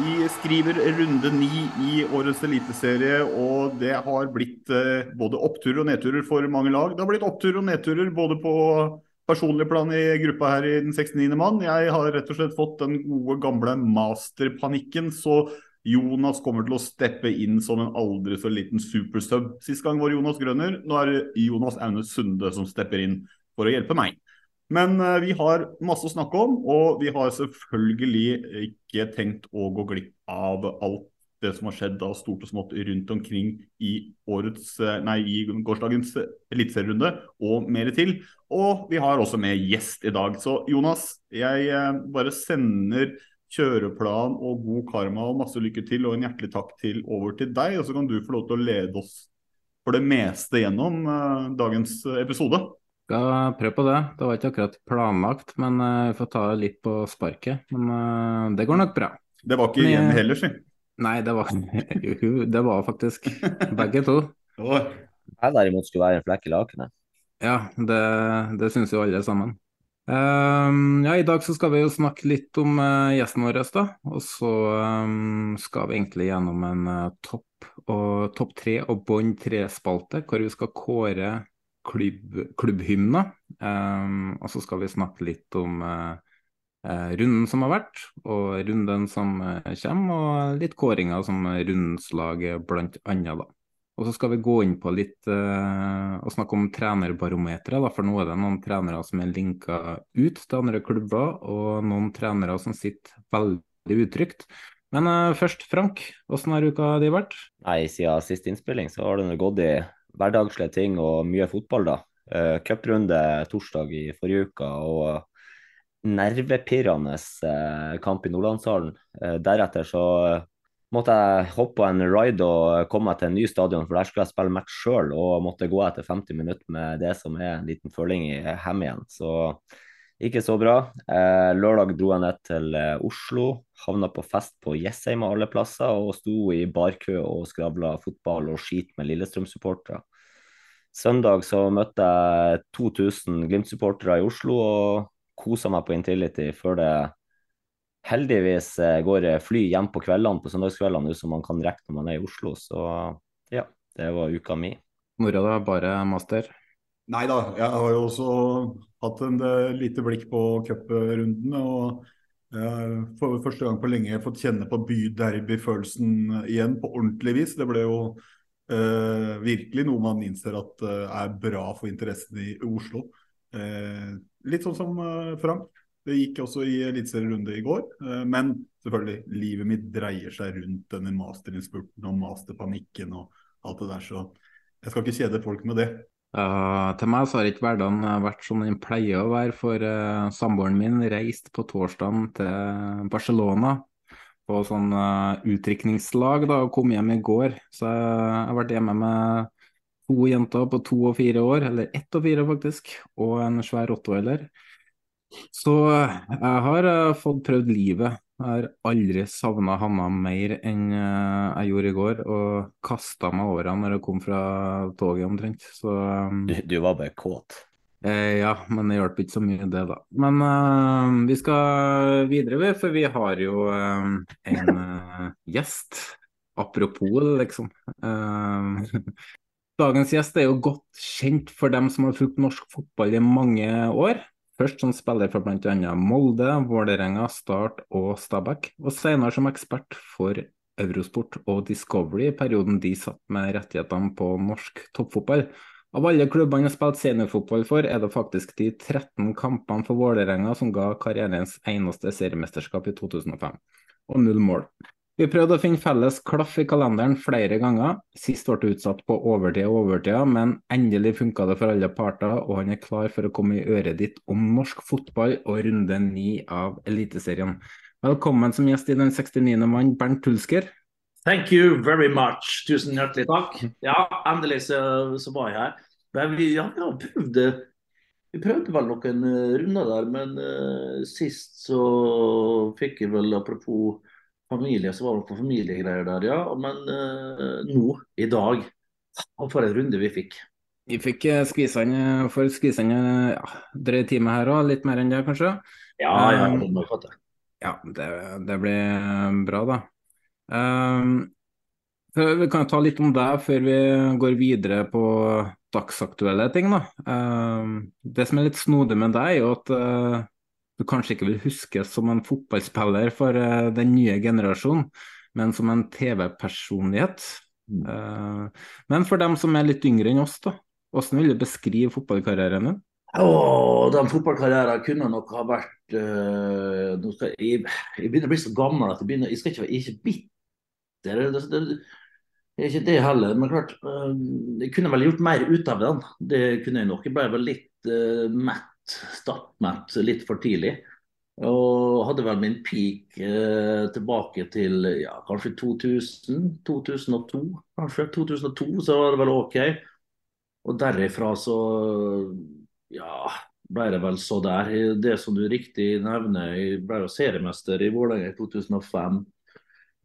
Vi skriver runde ni i årets eliteserie, og det har blitt eh, både oppturer og nedturer for mange lag. Det har blitt oppturer og nedturer både på personlig plan i gruppa her i den 69. mann. Jeg har rett og slett fått den gode, gamle masterpanikken, så Jonas kommer til å steppe inn som en aldri så liten supersub. Sist gang var Jonas Grønner, nå er det Jonas Aune Sunde som stepper inn for å hjelpe meg. Men eh, vi har masse å snakke om, og vi har selvfølgelig ikke tenkt å gå glipp av alt det som har skjedd av stort og smått rundt omkring i årets, eh, nei, i gårsdagens eliteserierunde, og mer til. Og vi har også med gjest i dag. Så Jonas, jeg eh, bare sender kjøreplan og god karma og masse lykke til og en hjertelig takk til over til deg. Og så kan du få lov til å lede oss for det meste gjennom dagens episode. Skal prøve på det. Det var ikke akkurat planlagt, men eh, vi får ta litt på sparket. Men eh, det går nok bra. Det var ikke igjen heller, si. Nei, det var, det var faktisk begge to. Jeg derimot skulle være en flekk i lakenet. Ja, det, det syns jo alle sammen. Um, ja, I dag så skal vi jo snakke litt om uh, gjesten vår, da. Og så um, skal vi egentlig gjennom en uh, topp og topp tre og bånd tre-spalte, hvor vi skal kåre klubb, klubbhymne. Um, og så skal vi snakke litt om eh, runden som har vært, og runden som eh, kommer, og litt kåringer som rundens lag blant annet, da. Og så skal vi gå inn på litt uh, og snakke om trenerbarometeret, for nå er det noen trenere som er linka ut til andre klubber, og noen trenere som sitter veldig utrygt. Men uh, først, Frank, hvordan har uka di vært? Nei, siden siste innspilling så har det gått i hverdagslige ting og mye fotball, da. Uh, Cuprunde torsdag i forrige uke og nervepirrende eh, kamp i Nordlandshallen. Eh, deretter så måtte jeg hoppe på en ride og komme meg til en ny stadion, for der skulle jeg spille match sjøl og måtte gå etter 50 minutter med det som er en liten føling i hem igjen. Så ikke så bra. Eh, lørdag dro jeg ned til eh, Oslo, havna på fest på Jessheim av alle plasser og sto i barkø og skravla fotball og skit med Lillestrøm-supportere. Søndag så møtte jeg 2000 Glimt-supportere i Oslo og kosa meg på Intility før det heldigvis eh, går fly hjem på kveldene på søndagskveldene, som man kan rekke når man er i Oslo. Så ja, det var uka mi. Mora da, bare master? Nei da, jeg har jo også hatt en eh, lite blikk på cuprundene. Og eh, for første gang på lenge fått kjenne på byderby-følelsen igjen på ordentlig vis. Det ble jo eh, virkelig noe man innser at eh, er bra for interessen i Oslo. Litt sånn som Frank. Det gikk også i eliteserierunde i går. men selvfølgelig, livet mitt dreier seg rundt denne masterinnspurten og masterpanikken og alt det der. Så jeg skal ikke kjede folk med det. Uh, til meg så har ikke hverdagen vært som den pleier å være, for uh, samboeren min reiste på torsdagen til Barcelona på sånn uh, utdrikningslag da, og kom hjem i går. Så jeg har vært hjemme med to jenter på to og fire år, eller ett og fire faktisk, og en svær rottweiler. Så jeg har fått prøvd livet Jeg har aldri savna Hanna mer enn eh, jeg gjorde i går, og kasta meg over henne når jeg kom fra toget omtrent. Så um, Du, du var bare kåt. eh, ja, men det hjalp ikke så mye det, da. Men eh, vi skal videre, ved, for vi har jo eh, en gjest. Apropos, liksom. Eh, Dagens gjest er jo godt kjent for dem som har fulgt norsk fotball i mange år. Først som spiller for bl.a. Molde, Vålerenga, Start og Stabæk, og senere som ekspert for Eurosport og Discovery i perioden de satt med rettighetene på norsk toppfotball. Av alle klubbene han har spilt seniorfotball for, er det faktisk de 13 kampene for Vålerenga som ga karrierens eneste seriemesterskap i 2005, og null mål. Vi prøvde å finne felles klaff i kalenderen flere ganger. Sist ble det utsatt på overtid og overtida, men endelig funka det for alle parter, og han er klar for å komme i øret ditt om norsk fotball og runde ni av Eliteserien. Velkommen som gjest i den 69. mann, Bernt Tulsker. Thank you very much. Tusen hjertelig takk. Ja, endelig så, så var jeg her. Men vi, ja, vi har prøvd det. Vi prøvde vel noen runder der, men uh, sist så fikk jeg vel, apropos familie, så var det noen familiegreier der, ja. Men uh, nå, i dag, for en runde vi fikk. Vi fikk uh, skvisa inn for skvisa inn ja, drøy time her òg, litt mer enn det kanskje? Ja, ja, det må jeg fatte. Ja, det, det blir bra, da. Um, vi kan ta litt om deg før vi går videre på dagsaktuelle ting. da. Um, det som er litt snodig med deg, er jo at uh, du kanskje ikke vil huskes som en fotballspiller for uh, den nye generasjonen, men som en TV-personlighet. Mm. Uh, men for dem som er litt yngre enn oss, da, hvordan vil du beskrive fotballkarrieren din? Oh, den fotballkarrieren kunne nok ha vært uh, skal, jeg, jeg, begynner å bli så gammel at jeg, begynner, jeg skal ikke være ikke bitter. Det, det, det, det, er ikke det heller. Men klart, uh, jeg kunne vel gjort mer ut av den. Det kunne jeg nok. Jeg ble vel litt uh, mett, stappmett litt for tidlig. Og hadde vel min peak tilbake til ja, kanskje 2000, 2002. Kanskje 2002, så var det vel OK. Og derifra så ja, ble det vel så der. Det som du riktig nevner, jeg ble jo seriemester i Vålerenga i 2005.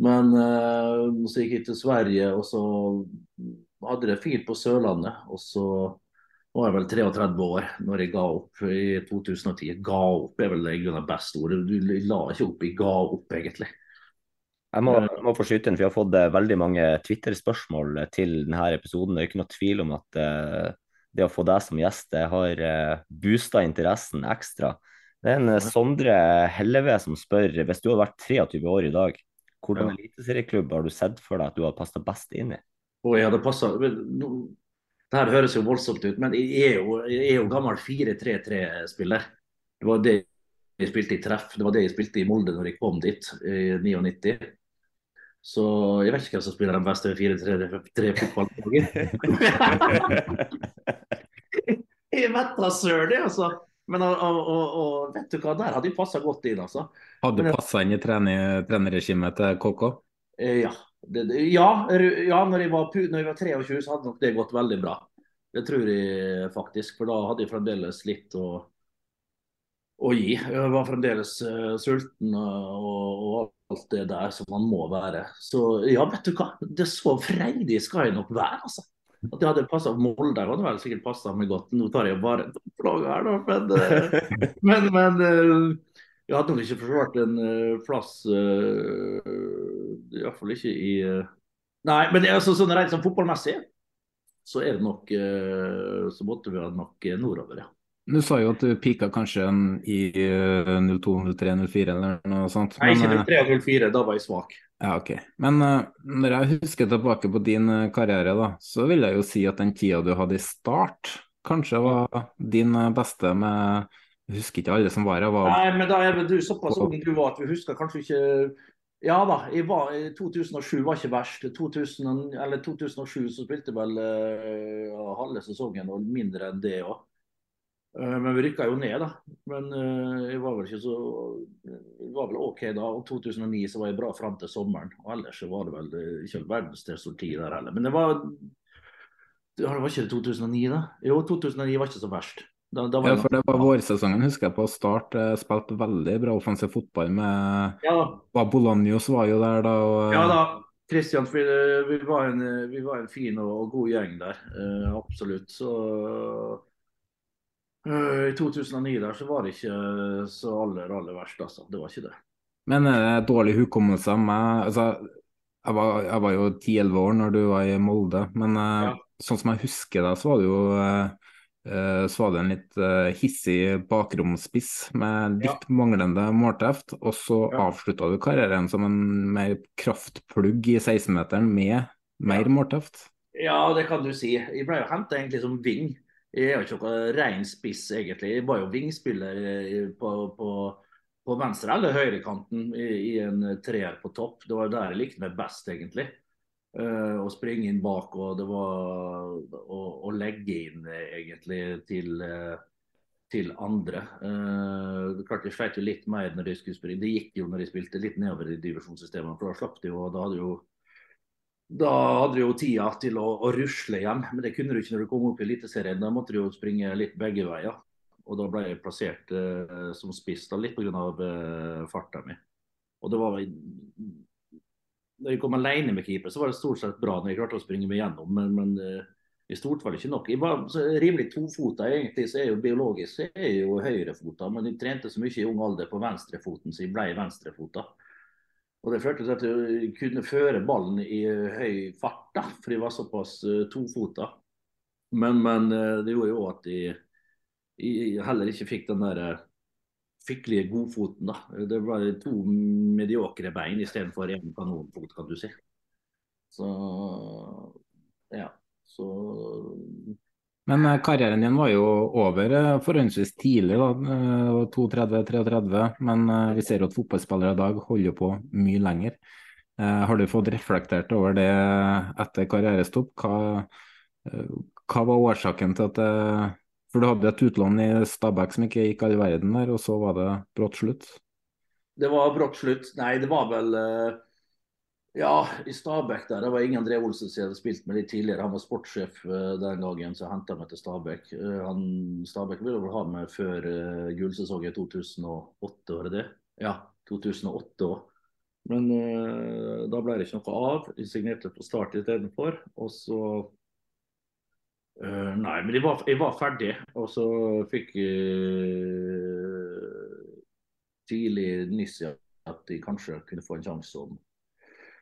Men eh, så gikk jeg til Sverige, og så hadde det fint på Sørlandet. Og så var vel 33 år når jeg ga opp i 2010. Ga opp er vel det beste ordet. Du la ikke opp, jeg ga opp egentlig. Jeg må, må få skyte inn, for jeg har fått veldig mange Twitter-spørsmål til denne episoden. Det er ikke noe tvil om at det å få deg som gjest det har boosta interessen ekstra. Det er en Sondre Helleve som spør hvis du hadde vært 23 år i dag, hvordan ja. eliteserieklubb har du sett for deg at du hadde passa best inn i? Og jeg hadde passet, Det her høres jo voldsomt ut, men jeg er jo, jeg er jo gammel 4-3-3-spiller. Det var det jeg spilte i treff. Det var det jeg spilte i Molde når jeg kom dit i 99. Så jeg vet ikke hvem som spiller den beste 4-3-3-fotballen. jeg vet da søren, altså. Men og, og, og, vet du hva, der hadde jeg passa godt inn, altså. Hadde du passa inn i trenerregimet til KK? Eh, ja. Det, ja, ja når, jeg var, når jeg var 23, så hadde nok det gått veldig bra. Det tror jeg faktisk, for da hadde jeg fremdeles litt å, å gi. Jeg var fremdeles uh, sulten og, og, alt det der som man må være. Så ja, vet du hva, det så freidig skal jeg nok være, altså. At jeg hadde passa Molde hadde vel sikkert passa meg godt. Nå tar jeg bare flagget her, da. Men, eh, men, men, eh, jeg hadde nok ikke forsvart en uh, plass Iallfall ikke i Nei, men altså, sånn rent sånn fotballmessig så er det nok Så måtte vi ha nok nordover, ja. Du sa jo at du pika kanskje i 02, 03, 04 eller noe sånt. Nei, ikke 03 og 04, da var jeg svak. Ja, ok. Men uh, når jeg husker tilbake på din uh, karriere, da, så vil jeg jo si at den tida du hadde i Start, kanskje var din uh, beste med Jeg husker ikke alle som var her. Var... Nei, men da er du såpass ung du var at vi husker kanskje ikke Ja da, var, 2007 var ikke verst. 2000, eller 2007 så spilte vel halve sesongen og mindre enn det òg. Eh, men vi rykka jo ned, da. Men uh, jeg var vel ikke så jeg var vel OK da. Og 2009 så var jeg bra fram til sommeren. Og ellers så var det vel ikke verdens tid der heller. Men det var det var ikke det 2009, da? Jo, 2009 var ikke så verst. Da, da var Ja, for det var vårsesongen, husker jeg på start. eh, Spilte veldig bra offensiv fotball med Ja. da. Bolanios var jo der da. Og, Ja da, Kristian, vi, vi, var en, vi var en fin og, og god gjeng der. eh, absolutt. Så eh, i 2009 der så var det ikke så aller, aller verst, altså. Det var ikke det. Men er det dårlig hukommelse av meg? Altså, jeg var, jeg var jo 10-11 år når du var i Molde, men eh, sånn som jeg husker deg, så var det jo eh, eh, så var det en litt eh, hissig bakromspiss med litt manglende målteft, og så Ja. avslutta du karrieren som en mer kraftplugg i 16-meteren med mer målteft. Ja, det kan du si. Jeg ble jo henta egentlig som ving. Jeg er jo ikke noe ren spiss, egentlig. Jeg var jo wingspiller eh, på, på, på venstre eller høyrekanten i, i en treer på topp. Det var der jeg likte meg best, egentlig. Eh, å springe inn bak, og det var å, å legge inn eh, egentlig til, eh, til andre. Uh, klart Jeg sleit jo litt mer når jeg skulle springe. Det gikk jo når jeg spilte litt nedover i divisjonssystemene, for da slapp det jo. og da hadde jo da hadde du jo tida til å, å rusle hjem, men det kunne du ikke når du kom opp i Eliteserien. Da måtte du jo springe litt begge veier. Og da ble jeg plassert eh, som spiss, da, litt pga. Eh, farta mi. Og det var Når jeg kom alene med keeper, så var det stort sett bra når jeg klarte å springe meg gjennom, men, men eh, i stort var det ikke nok. Jeg var rimelig tofota egentlig, så er jeg jo biologisk så er jeg jo høyrefota, men jeg trente så mye i ung alder på venstrefoten, så jeg ble venstrefota. Og Det førte til at jeg kunne føre ballen i høy fart, da, for jeg var såpass uh, tofota. Men, men det gjorde jo at jeg, jeg heller ikke fikk den der skikkelige godfoten. da. Det var to mediokre bein istedenfor én kanonfot, kan du si. Så ja. Så Men eh, karrieren din var jo over eh, forholdsvis tidlig, da. eh, 32-33. Men eh, vi ser jo at fotballspillere i dag holder på mye lenger. Har du fått reflektert over det etter karrierestopp? Hva, hva var årsaken til at det For du hadde et utlån i Stabæk som ikke gikk all verden der, og så var det brått slutt? det var brått slutt. Nei, det var vel eh, Ja, i Stabæk der. Det var Ingen André Olsen som jeg hadde spilt med litt tidligere. Han var sportssjef eh, den gangen, så jeg henta meg til Stabæk. Eh, han, Stabæk ville vel ha meg før uh, gullsesongen i 2008, var det det? Ja, 2008 òg. Men uh, da ble det ikke noe av. Jeg signerte på start istedenfor. Og så eh, Nei, men jeg var, jeg var ferdig. Og så fikk jeg tidlig nyss i at jeg kanskje kunne få en sjanse om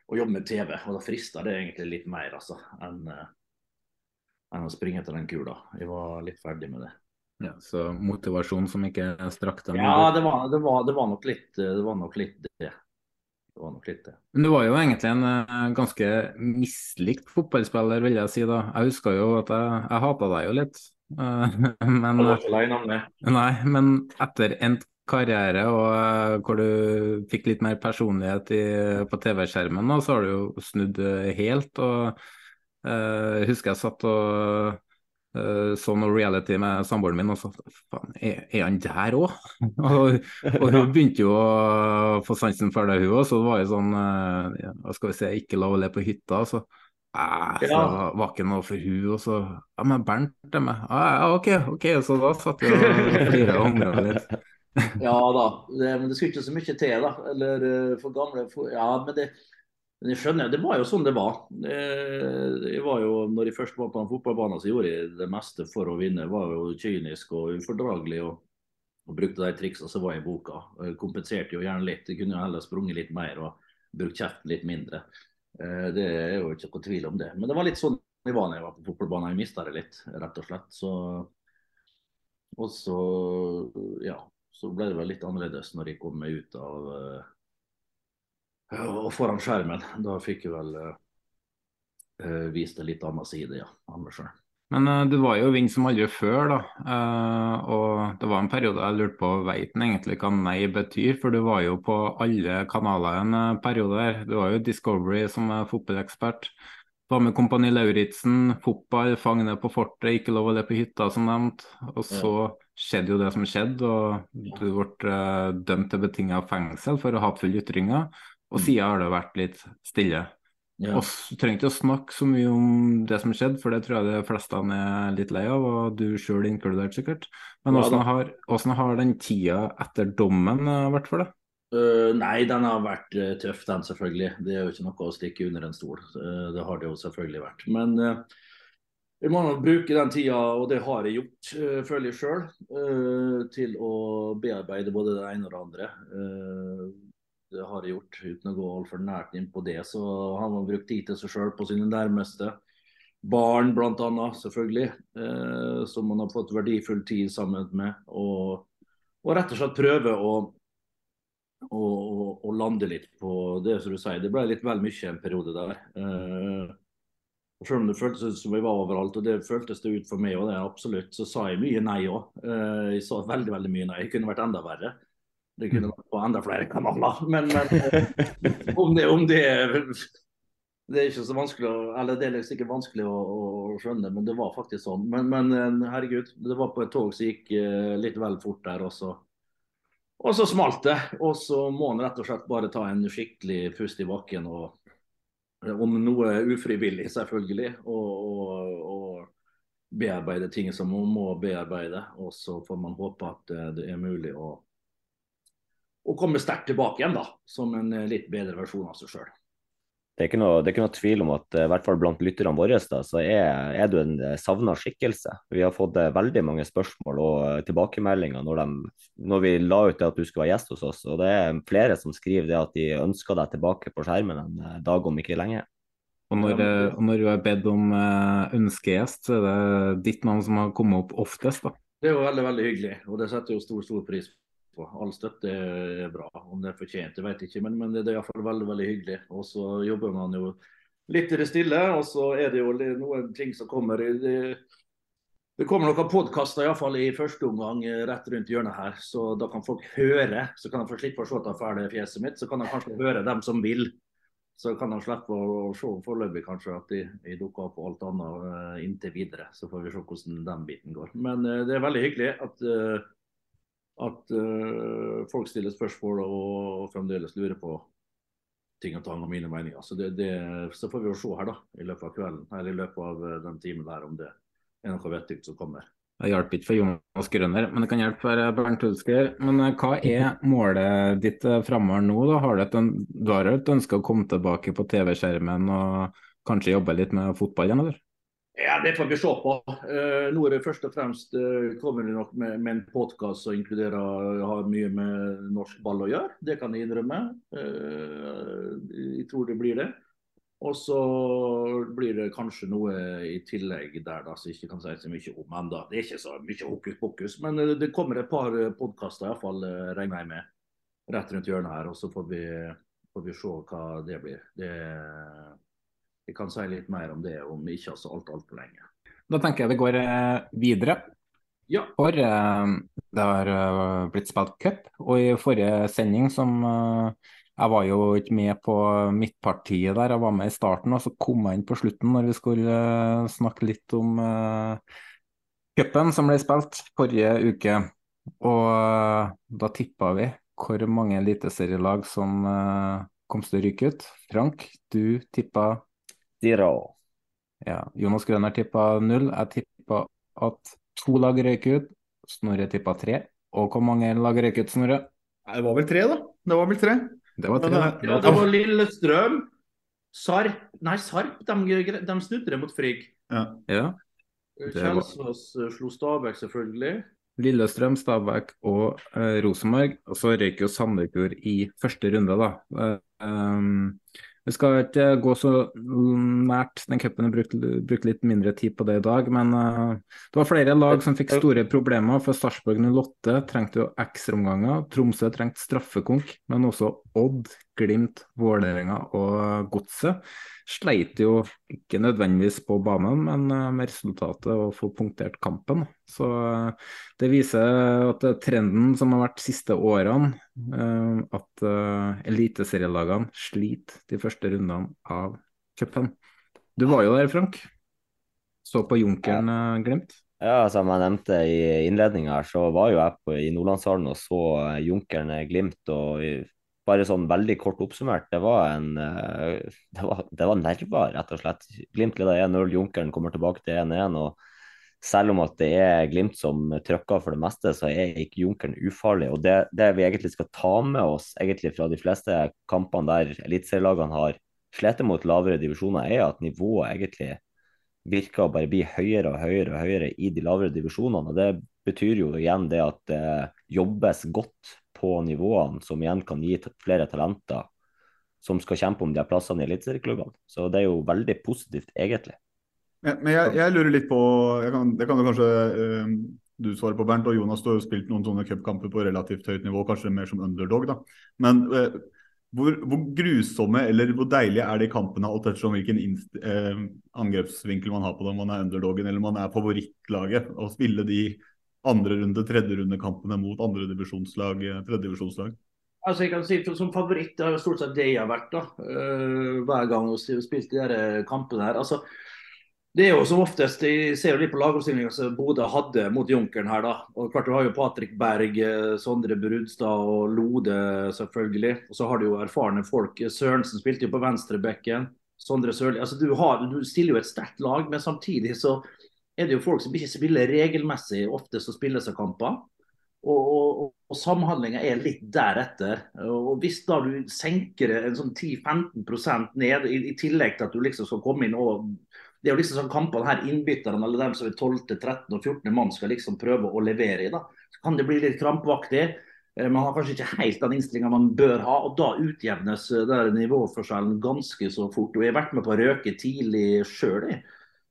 å jobbe med TV. Og da frista det egentlig litt mer altså, enn eh, enn å springe etter den kula. Jeg var litt ferdig med det. Ja, så motivasjon som ikke strakk deg Ja, det var, det var, det var nok litt det. var nok litt det. Det var nok litt det. Men du var jo egentlig en eh, ganske mislikt fotballspiller, vil jeg si da. Jeg husker jo at jeg, jeg hata deg jo litt. Eh, men, Jeg var ikke alene om det. nei, men etter endt karriere og eh, hvor du fikk litt mer personlighet i, på TV-skjermen, så har du jo snudd helt. og uh, husker jeg satt og så noe reality med samboeren min og så faen, er, er han der òg? og, og hun begynte jo å få sansen for det, hun òg. Så det var jo sånn eh, ja, Hva skal vi si, ikke lov å le på hytta. så Æh, så Ja. var, ikke noe for hun, og så Ja, men Bernt er med. Ah, ja, OK, OK. Så da satt vi og flira og angra litt. Ja da, det, men det skulle ikke så mye til, da. Eller eh, for gamle for, Ja, men det men jeg skjønner, det var jo sånn det var. Eh, Jeg var jo, når jeg først var på den fotballbanen, så gjorde jeg det meste for å vinne. Jeg var jo kynisk og ufordragelig og, og brukte de triksene som var i boka. Jeg kompenserte jo gjerne litt. Jeg kunne jo heller sprunget litt mer og brukt kjeften litt mindre. Eh, Det er jo ikke noe tvil om det. Men det var litt sånn jeg var når jeg var på fotballbanen. Jeg mista det litt, rett og slett. Så, og så, ja, så ble det vel litt annerledes når jeg kom meg ut av eh, og foran skjermen. Da fikk jeg vel uh, vist en litt annen side ja, av meg sjøl. Men uh, du var jo ving som aldri før, da. Uh, og det var en periode jeg lurte på veit han egentlig hva nei betyr, for du var jo på alle kanaler en periode der. Du var jo Discovery som er fotballekspert. Var med Kompani Lauritzen, fotball, fangene på fortet, ikke lov å le på hytta, som nevnt. Og så skjedde jo det som skjedde, og du ble dømt til betinga fengsel for hatefulle ytringer. Og siden har det vært litt stille. Ja. Vi trenger ikke å snakke så mye om det som skjedde, for det tror jeg de fleste er litt lei av, og du sjøl inkludert sikkert. Men Ja, hvordan har, har den tida etter dommen eh, vært for deg? Uh, nei, den har vært uh, tøff, den selvfølgelig. Det er jo ikke noe å stikke under en stol. Uh, det har det jo selvfølgelig vært. Men jeg må nå bruke den tida, og det har jeg gjort, føler jeg sjøl, til å bearbeide både det ene og det andre. Har gjort uten å gå altfor nært inn på det. Så han har brukt tid til seg sjøl på sine nærmeste. Barn bl.a. selvfølgelig, eh, som man har fått verdifull tid sammen med. Og, og rett og slett prøve å å, å, å lande litt på det som du sier. Det ble litt vel mye en periode der. Eh, selv om det føltes som jeg var overalt, og det føltes det ut for meg òg, absolutt, så sa jeg mye nei òg. Eh, jeg sa veldig veldig mye nei. Jeg kunne vært enda verre. Det kunne vært på enda flere kanaler. Men, men eh, om det, om det det er ikke så vanskelig å, eller det er sikkert ikke vanskelig å, å skjønne, men det var faktisk sånn. Men, men eh, herregud, det var på et tog som gikk eh, litt vel fort der også. Og så smalt det. Og så må han rett og slett bare ta en skikkelig pust i bakken. og Om noe ufrivillig, selvfølgelig. Og, og, og bearbeide ting som man må bearbeide. Og så får man håpe at det er mulig å, å komme sterkt tilbake igjen, da. Som en eh, litt bedre versjon av seg sjøl. Det det er ikke noe tvil om at eh, i hvert fall blant lytterne våre da, så er, er du en savna skikkelse. Vi har fått eh, veldig mange spørsmål og eh, tilbakemeldinger når, de, når vi la ut det at du skulle være gjest hos oss. og Det er flere som skriver det at de ønsker deg tilbake på skjermen en eh, dag om ikke lenge. Og når, eh, og når du er bedt om eh, ønskegjest, så er det ditt navn som har kommet opp oftest, da. Det er jo veldig veldig hyggelig, og det setter jo stor stor pris på. All støtte er bra. Om det er fortjent, jeg vet ikke, men, men det er iallfall veldig veldig hyggelig. Og så jobber man jo litt i det stille, og så er det jo noen ting som kommer. Det, det kommer noen podkaster iallfall i første omgang eh, rett rundt hjørnet her, så da kan folk høre. Så kan de få slippe å se det fæle fjeset mitt, så kan de kanskje høre dem som vil. Så kan de slippe å se foreløpig kanskje at de, de dukker opp og alt annet eh, inntil videre. Så får vi se hvordan den biten går. Men eh, det er veldig hyggelig at at uh, folk stiller spørsmål og fremdeles lurer på ting og tang og mine meninger. Så, det, det, så får vi jo se her da, i løpet av kvelden, eller i løpet av eh, den timen der, om det er noe vettig som kommer. Det hjalp ikke for Jonas Grønner, men det kan hjelpe for Bernt Hulsker. Men eh, hva er målet ditt eh, framover nå? da? Har du, et, du har et ønske å komme tilbake på TV-skjermen og kanskje jobbe litt med fotball igjen, eller? Ja, det får vi se på. Eh, nå er det først og fremst eh, kommer det nok med, med en podkast som inkluderer har mye med norsk ball å gjøre. Det kan jeg innrømme. Eh, jeg tror det blir det. Og så blir det kanskje noe i tillegg der da, som jeg ikke kan si så mye om ennå. Det er ikke så mye hokus pokus, men eh, det kommer et par podkaster iallfall, regner jeg med, rett rundt hjørnet her. Og så får vi, får vi se hva det blir. Det jeg kan si litt mer om det om ikke så alt altfor lenge. Da tenker jeg vi går eh, videre. Ja. For eh, det har eh, blitt spilt cup, og i forrige sending som Jeg var jo ikke med på midtpartiet der, jeg var med i starten, og så kom jeg inn på slutten når vi skulle snakke litt om cupen som ble spilt forrige uke. Og da tippa vi hvor mange eliteserielag som kom til å ryke ut. Frank, du tippa Zero. ja, Jonas Grønner tippa null. Jeg tippa at to lag røyk ut. Snorre tippa tre. Og hvor mange lag røyk ut, Snorre? Det var vel tre, da. Det var vel tre. Det var tre. Men, eh, Ja, det var Lillestrøm, Sarp Nei, Sarp, de, de snudde det mot Frigg. Ja. Ja. Kjelsås eh, slo Stabæk, selvfølgelig. Lillestrøm, Stabæk og eh, Rosenborg. Og så røyk jo Sandefjord i første runde, da. Eh, um, vi skal ikke gå så nært den cupen, bruke brukt litt mindre tid på det i dag. Men eh, det var flere lag som fikk store problemer. For Sarpsborg 08 trengte jo ekstraomganger. Tromsø trengte straffekonk, men også Odd, Glimt, Vålerenga og Godset sleit jo ikke nødvendigvis på banen, men eh, med resultatet å få punktert kampen. Så eh, det viser at eh, trenden som har vært de siste årene, at eliteserielagene sliter de første rundene av cupen. Du var jo der, Frank. Så på Junkeren Glimt. Ja, som jeg nevnte i innledninga så var jo jeg på, i Nordlandshallen og så Junkeren Glimt. og bare sånn veldig kort oppsummert, det var en det var, det var nerver, rett og slett. Glimt leder 1-0, Junkeren kommer tilbake til 1-1. og selv om at det er Glimt som trykker for det meste, så er ikke Junkeren ufarlig. og det, det, vi egentlig skal ta med oss egentlig fra de fleste kampene der eliteserielagene har slitt mot lavere divisjoner, er at nivået egentlig virker å bare bli høyere og høyere og høyere i de lavere divisjonene. og Det betyr jo igjen det at det jobbes godt på nivåene, som igjen kan gi flere talenter som skal kjempe om de her plassene i eliteserieklubbene. Så det er jo veldig positivt, egentlig. Men, men jeg, jeg, lurer litt på kan, Det kan du kanskje uh, du svare på, Bernt. og Jonas, du har jo spilt noen sånne cupkamper på relativt høyt nivå, kanskje mer som underdog. da. Men uh, hvor, hvor, grusomme eller hvor deilige er de kampene alt ettersom hvilken uh, angrepsvinkel man har på dem? Man er underdogen eller man er favorittlaget. Å spille de andre runde, tredje runde-kampene mot andre divisjonslag, tredjedivisjonslag? Altså jeg kan si Som favoritt det har stort sett det jeg har vært. da, Hver gang vi har spilt de der kampene her. altså det er jo som oftest, Jeg ser jo litt på lagoppstillinga som Bodø hadde mot Junkeren her. da. Og klart Du har jo Patrick Berg, eh, Sondre Brudstad og Lode, selvfølgelig. Og så har du jo erfarne folk. Sørensen spilte jo på venstrebekken. Sondre Sørli. Altså, du, du stiller jo et sterkt lag, men samtidig så er det jo folk som ikke spiller regelmessig oftest som spiller seg kamper. Og, og, og samhandlinga er litt deretter. Og Hvis da du senker en sånn 10-15 ned, i, i, tillegg til at du liksom skal komme inn og det er jo liksom sånn kampene her innbytterne eller dem som er 12., 13. og 14. mann skal liksom prøve å levere i. da. Så kan det bli litt krampaktig. Eh, man har kanskje ikke helt den innstillinga man bør ha, og da utjevnes eh, der nivåforskjellen ganske så fort. Og Jeg har vært med på å røke tidlig sjøl,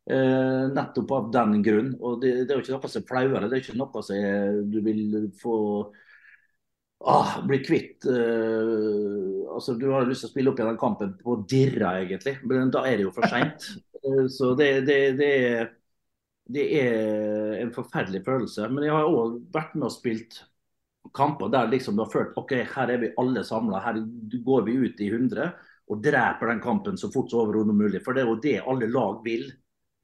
eh, nettopp av den grunn. Og det, det, er jo ikke noe som er flauere, det er ikke noe som du vil få ah, bli kvitt eh, altså Du har lyst til å spille opp igjen den kampen på dirra, egentlig, men da er det jo for seint. Eh, så det, det, det, er, det, er, en forferdelig følelse. Men jeg har òg vært med og spilt kamper der liksom du har følt ok, her er vi alle samla. Her går vi ut i 100 og dreper den kampen så fort som overhodet mulig. For det er jo det alle lag vil.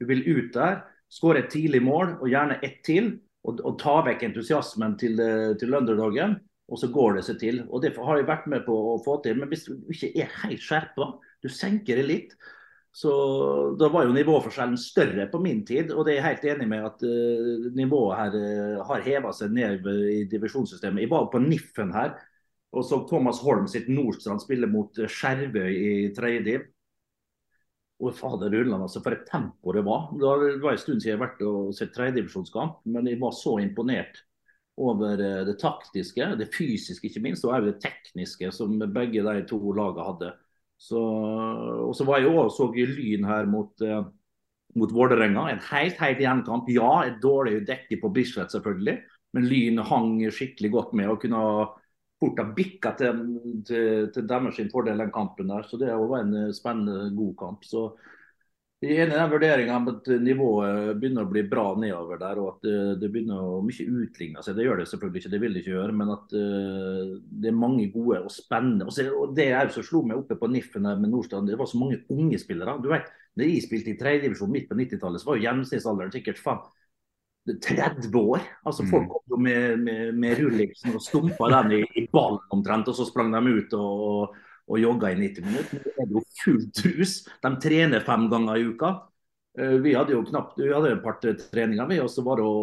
Du vil ut der, skåre et tidlig mål og gjerne ett til. Og, og ta vekk entusiasmen til, til underdogen, Og så går det seg til. Og Det har jeg vært med på å få til. Men hvis du ikke er helt skjerpa, du senker det litt, så Da var jo nivåforskjellen større på min tid, og det er jeg helt enig med at uh, nivået her uh, har heva seg ned i divisjonssystemet. Jeg var på NIF-en her og så Thomas Holm sitt Nordstrand spille mot Skjervøy i tredje div. Og fader Ulland, altså, for et tempo det var. Det var en stund siden jeg har vært og sett tredjedivisjonskamp, men jeg var så imponert over det taktiske, det fysiske ikke minst, og også det tekniske som begge de to lagene hadde. Så, og så var jeg òg så Lyn her mot, eh, mot Vålerenga. En helt helt gjenkamp. Ja, et dårlig dekke på Bislett selvfølgelig, men Lyn hang skikkelig godt med og kunne fort har bikka til, til, til deres fordel den kampen der. Så det var en eh, spennende, god kamp. Så jeg er enig i den vurderinga om at nivået begynner å bli bra nedover der, og at det, det begynner å mye utligne seg. Det gjør det selvfølgelig ikke, det vil det ikke gjøre, men at uh, det er mange gode og spennende. Og, så, og Det er også slo meg oppe på NIF-en med Nordstrand, det var så mange unge spillere. Du vet, Da jeg spilte i tredjedivisjon midt på 90-tallet, så var jo gjennomsnittsalderen sikkert faen 30 år. Altså Folk mm. kom jo med, med, med rulliksen og stumpa den i, i ballen omtrent, og så sprang de ut og og jogga i 90 minutter. Nå er det jo fullt hus. De trener fem ganger i uka. Eh, vi hadde jo knapt, vi hadde et par treninger, vi, og så var det å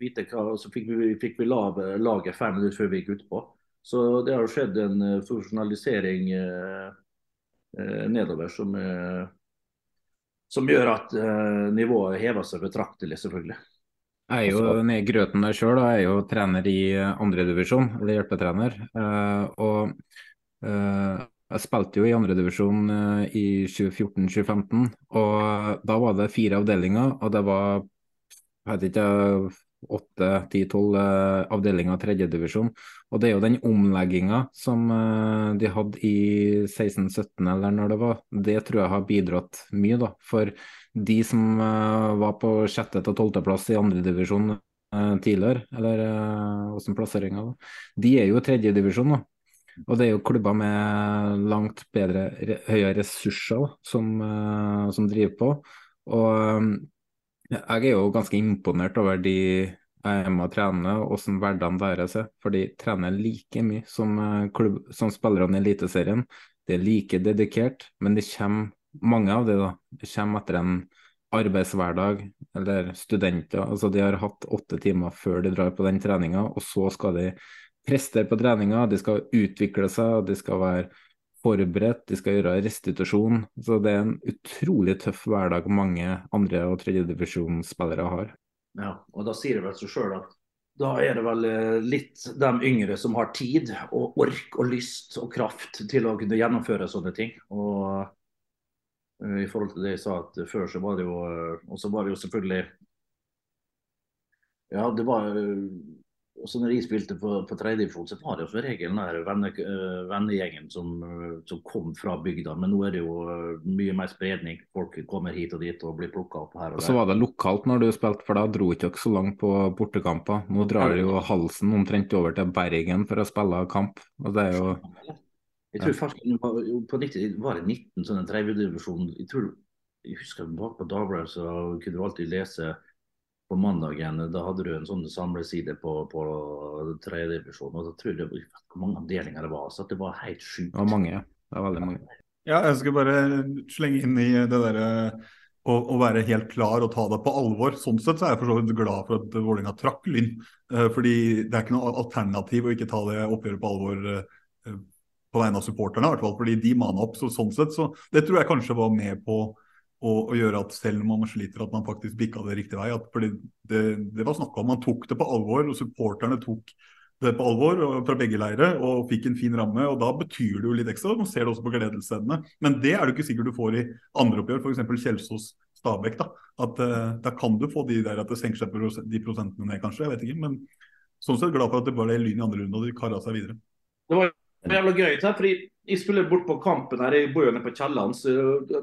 vite hva, så fikk vi, fikk vi lave, laget fem minutter før vi gikk utpå. Så det har skjedd en funksjonalisering profesjonalisering eh, eh, nedover som, eh, som, gjør at uh, nivået hever seg betraktelig, selvfølgelig. Jeg er jo nede i grøten der sjøl, jeg er jo trener i andredivisjon, eller hjelpetrener. og uh, jeg spilte jo i andredivisjon uh, i 2014-2015, og da var det fire avdelinger, og det var jeg vet ikke, åtte, ti, tolv uh, avdelinger tredjedivisjon. Og det er jo den omlegginga som uh, de hadde i 16-17 eller når det var, det tror jeg har bidratt mye, da. For de som uh, var på sjette til tolvteplass i andredivisjon tidligere, eller åssen plasseringa var, de er jo tredjedivisjon da. Og det er jo klubber med langt bedre, høyere ressurser som, som driver på. Og jeg er jo ganske imponert over de er med og trener, og hvordan hverdagen deres er. For de trener like mye som, eh, klubb, som spillerne i Eliteserien. De er like dedikert, men det kommer, mange av de da, det kommer etter en arbeidshverdag eller studenter. altså De har hatt åtte timer før de drar på den treninga, og så skal de prestere på treninga. De skal utvikle seg, de skal være forberedt, de skal gjøre restitusjon. Så det er en utrolig tøff hverdag mange andre- og tredjedivisjonsspillere har. Ja, og da sier det vel seg sjøl at da er det vel eh, litt de yngre som har tid og ork og lyst og kraft til å kunne gjennomføre sånne ting. Og uh, i forhold til det jeg sa at før, så var det jo uh, Og så var det jo selvfølgelig Ja, det var også når jeg spilte på, på tredjedivisjon, så var det jo som regel den venne, uh, vennegjengen som, som, kom fra bygda. Men nå er det jo uh, mye mer spredning. Folk kommer hit og dit og blir plukka opp her og der. Og så var det lokalt når du spilte, for da dro ikke dere så langt på bortekamper. Nå drar dere jo halsen omtrent over til Bergen for å spille kamp. og det er jo... Jeg tror faktisk på 90, var det 19 sånne tredjedivisjon. Jeg, tror, jeg husker bak på Dagbladet så kunne du alltid lese på mandagen da hadde du en sånn samleside på, på tredjedivisjon. Og da tror jeg det var hvor mange avdelinger det var. Så det var helt sjukt. Det var mange, ja. Det var veldig mange. Ja, jeg skal bare slenge inn i det derre å, å, være helt klar og ta det på alvor. Sånn sett så er jeg for så vidt glad for at Vålerenga trakk Lyn. Eh, fordi det er ikke noe alternativ å ikke ta det oppgjøret på alvor eh, på vegne av supporterne. I hvert fall, fordi de mana opp. Så, sånn sett, så det tror jeg kanskje var med på og, og, gjøre at selv om man sliter, at man faktisk bikka det riktig vei. At, fordi det, det var snakk om Man tok det på alvor, og supporterne tok det på alvor og, fra begge leire og fikk en fin ramme. og Da betyr det jo litt ekstra. Man ser det også på gledesstedene. Men det er det ikke sikkert du får i andre oppgjør, f.eks. Kjelsås-Stabæk. Da at uh, da kan du få de der at det senker seg pros de prosentene ned, kanskje. Jeg vet ikke. Men sånn sett glad for at det bare er lyn i andre runde og de kara seg videre. Det var jævla gøy. fordi jeg spiller bort på kampen her, jeg bor jo nede på Kielland,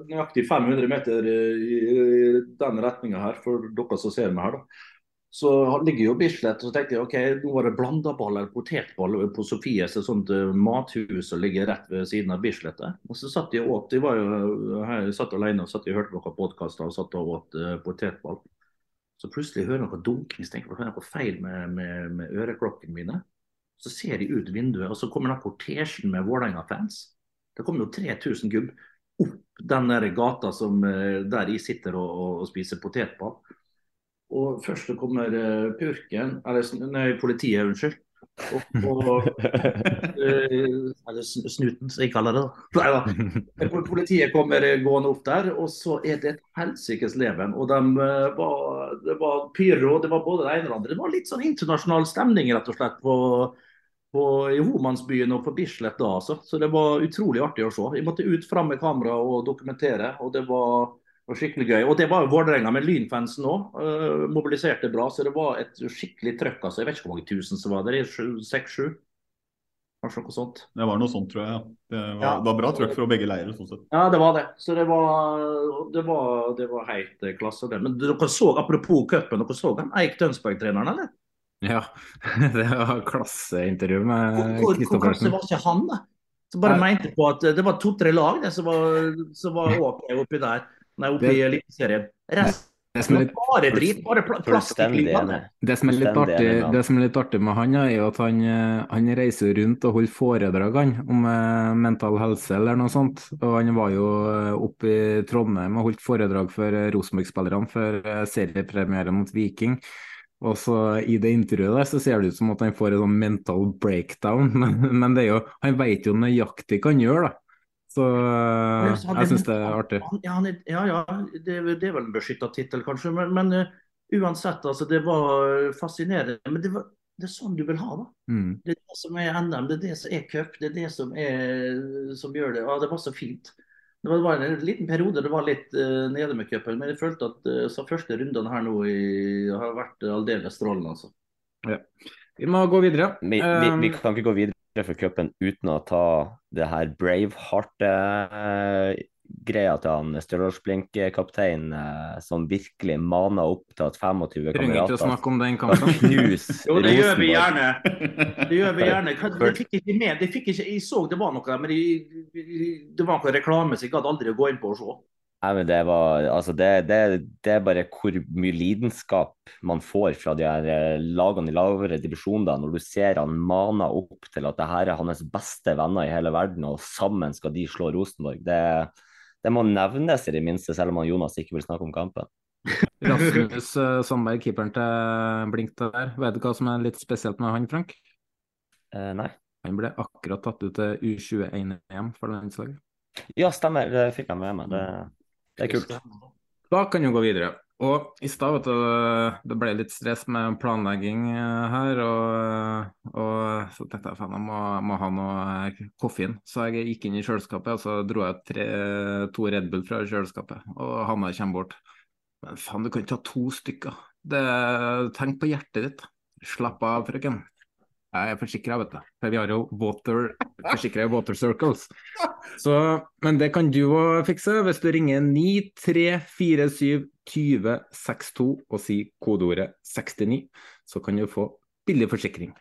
nøyaktig 500 meter i den retninga her, for dere som ser meg her. da. Så ligger jo Bislett, og så tenkte jeg ok, nå var det blandaball eller potetball på Sofies, et sånt eh, mathus som ligger rett ved siden av Bislett. Og så satt jeg og åt, jeg var jo her, jeg satt alene og satt og hørte noen podkaster og satt og åt uh, potetball. Så plutselig hører jeg noe dunking, så tenker jeg det er noe feil med, med, med øreklokkene mine. Så ser de ut vinduet, og så kommer den kortesjen med Vålerenga-fans. Det kommer jo 3000 gubb opp den der gata som, eh, der de sitter og, og, spiser potetball. Og først så kommer uh, purken, eller nei, politiet, unnskyld. Og, og uh, eller snuten, som jeg kaller det. Nei da. Politiet kommer gående opp der, og så er det et helsikes leven. Og de, var, det var pyro, det var både det ene og det andre. Det var litt sånn internasjonal stemning rett og slett på på, i Homansbyen og på Bislett da, altså. Så det var utrolig artig å se. Jeg måtte ut fram med kamera og dokumentere, og det var, var skikkelig gøy. Og det var jo Vålerenga med Lynfansen òg. Uh, eh, mobiliserte bra, så det var et skikkelig trøkk. altså. Jeg vet ikke hvor mange tusen som var der, seks-sju? Kanskje noe sånt. Det var noe sånt, tror jeg. Det var, ja. det var bra trøkk fra begge leirer. sånn sett. Ja, det var det. Så det var, det var, det var helt klasse. det. Men dere så, apropos cupen, dere så han Eik Tønsberg-treneren, eller? Ja, det var klasseintervju med Kristoffersen. Hvor klasse var ikke han, da? Som bare Nei. mente på at det var to-tre lag det, som var, som var OK oppi der. Nei, oppi Eliteserien. Resten det som er litt, bare drit, bare pl. Det som er litt artig, det som er litt artig med han, er jo at han, eh, han reiser rundt og holder foredrag om eh, mental helse eller noe sånt. Og han var jo eh, oppe i Trondheim og holdt foredrag for Rosenborg-spillerne før seriepremieren mot Viking. Og så I det intervjuet der så ser det ut som at han får en sånn mental breakdown, men, men det jo, han vet jo nøyaktig hva han gjør. da. Så jeg syns det er artig. Ja, ja, ja det, det, er vel en beskytta tittel, kanskje. Men, men uh, uansett, altså, det var fascinerende. Men det, var, det, er sånn du vil ha da. Mm. Det er det som er NM, det er det som er cup, det er det som, er, som gjør det. Ja, det var så fint. Det var en liten periode det var litt uh, nede med cupen, men jeg følte at uh, så første rundene her nå i, har vært aldeles strålende. Altså. Ja. Vi må gå videre. Vi, vi, vi, kan ikke gå videre for cupen uten å ta det her Braveheart uh, greia til han Stjørdals-Blink-kapteinen eh, som virkelig mana opp til at 25 kamerater Trenger ikke å snakke om den kampen. Knus jo, det gjør vi gjerne. Det gjør vi gjerne. De fikk ikke med. De fikk ikke, jeg så det var noe, men det, det var noe reklame så jeg gadd aldri å gå inn på og se. Nei, men det, var, altså det, det, det, er bare hvor mye lidenskap man får fra de her eh, lagene i lavere divisjoner, når du ser han maner opp til at det her er hans beste venner i hele verden, og sammen skal de slå Rosenborg. Det, det må nevnes i det minste, selv om Jonas ikke vil snakke om kampen. Rasmus uh, Sandberg, keeperen til Blink der. Vet du hva som er litt spesielt med han, Frank? Eh, nei. Han ble akkurat tatt ut til U21-EM for landslaget. Ja, stemmer. Det fikk jeg med meg. Det det er kult. Da kan vi gå videre. Og i stad vet du, det ble litt stress med planlegging eh, her, og, og så tenkte jeg faen, jeg må, må, ha noe koffein. Så jeg gikk inn i kjøleskapet og så dro jeg tre, to Red Bull fra kjøleskapet. Og Hanna kommer bort. Men faen, du kan ikke ta to stykker. Det, tenk på hjertet ditt. Slapp av, frøken. Jeg er forsikra, vet du. For vi har jo water, forsikra Water Circles. Så, men det kan du òg fikse hvis du ringer 93472062 og sier kodeordet 69. Så kan du få billig forsikring.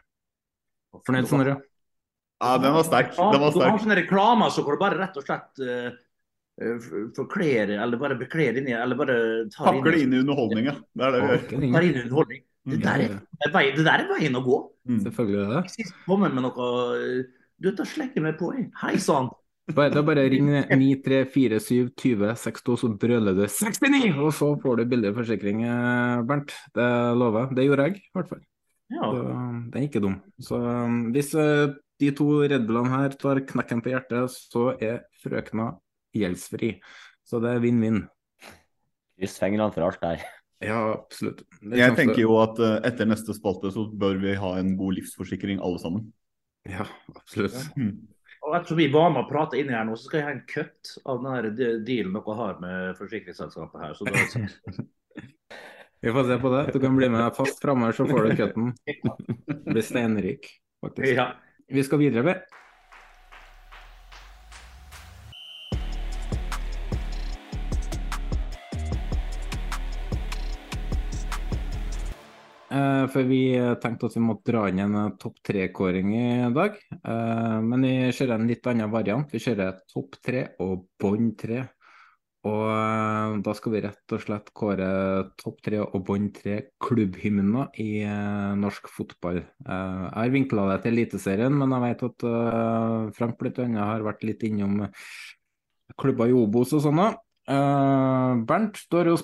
Fornøyd, Sondre? Ja, den var sterk. Den var sterk. Du har sånne reklamer så hvor du bare rett og slett uh, forkler eller bare bekler inni eller bare tar Pakker det inn i underholdninga. Det er det vi gjør. Inn i. Det er, det der er veien å gå. Mm. Selvfølgelig er det. det. kommer med noe Du, da slenger jeg meg på. Hei sann. Bare, da bare ring 93472062, så brøler du 69, og så får du billig forsikring, eh, Bernt. Det lover jeg. Det gjorde jeg, i hvert fall. Ja. Så, den er ikke dum. Så hvis de to Red Bullene her tar knekken på hjertet, så er frøkna gjeldsfri. Så det er vinn-vinn. Kryss fingrene for alt der. Ja, absolutt. Jeg tenker jo at uh, etter neste spalte så bør vi ha en god livsforsikring alle sammen. Ja, absolutt. Mm. Og ettersom vi var med å prate inni her nå, så skal jeg ha en cut av den dealen dere har med forsikringsselskapet her. Så da... vi får se på det. Du kan bli med fast framover, så får du cutten. Blir steinrik, faktisk. Ja. Vi skal videre, med for vi tenkte at vi måtte dra inn en uh, topp tre-kåring i dag. Men vi kjører en litt annen variant. Vi kjører topp tre og bånd tre. Og da skal vi rett og slett kåre topp tre og bånd tre klubbhymner i norsk fotball. jeg har vinkla det til Eliteserien, men jeg vet at Frank bl.a. har vært litt innom klubber i Obos og sånne. Bernt, har jo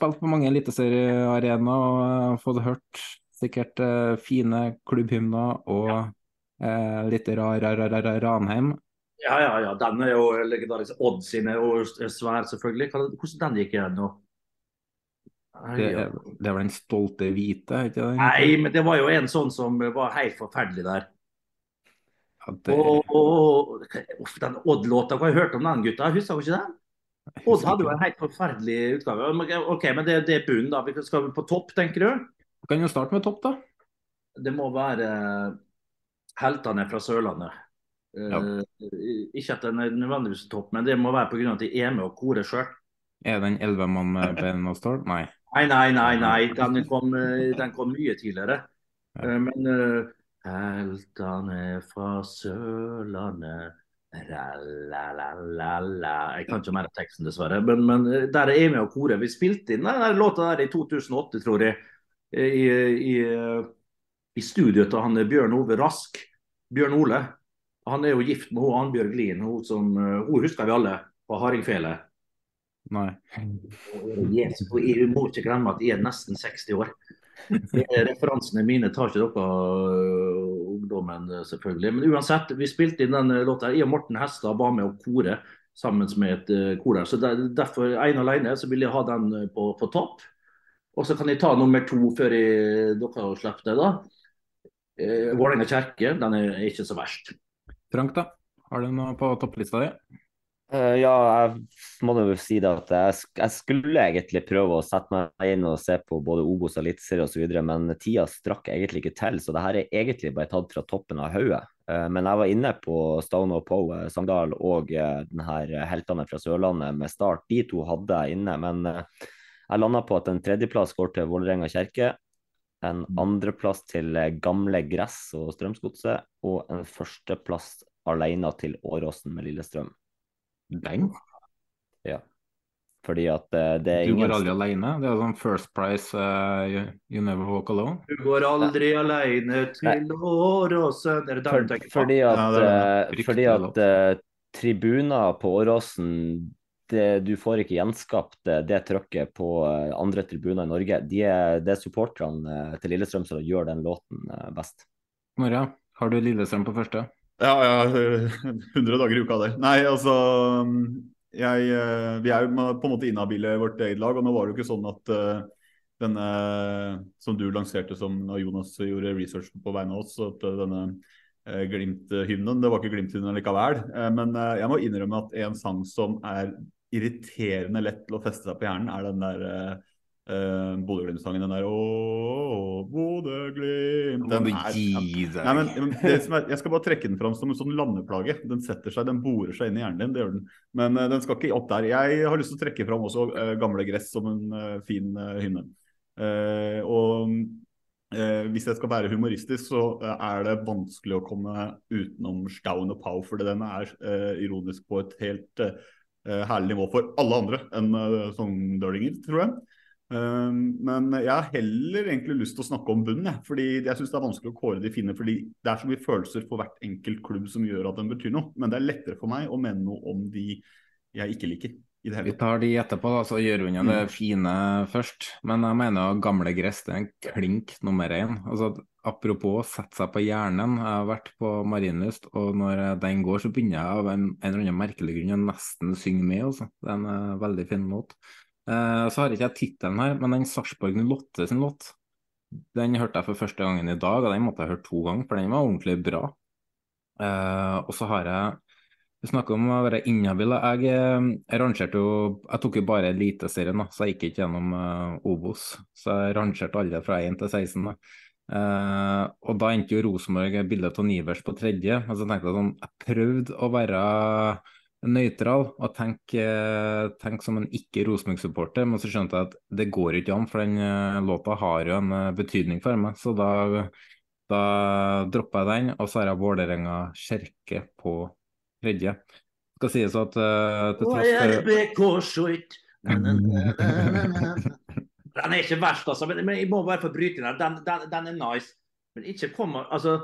spilt på mange eliteseriearenaer og fått hørt sikkert uh, fine klubbhymner og uh, litt rar, rar, rar, rar Ranheim. Ja, ja, ja. Den er jo legendarisk. Odd sine og svær, selvfølgelig. Hvordan den gikk igjen nå? Det, det var den stolte hvite? ikke det? Nei, men det var jo en sånn som var helt forferdelig der. Ja, det... og, og, og, den Odd-låta, hva har jeg hørt om den, gutta? Husker du ikke den? Odd hadde jo en helt forferdelig utgave. Ok, Men det, det er bunnen, da. Vi skal på topp, tenker du? Vi kan jo starte med topp, da. Det må være heltene fra Sørlandet. Ja. Uh, ikke at den er nødvendigvis topp, men det må være pga. at de er med og korer sjøl. Er den elleve mann med ben stål? Nei. Nei, nei, nei. nei. Den, kom, eh, den kom mye tidligere. Ja. Uh, men uh, heltene fra Sørlandet jeg kan ikke mer av teksten, dessverre. Men, men eh, der er jeg med og korer. Vi spilte inn den låta der i 2008, tror jeg. I, i, i studioet til han Bjørn Ove Rask. Bjørn Ole. Han er jo gift med hun Annbjørg Lien. Hun, som, eh, hun husker vi alle på hardingfele. Nei. Jesus, jeg må ikke glemme at jeg er nesten 60 år. Referansene mine tar ikke dere ungdommen, selvfølgelig. Men uansett, vi spilte inn den låta. Jeg og Morten Hestad var med å kore sammen med et øh, kor der. Så der, derfor, ene alene, så vil jeg ha den på, på topp. Og så kan jeg ta nummer to før jeg, dere slipper det, da. Eh, Vålerenga kjerke, den er ikke så verst. Frank, da? Har du noe på topplista di? Uh, ja, jeg må jo si det at jeg, jeg, skulle egentlig prøve å sette meg inn og se på både Obos og Eliteserie osv., men tida strakk egentlig ikke til, så det her er egentlig bare tatt fra toppen av hodet. Uh, men jeg var inne på Stone og Poe, uh, Sangdal og den her Heltene fra Sørlandet med start. De to hadde jeg inne, men jeg landa på at en tredjeplass går til Vålerenga kjerke. En andreplass til Gamle Gress og Strømsgodset, og en førsteplass alene til Åråsen med Lillestrøm. Den? Ja. Fordi at uh, det er ingen Du går aldri alene? Det er sånn First Price, uh, you, you Never Walk Alone? Du går aldri alene til Åråsen Er det der du tenker på? Fordi at, Ja, riktig fordi at uh, tribuner på Åråsen det, Du får ikke gjenskapt uh, det trøkket på uh, andre tribuner i Norge. De er, det er supporterne uh, til Lillestrøm som gjør den låten uh, best. Snorre, har du Lillestrøm på første? Ja, ja, 100 dager i uka der. Nei, altså jeg, eh, Vi er jo på en måte inhabile i vårt eget lag, og nå var det jo ikke sånn at uh, denne som du lanserte som når Jonas gjorde research på vegne av oss, at uh, denne Glimt-hymnen, det var ikke Glimt-hymnen likevel. Men jeg må innrømme at en sang som er irriterende lett til å feste seg på hjernen, er den der uh, Bodø-Glimt-sangen. Den der Ååå, Bodø-Glimt. Den er- gi deg? Nei, men, er, jeg skal bare trekke den fram som en sånn landeplage. Den setter seg, den borer seg inn i hjernen din. det gjør den. Men uh, den skal ikke opp der. Jeg har lyst til å trekke fram også uh, Gamle gress som en fin hymne. Og hvis jeg skal være humoristisk, så er det vanskelig å komme utenom Staun og Pau, for den er ironisk på et helt herlig nivå for alle andre enn uh, sogndølinger, tror jeg. Um, men jeg har heller egentlig lyst til å snakke om bunnen, jeg. fordi jeg syns det er vanskelig å kåre de fine. fordi det er så mye følelser for hvert enkelt klubb som gjør at den betyr noe. Men det er lettere for meg å mene noe om de jeg ikke liker. i det hele Vi tar de etterpå, da, så gjør unna det Mm. fine først. Men jeg mener gamle gress det er en klink nummer én. Altså, apropos sette seg på hjernen. Jeg har vært på Marienlyst, og når den går, så begynner jeg av en, en eller annen merkelig grunn å nesten synge med. Også. Det er en eh, veldig fin låt. Eh, så har ikke jeg tittelen her, men den Sarpsborg 08 sin låt, den hørte jeg for første gangen i dag, og den måtte jeg høre to ganger, for den var ordentlig bra. Eh, og så har jeg vi snakker om å være inhabil. Jeg, eh, jeg rangerte jo Jeg tok jo bare Eliteserien, så jeg gikk ikke gjennom uh, Obos. Så jeg rangerte alle fra 1 til 16. Da. Uh, og da endte jo Rosenborg bildet av Nivers på tredje. Men så tenkte jeg sånn Jeg prøvde å være nøytral og tenke, tenk som en ikke-Rosenborg-supporter, men så skjønte jeg at det går ikke an, for den eh, låta har jo en eh, betydning for meg. Så da, da droppa jeg den, og så har jeg Vålerenga-Kjerke på tredje. Skal sies at uh, til tross for Den er ikke verst, altså. Men jeg må bare få bryte inn her. Den, den, den er nice. Men ikke kom Altså,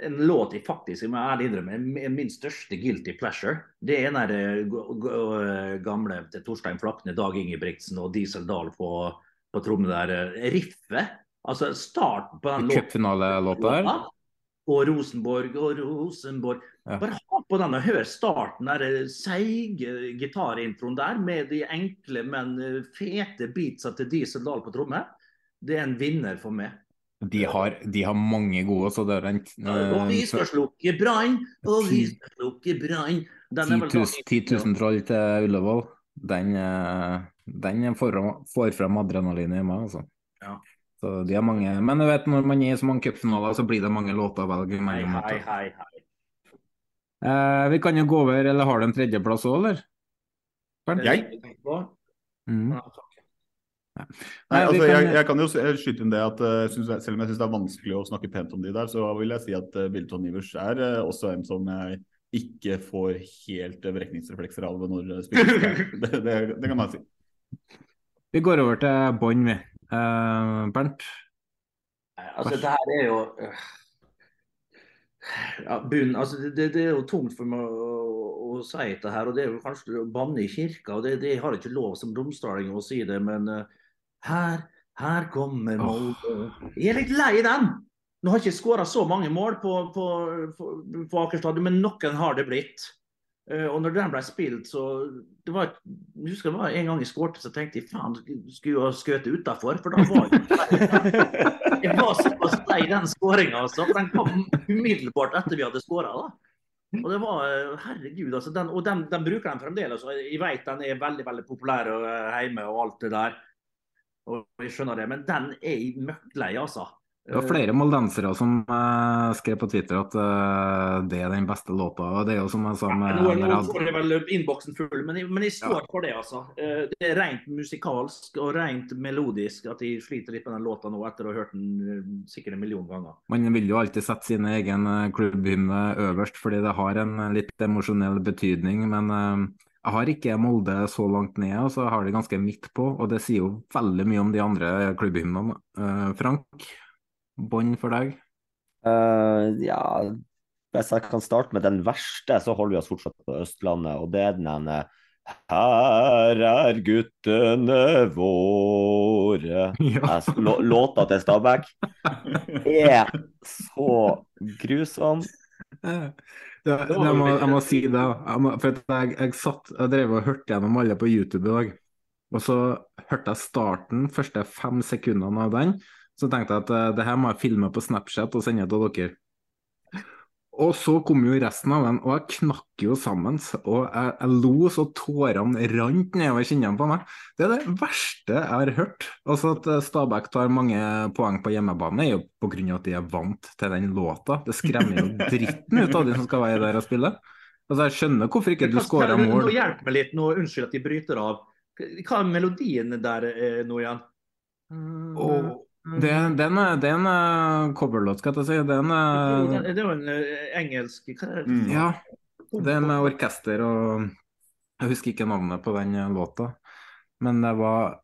en låt jeg faktisk jeg må ærlig innrømme er min største guilty pleasure. Det er den eh, g- gamle til Torstein Flakne, Dag Ingebrigtsen og Diesel Dahl på, på trommene der. eh, Riffet. Altså starten på den cupfinalelåta der. Og Rosenborg og Rosenborg. Ja. Bare ha på den og hør starten, eh, seige gitarintroen der, med de enkle, men eh, fete beatsa til Diesel Dahl på tromme. Det er en vinner for meg. De har, de har mange gode, så det er en Og vi skal slukke brann, og vi skal slukke brann. Den er 10 000, sånn- 10 000 troll til Ullevål. Den, eh, den får, får frem adrenalinet i meg, altså. Ja. Så de har mange, men du vet, når man er i så mange cupfinaler, så blir det mange låter å velge mellom. hei, hei, hei. Eh, vi kan jo gå over, eller har du en tredjeplass òg, eller? Bernt? Jeg? Mm. Nei, Nei, altså, kan- jeg, jeg kan jo s- skyte inn det at uh, synes selv om jeg syns det er vanskelig å snakke pent om de der, så vil jeg si at uh, Bilton Ivers er uh, også en som jeg ikke får helt vrekningsreflekser av når det spilles. det, det, det kan man si. Vi går over til bånn, vi. Uh, Bernt? Altså, det her er jo øh, ja, bunn, altså, det, det- er jo tungt for meg å, å si dette her, og det er jo kanskje å banne i kirka. og Det, det har jeg ikke lov som romsdaling å si det, men øh, her, her kommer Molde. Jeg er litt lei den! Nå har jeg ikke skåra så mange mål på, på, på, på Aker stadion, men noen har det blitt. Eh, og når den ble spilt, så det var, Jeg husker det var en gang jeg skårte, så tenkte jeg faen, skulle jeg ha skutt utafor? For da var jeg Jeg var såpass lei den skåringa, altså. For den kom umiddelbart etter vi hadde skåra. Og det var eh, Herregud, altså. Den, og den, den bruker de fremdeles. Jeg vet den er veldig veldig populær og, eh, hjemme og alt det der. Og jeg skjønner det, men den er jeg møkklei, altså. Det var flere moldensere som uh, skrev på Twitter at uh, det er den beste låta. og Det er jo som jeg sa med ja, nå får jeg vel innboksen full, men jeg, men jeg står for det, altså. Uh, Det er rent musikalsk og rent melodisk at jeg sliter litt med den låta nå etter å ha hørt den sikkert en million ganger. Man vil jo alltid sette sin egen klubbhymne øverst, fordi det har en litt emosjonell betydning. Men Jeg har ikke Molde så langt ned, og så har det ganske midt på, og det sier jo veldig mye om de andre klubbhymnene. Uh, Frank, bånd for deg? Uh, ja, hvis jeg kan starte med den verste, så holder vi oss fortsatt på Østlandet, og det er den ene her er guttene våre. Ja. Låta til Stabæk er så grusom. Ja, jeg, må, jeg, må, si det. Jeg, må, for jeg, jeg, satt, jeg drev og hørte gjennom alle på YouTube i dag. Og så hørte jeg starten, første fem sekundene av den. Så tenkte jeg at uh, det her må jeg filme på Snapchat og sende til dere. Og så kom jo resten av den, og jeg knakk jo sammen. Og jeg, jeg lo så tårene rant nedover kinnene på meg. Det er det verste jeg har hørt. Altså At eh, Stabæk tar mange poeng på hjemmebane, er jo pga. at de er vant til den låta. Det skremmer jo dritten ut av de som skal være der og spille. Altså Jeg skjønner hvorfor ikke du skårer mål. Nå Hjelp meg litt, nå, unnskyld at de bryter av. Hva er melodien der eh, nå igjen? Og den, er en, er en uh, coverlåt, skal jeg si. Det er, en, uh, det er jo en uh, engelsk hva er det? Ja. Det er med orkester og Jeg husker ikke navnet på den låta, men det var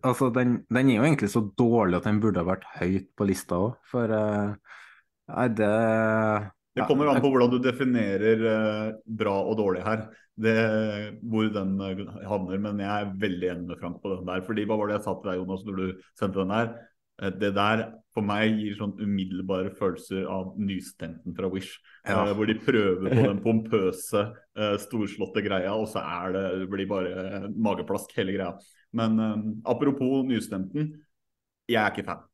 Altså, den, den, er jo egentlig så dårlig at den burde ha vært høyt på lista òg, for Nei, det Det kommer an på hvordan du definerer bra og dårlig her. Det, hvor den havner. Men jeg er veldig enig med Frank på den der. fordi Hva var det jeg sa til deg, Jonas, når du sendte den der? Eh, det der for meg gir sånn umiddelbare følelser av nystemten fra Wish. Ja. Uh, hvor de prøver på den pompøse, uh, storslåtte greia, og så er det, det blir bare mageplask hele greia. Men uh, apropos nystemten, jeg er ikke fan.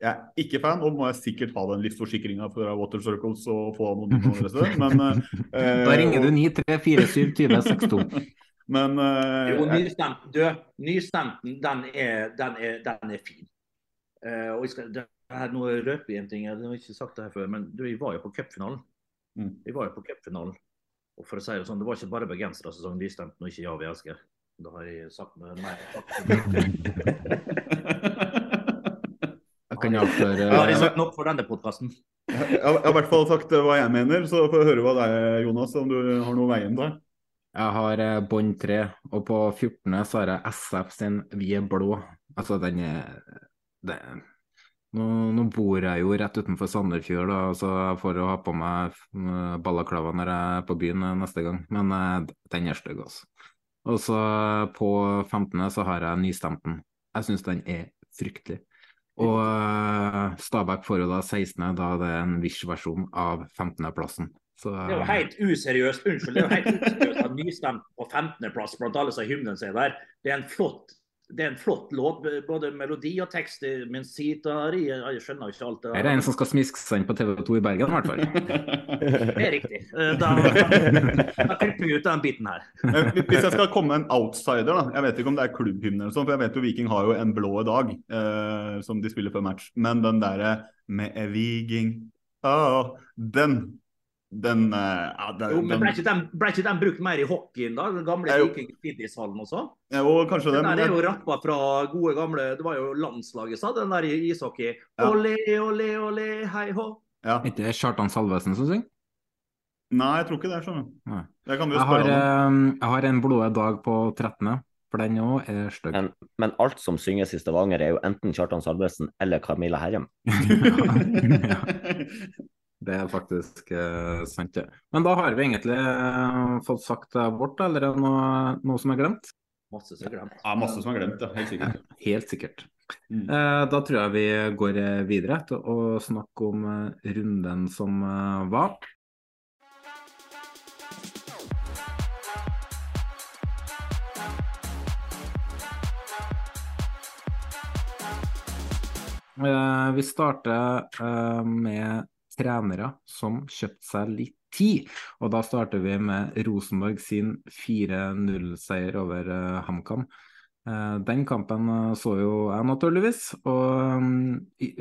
Jeg er ikke fan, og må jeg sikkert ha den livsforsikringa fra Water Circles og få anonyme men Da ringer du 9347 2062. Men Jo, nystemten, du, nystemten den er, den er, den er fin. Uh, og jeg skal, det her, nå røper jeg en ting, jeg har ikke sagt det her før, men du, jeg var jo på cupfinalen. Mm. Vi var jo på cupfinalen. Og for å si Det sånn, det var ikke bare bergensere som sang nystemten og ikke Ja, vi elsker. Da har jeg sagt med meg Jeg kan avsløre Har jeg sagt nok for denne podkasten? Jeg har i hvert fall sagt hva jeg mener, så får jeg høre hva det er, Jonas, om du har noe veien der. Jeg har eh, bånd tre, og på 14. så har jeg SF sin Vi er blå. Altså den er det, nå, nå, bor jeg jo rett utenfor Sandefjord, da, så jeg får ha på meg ballaklava når jeg er på byen eh, neste gang. Men uh, den er stygg, altså. Og så på 15. så har jeg nystemten. Jeg syns den er fryktelig. Og Stabæk får jo da 16., da det er en Wish-versjon av 15.-plassen. Så, det er jo helt useriøst. Unnskyld, det er jo helt useriøst at nystemt på 15.-plass blant alle som hymnen sin der. Det er en flott det er en flott låt, både melodi og tekst. Men sitari Jeg skjønner ikke alt det er en som skal smiske seg inn på TV 2 i Bergen, i hvert fall. det er riktig. Eh, da, da klipper vi ut den biten her. Hvis jeg skal komme en outsider, da. Jeg vet ikke om det er klubbhymne eller sånn, for jeg vet jo Viking har jo en blå dag eh, som de spiller før match. Men den derre med Viking, oh, den den, uh, ja, den, jo, men ble ikke, den, ble ikke, den, brukt mer i hockeyen, da? Den gamle Viking Fitnesshallen også? Jo, kanskje den. Den der er jo rappa fra gode gamle Det var jo landslaget, sa den der i ishockey. Ja. Ole, ole, ole, hei hå. Ja. Ikke det Kjartan Salvesen som synger? Nei, jeg tror ikke det. du. Det kan du jo spørre jeg har, om. Jeg har en blå dag på 13. For den òg er stygg. Men, men, alt som synges i Stavanger, er jo enten Kjartan Salvesen eller Camilla Herrem. ja. Det er faktisk eh, sant, det. Men da har vi egentlig eh, fått sagt det vårt, eller er det noe, noe, som er glemt? Masse som er glemt. Ja, masse som er glemt, ja. Helt sikkert. Helt sikkert. Mm. Eh, da tror jeg vi går videre til å snakke om runden som var. vi starter med trenere som kjøpte seg litt tid. Og da starter vi med Rosenborg sin 4-0-seier over uh, HamKam. Uh, den kampen uh, så jo jeg naturligvis, og um,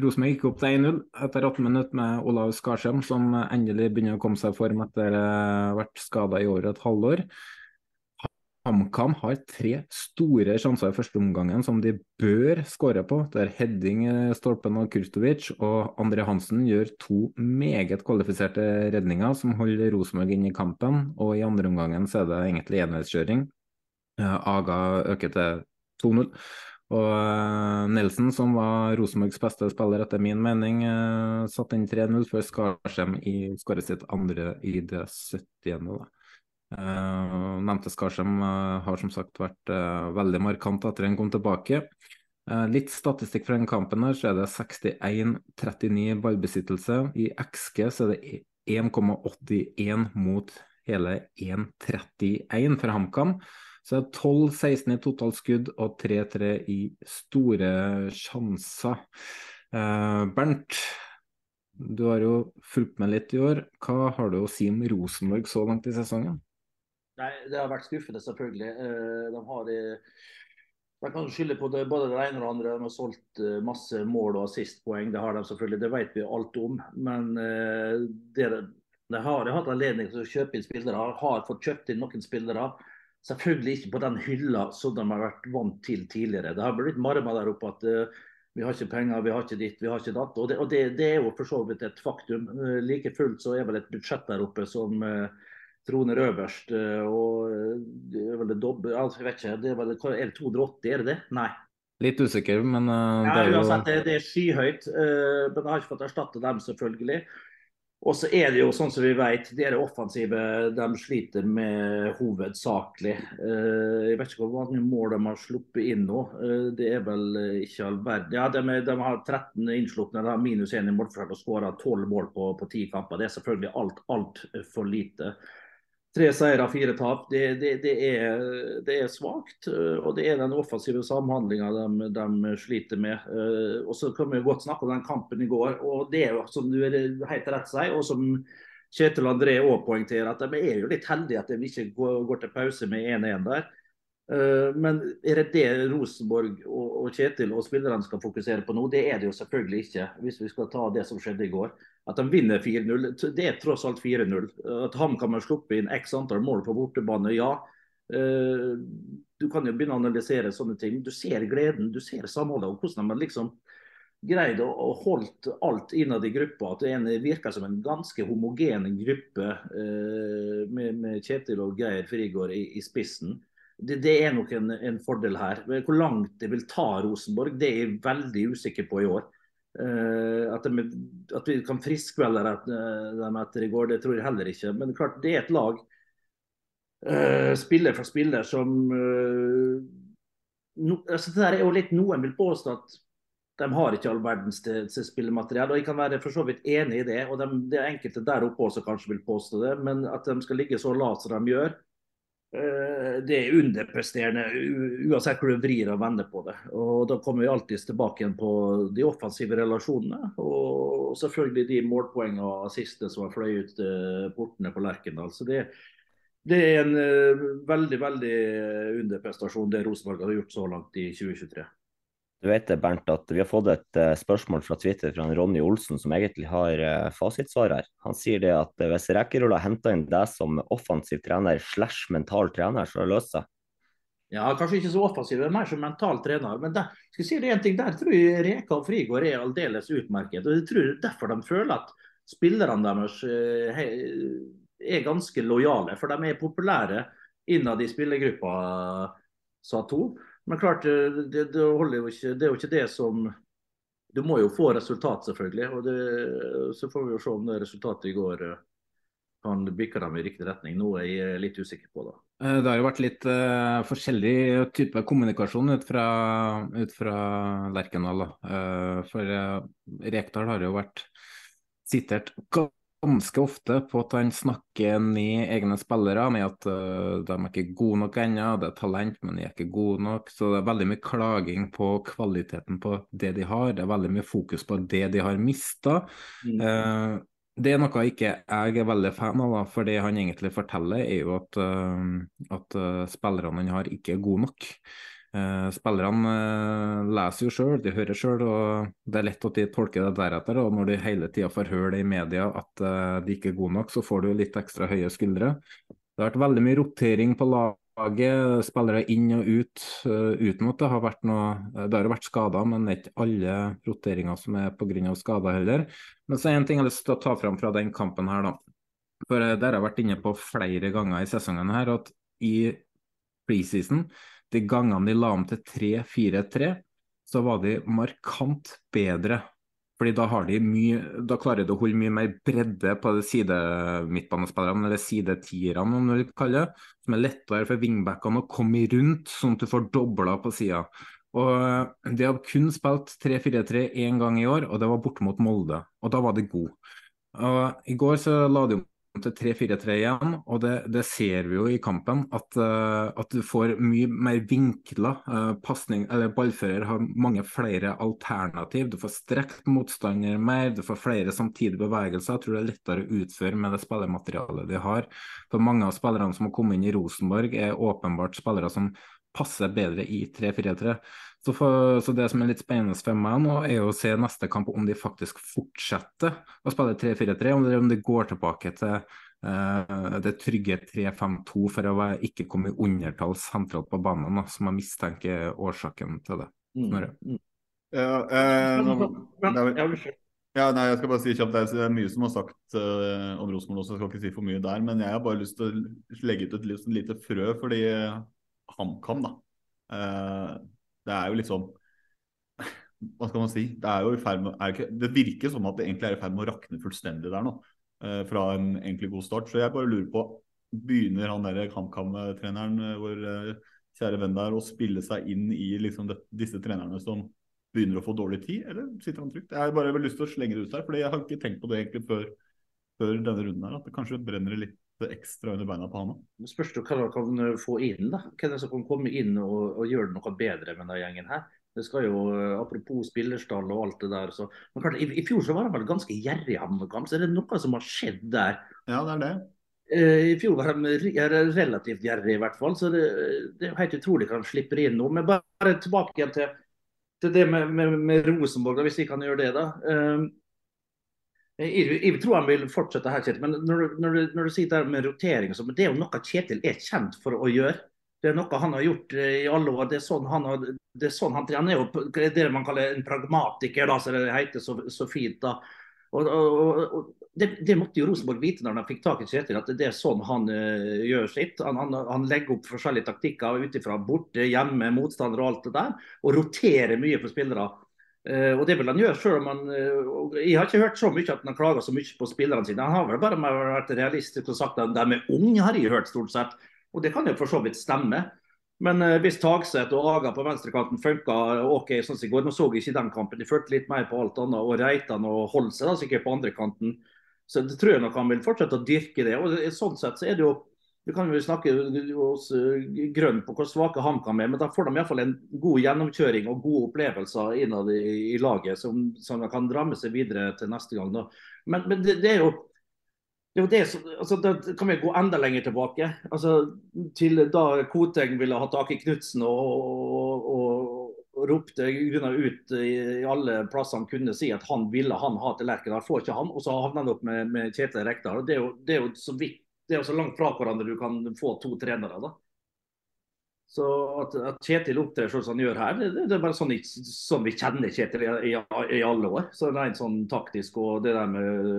Rosenborg gikk opp til 1-0 etter 18 minutter med Olav Skarsheim, som endelig begynner å komme seg i form etter å ha vært skada i over et halvår. HamKam har tre store sjanser i første omgangen som de bør skåre på. Det er heading stolpen av Kurtovic, og André Hansen gjør to meget kvalifiserte redninger som holder Rosenborg inn i kampen. Og i andre omgangen så er det egentlig enveiskjøring. Aga øker til 2-0. Og uh, Nelson, som var Rosenborgs beste spiller etter min mening, satte inn 3-0 før Skarsheim skåret sitt andre i det 70. Uh, nevnte Skarsheim uh, har som sagt vært uh, veldig markant etter han kom tilbake. litt statistikk fra den kampen her, så er det 61-39 ballbesittelse. I XG så er det 1,81 mot hele 1,31 for HamKam. Så det er 12-16 i totalskudd og 3-3 i store sjanser. Eh, Bernt, du har jo fulgt med litt i år. Hva har du å si om Rosenborg så langt i sesongen? Nei, Det har vært skuffende, selvfølgelig. Eh, de har de kan skylde på det, både det ene og det andre. De har solgt eh, masse mål og assistpoeng. Det har de selvfølgelig, det vet vi alt om. Men eh, de har hatt anledning til å kjøpe inn spillere, har fått kjøpt inn noen spillere. Selvfølgelig ikke på den hylla som de har vært vant til tidligere. Det har blitt marma der oppe at vi har ikke penger, vi har ikke ditt, vi har ikke datt. Og, det, og det, det, er jo for så vidt et faktum. Like fullt så er vel et budsjett der oppe som uh, troner øverst. og det er vel det doble, altså, jeg vet ikke, det er vel er det 280, er det det? Nei. Litt usikker, men ja, det er jo uansett, det, det er skyhøyt. men jeg har ikke fått erstatte dem, selvfølgelig. Og så er det jo sånn som vi vet, det er det offensive de sliter med hovedsakelig. Uh, jeg vet ikke hvor mange mål de har sluppet inn nå. Eh, det er vel ikke all verden. Ja, de, de, har 13 innslupne, de har minus 1 i målforskjell og skåra 12 mål på, på 10 kamper. Det er selvfølgelig alt altfor lite. Tre seire, fire tap. Det, det, det, er, det er svakt. Eh, og det er den offensive samhandlinga de, de, sliter med. Eh, og så kan vi godt snakke om den kampen i går. og Det er jo som du er helt rett si, og som Kjetil André òg poengterer, at de er jo litt heldige at de ikke går, går til pause med 1-1 der. Eh, men er det det Rosenborg og Kjetil og spillerne skal fokusere på nå? Det er det jo selvfølgelig ikke, hvis vi skal ta det som skjedde i går. At de vinner 4-0, det er tross alt 4-0. At HamKam har sluppet inn x antall mål på bortebane, ja. Eh, du kan jo begynne å analysere sånne ting. Du ser gleden, du ser samholdet. og hvordan man liksom greid å, holde alt innad i gruppa. At det virker som en ganske homogen gruppe eh, med, med, Kjetil og Geir Frigård i, i spissen. Det, det, er nok en, en, fordel her. Hvor langt det vil ta Rosenborg, det er jeg veldig usikker på i år. Uh, at, de, at, vi kan friskmelde dem etter i går, det tror jeg heller ikke. Men klart, det er et lag, uh, spiller for spiller, som uh, no, altså Det er jo litt Noen vil påstå at de har ikke all verdens til, til spillemateriell. og Jeg kan være for så vidt enig i det. og de, Det er enkelte der oppe også kanskje vil påstå det. Men at de skal ligge så lavt som de gjør, Eh, det er underpresterende uansett hvor du vrir og vender på det. Og Da kommer vi alltid tilbake igjen på de offensive relasjonene. Og selvfølgelig de målpoengene og assistene som har fløyet ut eh, portene på Lerkendal. Så det, det, er en eh, veldig veldig underprestasjon det Rosenborg har gjort så langt i 2023. Du vet Bernt, at vi har fått et uh, spørsmål fra Twitter fra Ronny Olsen, som egentlig har uh, fasitsvar her. Han sier det at uh, hvis Rekkerol har henta inn deg som offensiv trener slash mental trener, så har det løst seg? Ja, kanskje ikke så offensiv, men mer som mental trener. Men der, skal jeg si det en ting, der tror jeg Reka og Frigård er aldeles utmerket. og Jeg tror det er derfor de føler at spillerne deres er ganske lojale. For de er populære innad i spillergruppa, sa to. Men klart, det, det, holder jo ikke, det er jo ikke det som Du må jo få resultat, selvfølgelig. og det, Så får vi jo se om det resultatet i går eh, kan bikke dem i riktig retning. Noe jeg er litt usikker på. da. Eh, det har jo vært litt uh, forskjellig type kommunikasjon ut fra, ut fra Lerkendal. Uh, for uh, Rekdal har jo vært sitert ganske ofte på at han snakker ned egne spillere med at uh, de er ikke gode nok ennå, det er talent, men de er ikke gode nok. Så det er veldig mye klaging på kvaliteten på det de har. Det er veldig mye fokus på det de har mista. Mm. Uh, det er noe ikke jeg er veldig fan av, da, for det han egentlig forteller, er jo at, uh, at spillerne han har, ikke er gode nok. Uh, spillerne uh, leser jo sjøl, de hører sjøl, og det er lett at de tolker det deretter. Og når de hele tida får høre det i media at uh, de ikke er gode nok, så får du litt ekstra høye skuldre. Det har vært veldig mye rotering på laget spillere inn og ut, uten at det har vært noe Det har jo vært skader, men det er ikke alle roteringer som er pga. skader heller. Men så er en ting jeg har lyst til å ta fram fra den kampen her, da. For der har jeg vært inne på flere ganger i sesongen her at i preseason, de gangene de la om til 3-4-3, så var de markant bedre fordi da, har de mye, da klarer de å holde mye mer bredde på de sidemidtbanespillerne, eller sidetierne om du vil kalle det, som er lettere for wingbackene å komme rundt, sånn at du får dobla på sida. Og eh, De har kun spilt 3-4-3 én gang i år, og det var borte mot Molde. Og da var de gode. I går så la de til 3-4-3 igjen, og det, det, ser vi jo i kampen. At, uh, at du får mye mer vinkla Uh, pasning, eller Ballfører har mange flere alternativ. Du får strekt motstander mer, du får flere samtidige bevegelser. Jeg tror det er lettere å utføre med det spillermaterialet de har. For Mange av spillerne som har kommet inn i Rosenborg, er åpenbart spillere som passer bedre i 3-4-3. Så, for, så, det som er litt spennende for meg nå, er å se neste kamp om de faktisk fortsetter å spille 3-4-3, om, om de går tilbake til uh, det trygge 3-5-2 for å være, ikke komme i undertall sentralt på banen, da, som jeg mistenker er årsaken til det. Mm. Mm. Ja, eh, nå, ja, nei, jeg skal bare si kjapt, Det er mye som er sagt uh, om Rosenborg også, jeg skal ikke si for mye der. Men jeg har bare lyst til å legge ut et lite frø fordi HamKam, da. Uh, det er jo litt sånn Hva skal man si? Det, er jo i ferd med, ikke, det virker som at det egentlig er i ferd med å rakne fullstendig der nå. Uh, fra en egentlig god start. Så jeg bare lurer på Begynner han der KamKam-treneren, uh, vår uh, kjære venn der, å spille seg inn i liksom det, disse trenerne som begynner å få dårlig tid, eller sitter han trygt? Jeg har bare lyst til å slenge det ut der, for jeg har ikke tenkt på det egentlig før, før denne runden her. At det kanskje brenner litt ekstra under beina på han òg. Spørs hva han kan eh, få inn. da. Hvem som kan komme inn og, og gjøre noe bedre med denne gjengen her. Det skal jo, eh, Apropos spillerstall og alt det der. Så, men klart, i, i, fjor så var han vel ganske gjerrig, HamKam. Så er det noe som har skjedd der. Ja, det er det. Eh, I fjor var de relativt gjerrige, i hvert fall. Så det, det er helt utrolig hva de slipper inn nå. Men bare tilbake igjen til, til det med, med, med Rosenborg, da, hvis vi kan gjøre det. da. Um, jeg, jeg, tror han vil fortsette her, Kjetil. Men når, når, du, når du sier det med rotering, så, det er jo noe Kjetil er kjent for å gjøre. Det er noe han har gjort eh, i alle år. Det er sånn han, har, det er sånn han, han er jo det man kaller en pragmatiker, da, så det heter så, så fint. da. Og, og, og det, det, måtte jo Rosenborg vite når de fikk tak i Kjetil, at det er sånn han uh, gjør sitt. Han, han, han, legger opp forskjellige taktikker ut ifra borte, hjemme, motstander og alt det der. Og roterer mye på spillere. Uh, og det vil han gjøre selv om han uh, Jeg har ikke hørt så mye at han har klaga så mye på spillerne sine. Han har vel bare vært realistisk og sagt at de er unge, har jeg hørt stort sett. Og det kan jo for så vidt stemme. Men uh, hvis Tagseth og Aga på venstrekanten funka OK sånn som i går, nå så jeg ikke den kampen, de følte litt mer på alt annet. Og Reitan og Holse da, sikkert på andre kanten. Så det tror jeg nok han vil fortsette å dyrke det. og Sånn sett så er det jo vi kan jo snakke oss eh, grønn på hvor svake HamKam er, men da får de iallfall en god gjennomkjøring og gode opplevelser innad i, i laget som, som, de kan dra med seg videre til neste gang. Da. Men, men det, det, er jo det, er jo det som, altså, Da kan vi gå enda lenger tilbake. Altså, til da Koteng ville ha tak i Knutsen og, og, og, ropte ut i, i alle plasser han kunne si at han ville han ha til Lerkendal. Får ikke han, og så havner han opp med, med Kjetil Rekdal. Det, det er jo så vidt det er jo så langt fra hverandre du kan få to trenere. da. Så at, at Kjetil opptrer sånn som han gjør her, det, det er bare sånn, sånn, vi kjenner Kjetil i, i, i, alle år. Så det er en sånn taktisk og det der med,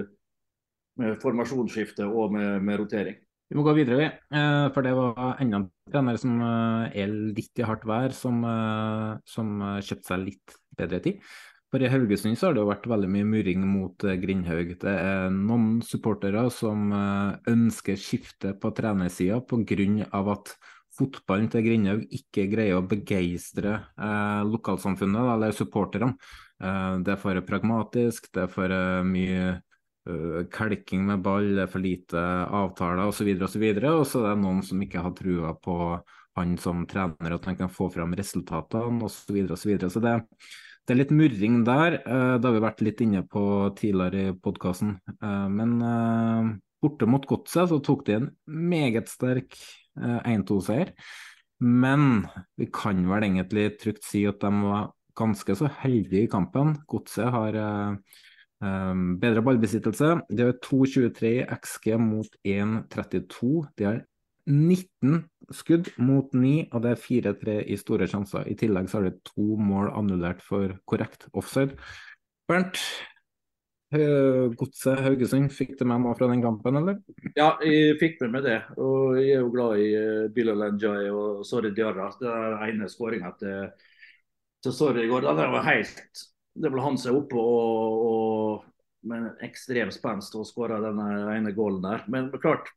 med formasjonsskifte og med, med, rotering. Vi må gå videre, vi. Eh, for det var enda en trener som eh, er litt i hardt vær, som, eh, som kjøpte seg litt bedre tid. For I Haugesund så har det jo vært veldig mye murring mot uh, Grindhaug. Det er noen supportere som uh, ønsker skifte på trenersida pga. at fotballen til Grindhaug ikke greier å begeistre eh, lokalsamfunnet eller supporterne. det er for pragmatisk, det er for mye kalking med ball, det er for lite avtaler osv. Og, så videre, og, så og så er det noen som ikke har trua på han som trener, at han kan få fram resultatene osv. Så, videre, og så, videre. så det det er litt murring der. Eh, det har vi vært litt inne på tidligere i podkasten. Eh, men eh, borte mot Godset så tok de en meget sterk 1-2-seier. Men vi kan vel egentlig trygt si at de var ganske så heldige i kampen. Godset har bedre ballbesittelse. De har 2,23 XG mot 1,32. De har 19 skudd mot 9, og det er 4-3 i store sjanser. I tillegg så har det to mål annullert for korrekt offside. Bernt, Godset Haugesund, fikk du med noe fra den kampen, eller? Ja, jeg fikk med meg det. Og jeg er jo glad i uh, Bilal Njay og Sorry Diarra. Det er ene skåringa til, til Sorry i går. Det var helt Det ble han seg oppe og, og med ekstrem spenst og skåra den ene gålen der. Men klart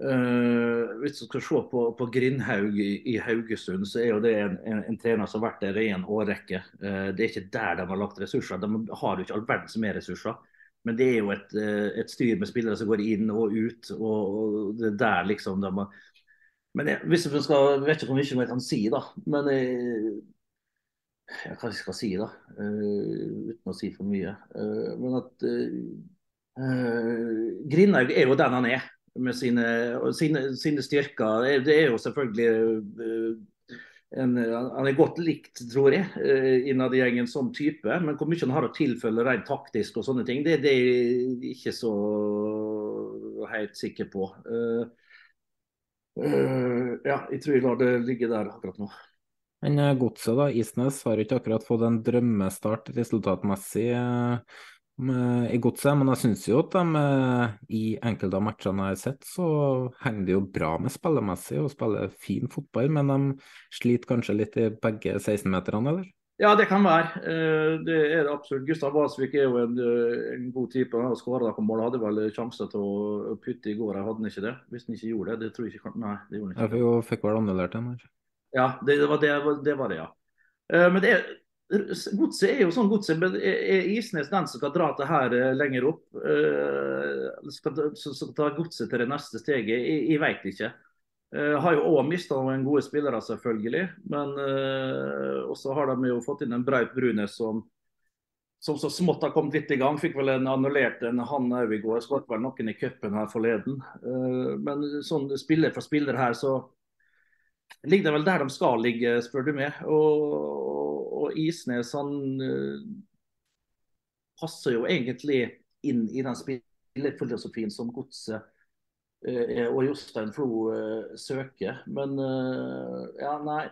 Uh, hvis du skal se på, på Grindhaug i, i, Haugesund, så er jo det en, en, en, trener som har vært der i en årrekke. Uh, det er ikke der de har lagt ressurser. De har jo ikke all verdens mer ressurser. Men det er jo et, uh, et, styr med spillere som går inn og ut. og, og det er der liksom de har... Men jeg, hvis jeg skal, vet ikke hvor mye jeg kan si, da. Men jeg, jeg hva jeg skal si, da. uten å si for mye. men at Grindhaug er jo den han er med sine, sine, sine, styrker. Det er jo selvfølgelig eh, en, Han er godt likt, tror jeg, eh, innad i gjengen som type. Men hvor mye han har å tilfelle rent taktisk og sånne ting, det, det er jeg ikke så helt sikker på. Uh, ja, jeg tror jeg lar det ligge der akkurat nå. Men Godset, da, Isnes, har ikke akkurat fått en drømmestart resultatmessig. Eh, i godset, men jeg syns jo at de eh, i enkelte av matchene jeg har sett, så henger de jo bra med spillemessig og spiller fin fotball, men de sliter kanskje litt i begge 16-meterne, eller? Ja, det kan være. Eh, det er det absolutt. Gustav Walsvik er jo en, en god type. Han har skåra noen mål. Hadde vel sjanse til å putte i går, hadde han ikke det? Hvis han ikke gjorde det, det tror jeg ikke Nei, det gjorde han ikke. Jeg fikk vel annullert den her. Ja, det, det, var det, det, var det, ja. Men det er Godset er jo sånn godset, er Isnes den som skal dra det her eh, lenger opp? Uh, skal, skal ta godset til det neste steget? Jeg, jeg vet ikke. Uh, har jo òg mista noen gode spillere, selvfølgelig. Men uh, også har de jo fått inn en Braut Brune som, som så smått har kommet litt i gang. Fikk vel en annullert en han òg i går. Skåret vel noen i cupen her forleden. Uh, men sånn spiller for spiller her, så ligger det vel der de skal ligge, spør du meg. Og, og Isnes han uh, passer jo egentlig inn i den spillefilosofien som Godset uh, og Jostein Flo uh, søker. Men ja, nei.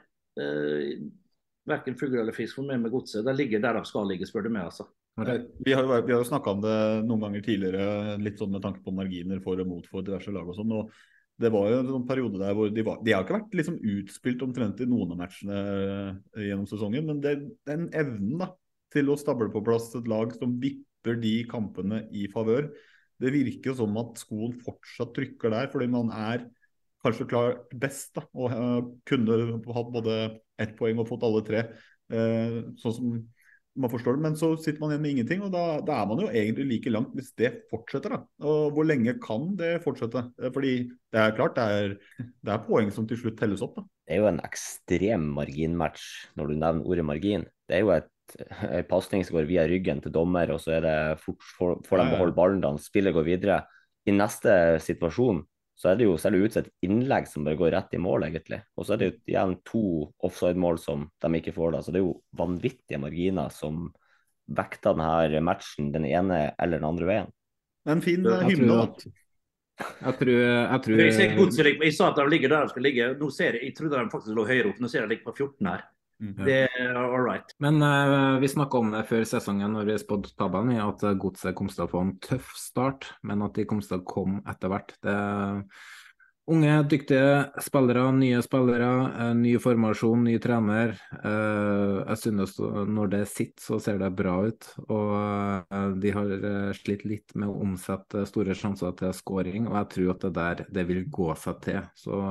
Verken fugl eller fisk får meg med Godset. De ligger der de skal ligge, spør du meg. altså. Vi har, vi har jo snakka om det noen ganger tidligere, litt sånn med tanke på marginer for og mot for diverse lag og sånn. og det var jo en sånn periode der hvor de, var, de har ikke vært liksom utspilt omtrent i noen av matchene eh, gjennom sesongen, men det, den evnen da, til å stable på plass et lag som vipper de kampene i favør, det virker som at skoen fortsatt trykker der, fordi man er kanskje klart best da, og uh, kunne hatt både ett poeng og fått alle tre. Uh, sånn som man forstår det, Men så sitter man igjen med ingenting, og da, da, er man jo egentlig like langt hvis det fortsetter. da. Og Hvor lenge kan det fortsette? Eh, fordi det er klart, det er, det er poeng som til slutt telles opp. da. Det er jo en ekstrem marginmatch når du nevner ordet margin. Det er jo et en pasning som går via ryggen til dommer, og så er det fort, får de beholde ballen da spillet går videre. I neste situasjon så er det jo selv ut et innlegg som bare går rett i mål, egentlig. Og så er det jo igjen to offside-mål som de ikke får, da. Så det er jo vanvittige marginer som vekter denne matchen den ene eller den andre veien. En fin hymne, da. Jeg tror, jeg, tror... jeg, jeg, sa at de ligger der de skal ligge. Nå ser jeg, jeg trodde de faktisk lå høyere opp. Nå ser jeg de ligger på 14 her. Mm. Det er all right. Men uh, vi snakka om det før sesongen når vi spådde tabellen, at Godset kom til å få en tøff start, men at de kom til å komme etter hvert. Det er Unge, dyktige spillere, nye spillere, uh, ny formasjon, ny trener. Uh, jeg synes når det sitter, så ser det bra ut. Og eh, de har slitt litt med å omsette store sjanser til skåring, og jeg tror at det der det vil gå seg til. Så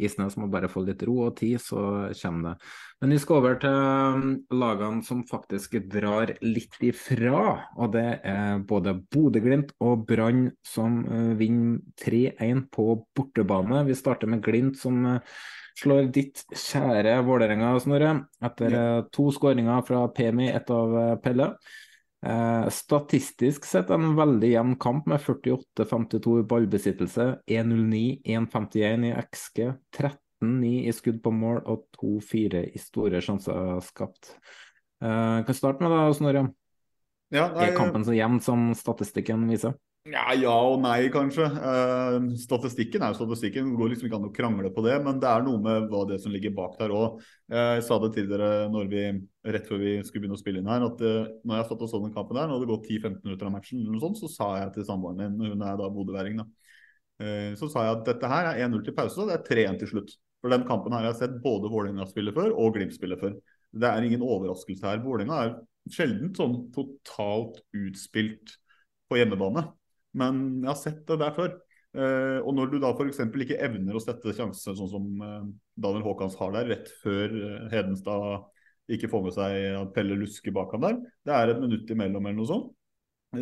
Isnes må bare få litt ro og tid, så kommer det. Men vi skal over til lagene som faktisk drar litt ifra, og det er både Bodø-Glimt og Brann som vinner 3-1 på bortebane. Vi starter med Glimt, som eh, slår ditt kjære Vålerenga, Snorre. Etter. Eh, to skåringer fra Pemi, ett av eh, Pelle. Eh, statistisk sett en veldig jevn kamp med 48-52 i ballbesittelse, 1-0-9, 1-51 i XG, 13-9 i skudd på mål og 2-4 i store sjanser skapt. Uh, kan starte med deg, Snorre. Ja, er kampen så jevn som statistikken viser? Ja, ja og nei, kanskje. Uh, statistikken er jo statistikken. Det går liksom ikke an å krangle på det. Men det er noe med hva det som ligger bak der òg. Uh, jeg sa det til dere når vi, rett før vi skulle begynne å spille inn her, at uh, når jeg satt og så den kampen der, når det gått 10-15 minutter av matchen, eller noe sånt, så sa jeg til samboeren min, hun er da bodøværing, da, så sa jeg at dette her er 1-0 til pause, og det er 3-1 til slutt. For den kampen her har jeg sett både Vålerenga spille før og Glimt spille før. Det er ingen overraskelse her. Vålerenga er sjelden sånn totalt utspilt på hjemmebane. Men jeg har sett det der før. Uh, og når du da f.eks. ikke evner å sette sjanser sånn som uh, Daniel Haakons har der, rett før uh, Hedenstad ikke får med seg at Pelle lusker bak ham der, det er et minutt imellom eller noe sånt,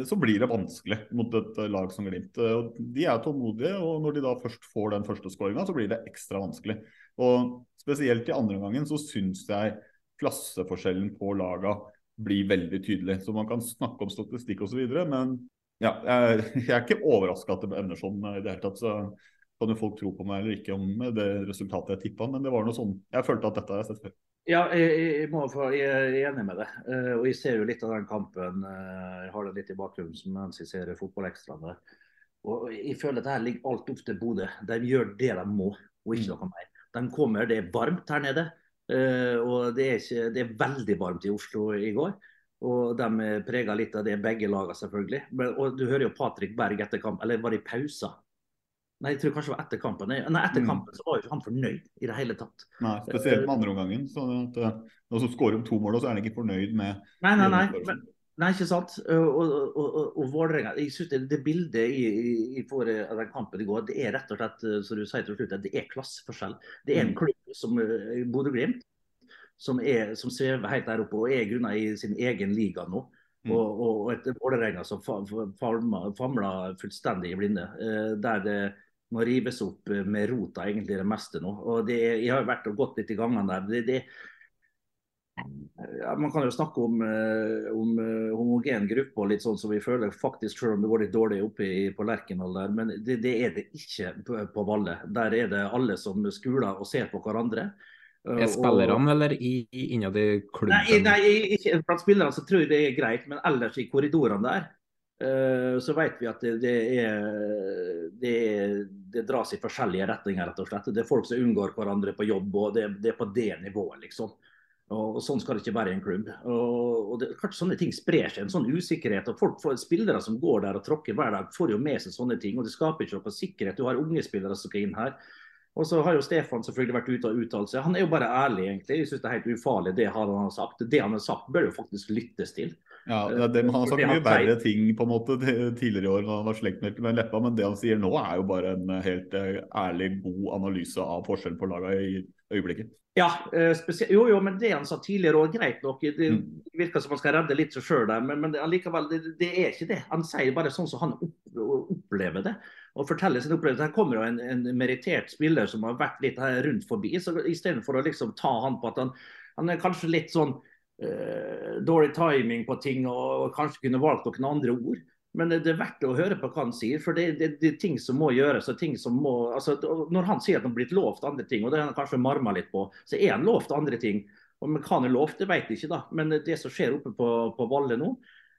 så blir det vanskelig mot et lag som Glimt. De er tålmodige, og når de da først får den første skåringa, så blir det ekstra vanskelig. Og Spesielt i andre gangen så syns jeg klasseforskjellen på laga blir veldig tydelig. Så Man kan snakke om statistikk osv., men ja, jeg, jeg, er ikke overraska at det ender sånn i det hele tatt. så kan jo folk tro på meg eller ikke om det resultatet jeg tippa, men det var noe sånn. Jeg følte at dette har jeg sett før. Ja, jeg, jeg, må jeg er enig med det. Uh, og jeg ser jo litt av den kampen. Uh, jeg har det litt i bakgrunnen mens jeg ser fotballekstra. Og jeg føler at her ligger alt opp til Bodø. De gjør det de må, og ikke noe mer. De kommer, Det er varmt her nede. Uh, og det er, ikke, det er veldig varmt i Oslo i går. Og de prega litt av det, begge lagene selvfølgelig. Og du hører jo Patrick Berg etter kamp, eller var det i pausa? Nei, jeg tror kanskje det var etter kampen. Nei, etter mm. kampen så var jo ikke han fornøyd i det hele tatt. Nei, Spesielt med andreomgangen. Eh, når du skårer om to mål, så er han ikke fornøyd med Nei, nei, nei. Men, nei ikke sant. Og, og, og, og Vålerenga Jeg synes det, det bildet i, i, i for den kampen i går, det er rett og slett, eh, som du sier til slutt, det er klasseforskjell. Det er en mm. klubb som eh, Bodø-Glimt som, er, som svever helt der oppe og er grunnet i sin egen liga nå. Mm. Og, og, et Vålerenga som famler fullstendig i blinde. Eh, der det må rives opp med rota egentlig det meste nå. Og det, Jeg har vært og gått litt i gangene der. Det, det, ja, man kan jo snakke om, uh, om uh, homogen gruppe og litt sånn som vi føler faktisk, selv om det var litt dårlig oppe i, på Lerkendal der. Men det, det, er det ikke på, på Valle. Der er det alle som skuler og ser på hverandre. Er spillerne eller i, innad i klubben? Nei, nei, ikke blant spillerne så tror jeg det er greit, men ellers i korridorene der så vet vi at det, det, er, det, det, dras i forskjellige retninger, rett og slett. Det er folk som unngår hverandre på jobb, og det, er på det nivået, liksom. Og, og, Sånn skal det ikke være i en klubb. Og, og kanskje Sånne ting sprer seg, en sånn usikkerhet. og folk Spillere som går der og tråkker hver dag, får jo med seg sånne ting. og Det skaper ikke noe sikkerhet. Du har unge spillere som skal inn her. Og så har jo Stefan selvfølgelig vært ute og uttalt seg. Han er jo bare ærlig, egentlig. Jeg syns det er helt ufarlig det han har sagt. Det han har sagt bør jo faktisk lyttes til. Ja, det, Han har sagt mye verre ting på en måte tidligere i år når han var slektmeldt med Leppa, men det han sier nå er jo bare en helt eh, ærlig, god analyse av forskjellen på laga i øyeblikket. Ja, eh, jo, jo, men det han sa tidligere òg, greit nok. Det mm. virker som han skal redde litt seg sjøl der, men, men allikevel, det, det, er ikke det. Han sier bare sånn som han opplever det og forteller sin opplevelse. Her kommer jo en, en merittert spiller som har vært litt her rundt forbi. så Istedenfor å liksom ta han på at han, han er kanskje litt sånn uh, dårlig timing på ting og, kanskje kunne valgt noen andre ord. Men det er verdt å høre på hva han sier, for det, det, det er ting som må gjøres. og ting som må, altså Når han sier at han har blitt lovt andre ting, og det har han kanskje marma litt på, så er han lovt andre ting. Og men Hva han er lovt, det vet jeg ikke, da. Men det som skjer oppe på, på Valle nå,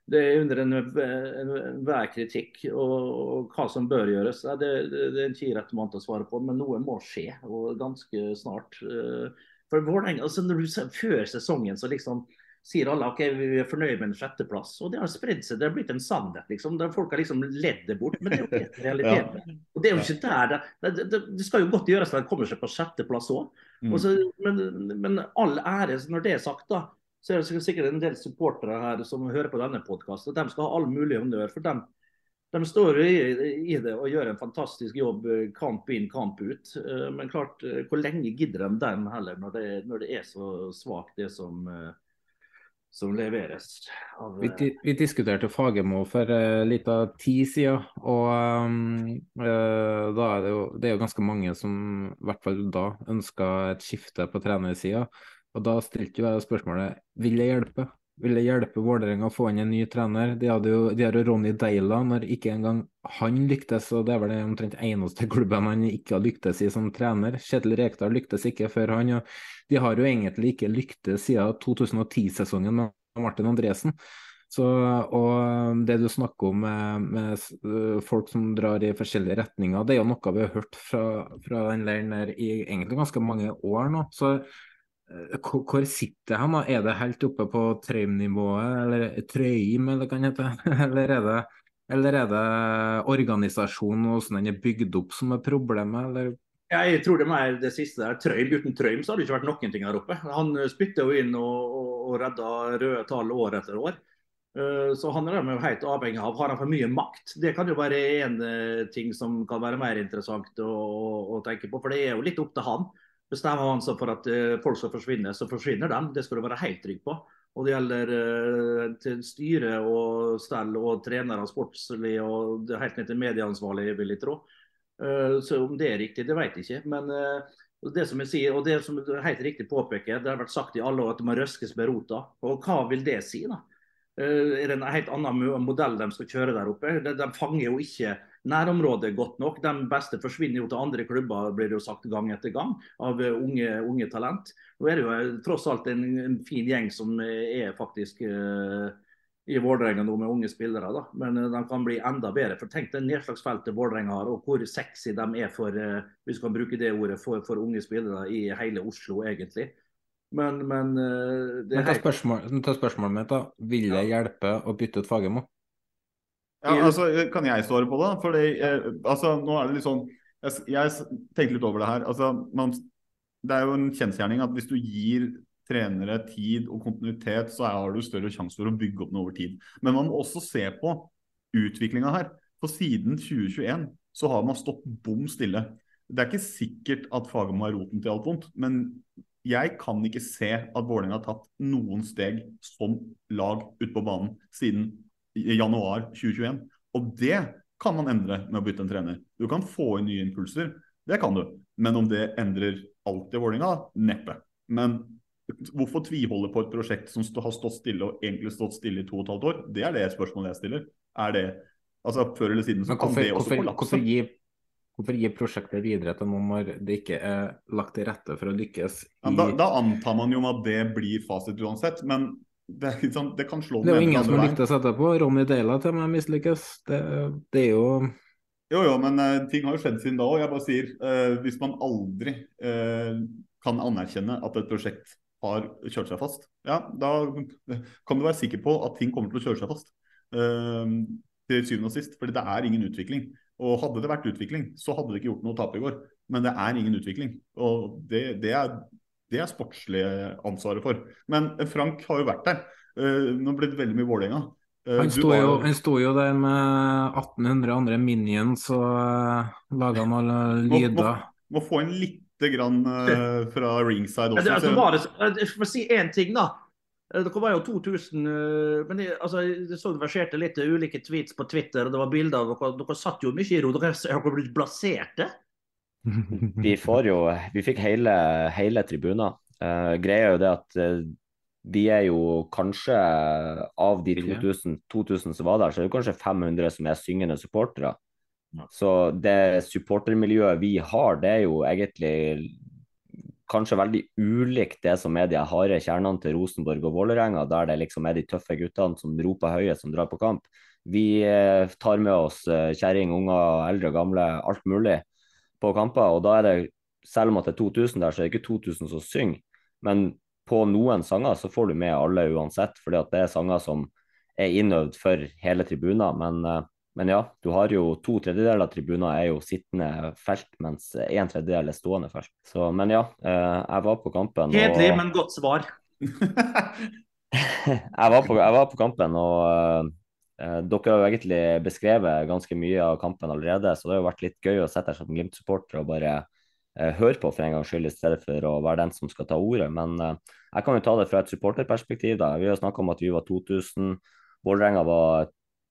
det er under enhver kritikk. Og, og, hva som bør gjøres, det, det, det er ikke rett mann til å svare på. Men noe må skje, og ganske snart. Eh, for Vålerenga, altså når du Før sesongen så liksom sier alle ok, vi er fornøyd med en sjetteplass. Og det har spredd seg, det har blitt en sannhet. liksom, der Folk har liksom ledd det bort. Men det er jo ikke realiteten. ja. Og det er jo ikke der, det, det, det skal jo godt gjøres at de kommer seg på sjetteplass òg. Mm. Men, men all ære, når det er sagt, da, så er det sikkert en del supportere her som hører på denne podkasten. De skal ha all mulig honnør. For dem, de står i, det og gjør en fantastisk jobb kamp inn, kamp ut. Eh, men klart, eh, hvor lenge gidder de dem heller, når det, når det er så svakt, det som, eh, som leveres? Av, vi, vi, diskuterte Fagermo for uh, litt av tid siden. Og um, da er det, jo, det er jo ganske mange som i hvert fall da ønska et skifte på trenersida. Og da stilte jeg spørsmålet vil det hjelpe? Vil det hjelpe Vålerenga å få inn en ny trener? De, hadde jo, de har Ronny Deila, når ikke engang han lyktes, og det er vel den omtrent eneste klubben han ikke har lyktes i som trener. Kjetil Rekdal lyktes ikke før han, og de har jo egentlig ikke lyktes siden 2010-sesongen med Martin Andresen. Så, og det du snakker om med, med, folk som drar i forskjellige retninger, det er jo noe vi har hørt fra, fra den leiren der i egentlig ganske mange år nå. Så hvor sitter han? Er det helt oppe på Trøim-nivået, eller Trøim, eller hva det heter? Eller er det, eller er det organisasjonen og hvordan den er bygd opp som er problemet, eller jeg tror det er det siste der. Trøym uten Trøym så hadde det ikke vært noen ting her oppe. Han spytter jo inn og, og, redda røde tall år etter år. Uh, så han er jo helt avhengig av Har han for mye makt? Det kan jo være uh, ting som kan være mer interessant å, å, tenke på. For det er jo litt opp til han. Bestemmer han seg for at uh, folk skal forsvinne, så forsvinner de. Det skal du være helt trygg på. Og det gjelder til styre og stell og trenere sportslig og det er helt ned til medieansvarlig, vil jeg tro. Eh, så om det er riktig, det vet jeg ikke. Men eh, det som jeg sier, og det som du helt riktig påpeker, det har vært sagt i alle år at det må røskes med rota. Og hva vil det si, da? Eh, er det en helt annen modell de skal kjøre der oppe? De, fanger jo ikke nærområdet godt nok. De beste forsvinner jo til andre klubber, blir det jo sagt gang etter gang, av unge, unge talent. Nå er det jo tross alt en, en fin gjeng som er faktisk uh, i Vålerenga nå med unge spillere. da, Men eh, de kan bli enda bedre. for Tenk det nedslagsfeltet Vålerenga har, og hvor sexy de er for uh, hvis vi kan bruke det ordet, for, for unge spillere i hele Oslo, egentlig. Men, men uh, men ta, spørsmål, ta spørsmålet mitt, da. Vil det hjelpe å bytte ut Fagermo? Ja, altså, Kan jeg svare på det? Fordi, eh, altså, nå er det litt sånn jeg, jeg tenkte litt over det her. altså, man, Det er jo en kjensgjerning at hvis du gir trenere, tid og kontinuitet, så har du større sjanse for å bygge opp noe over tid. Men man må også se på utviklinga her. For siden 2021 så har man stått bom stille. Det er ikke sikkert at Fagermo er roten til alt vondt, men jeg kan ikke se at Vålerenga har tatt noen steg som lag ute på banen siden januar 2021. Og det kan man endre med å bytte en trener. Du kan få inn nye impulser, det kan du. Men om det endrer alt i Vålerenga? Neppe. Men Hvorfor tviholde på et prosjekt som har stått stille og egentlig stått stille i to og et halvt år? Det er det spørsmålet jeg stiller. Er det, altså Før eller siden så hvorfor, det også hvorfor, kollapse. Hvorfor gi, hvorfor gi prosjektet videre til noen når det ikke er lagt til rette for å lykkes? I... Ja, da, da, antar man jo at det blir fasit uansett. men det, liksom, det kan slå Det er jo ingen som har sette på. Ronny Deila til meg mislykkes. Det, det er jo jo, jo, men uh, ting har jo skjedd siden da òg. Jeg bare sier, uh, hvis man aldri uh, kan anerkjenne at et prosjekt har kjørt seg fast, ja, da kan du være sikker på at ting kommer til å kjøre seg fast. Til syvende og sist. Fordi det er ingen utvikling. Og hadde det vært utvikling, så hadde det ikke gjort noe å tape i går. Men det er ingen utvikling. Og det, det er det er sportslig ansvaret for. Men Frank har jo vært der. Uh, nå ble det veldig mye Vålerenga. Uh, han, sto jo, han sto jo der med 1800 andre minions og uh, laga noen lyder. Må, må, må, få en litt grann uh, fra ringside også. Det, altså, det, jeg får si én ting, da. Dere var jo 2000 eh, men jeg, altså, jeg så det verserte litt ulike tweets på Twitter, og det var bilder av dere. Dere satt jo mye i ro. Dere har blitt blaserte? Vi får jo Vi fikk hele, hele tribuner. Uh, greia er jo det at uh, vi er jo kanskje Av de 2000, 2000 som var der, så er det kanskje 500 som er syngende supportere. Så det supportermiljøet vi har, det er jo egentlig kanskje veldig ulikt det som er de harde kjernene til Rosenborg og Vålerenga, der det liksom er de tøffe guttene som roper høye, som drar på kamp. Vi eh, tar med oss eh, kjerring, unger, eldre, gamle, alt mulig på kamper. Og da er det, selv om det er 2000 der, så er det ikke 2000 som synger. Men på noen sanger så får du med alle uansett, fordi at det er sanger som er innøvd for hele tribuner. Men uh, men ja, du har jo to tredjedeler av tribuner er jo sittende felt, mens en tredjedel er stående felt. Så, men ja, eh, jeg var på kampen. Kjedelig, og... men godt svar. jeg, var på, jeg, var på, kampen, og uh, dere har jo egentlig beskrevet ganske mye av kampen allerede, så det har jo vært litt gøy å sette seg som Glimt-supporter og bare uh, høre på for en gangs skyld, i stedet for å være den som skal ta ordet. Men uh, jeg kan jo ta det fra et supporterperspektiv. da. Vi har snakka om at vi var 2000. Vålerenga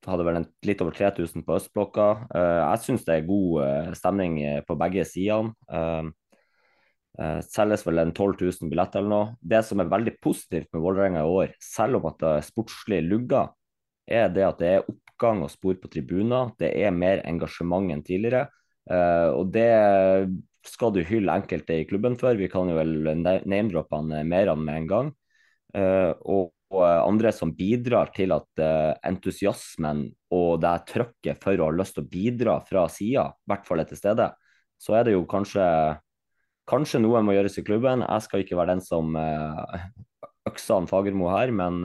hadde vel litt over 3000 på østblokka. Jeg syns det er god stemning eh, på begge sidene. Selges vel en 12 000 billetter eller noe. Det som er veldig positivt med Vålerenga i år, selv om at det er sportslig lugga, er det at det er oppgang og spor på tribuner. Det er mer engasjement enn tidligere. og det skal du hylle enkelte i klubben for. Vi kan jo vel name-droppe han Meran med en gang. og og andre som bidrar til at entusiasmen og det trøkket for å ha lyst til å bidra fra sida, i hvert fall er til stede, så er det jo kanskje Kanskje noe må gjøres i klubben. Jeg skal ikke være den som øksa han Fagermo her, men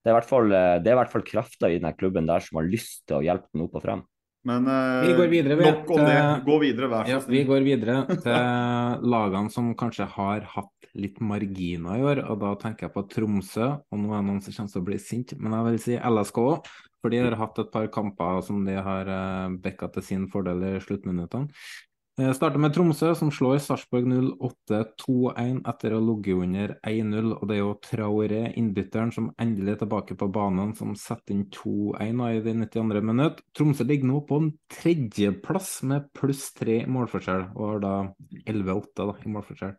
det er i hvert fall, det er i denne klubben der som har lyst til å hjelpe den opp og frem. Men eh, vi går videre, vi, nok om det. Gå videre, vær så ja, Vi går videre til lagene som kanskje har hatt litt marginer i år. og Da tenker jeg på Tromsø, og nå er det noen som kommer til å bli sint, men jeg vil si LSK òg. For de har hatt et par kamper som de har uh, bekka til sin fordel i sluttminuttene. Eh, starter med Tromsø, som slår Sarpsborg 08-2-1 etter å ha ligget under 1-0. og Det er jo Traoré, innbytteren, som endelig er tilbake på banen, som setter inn 2-1 i det 92. minutt. Tromsø ligger nå på en tredjeplass med pluss tre målforskjell, og har da 11-8 i målforskjell.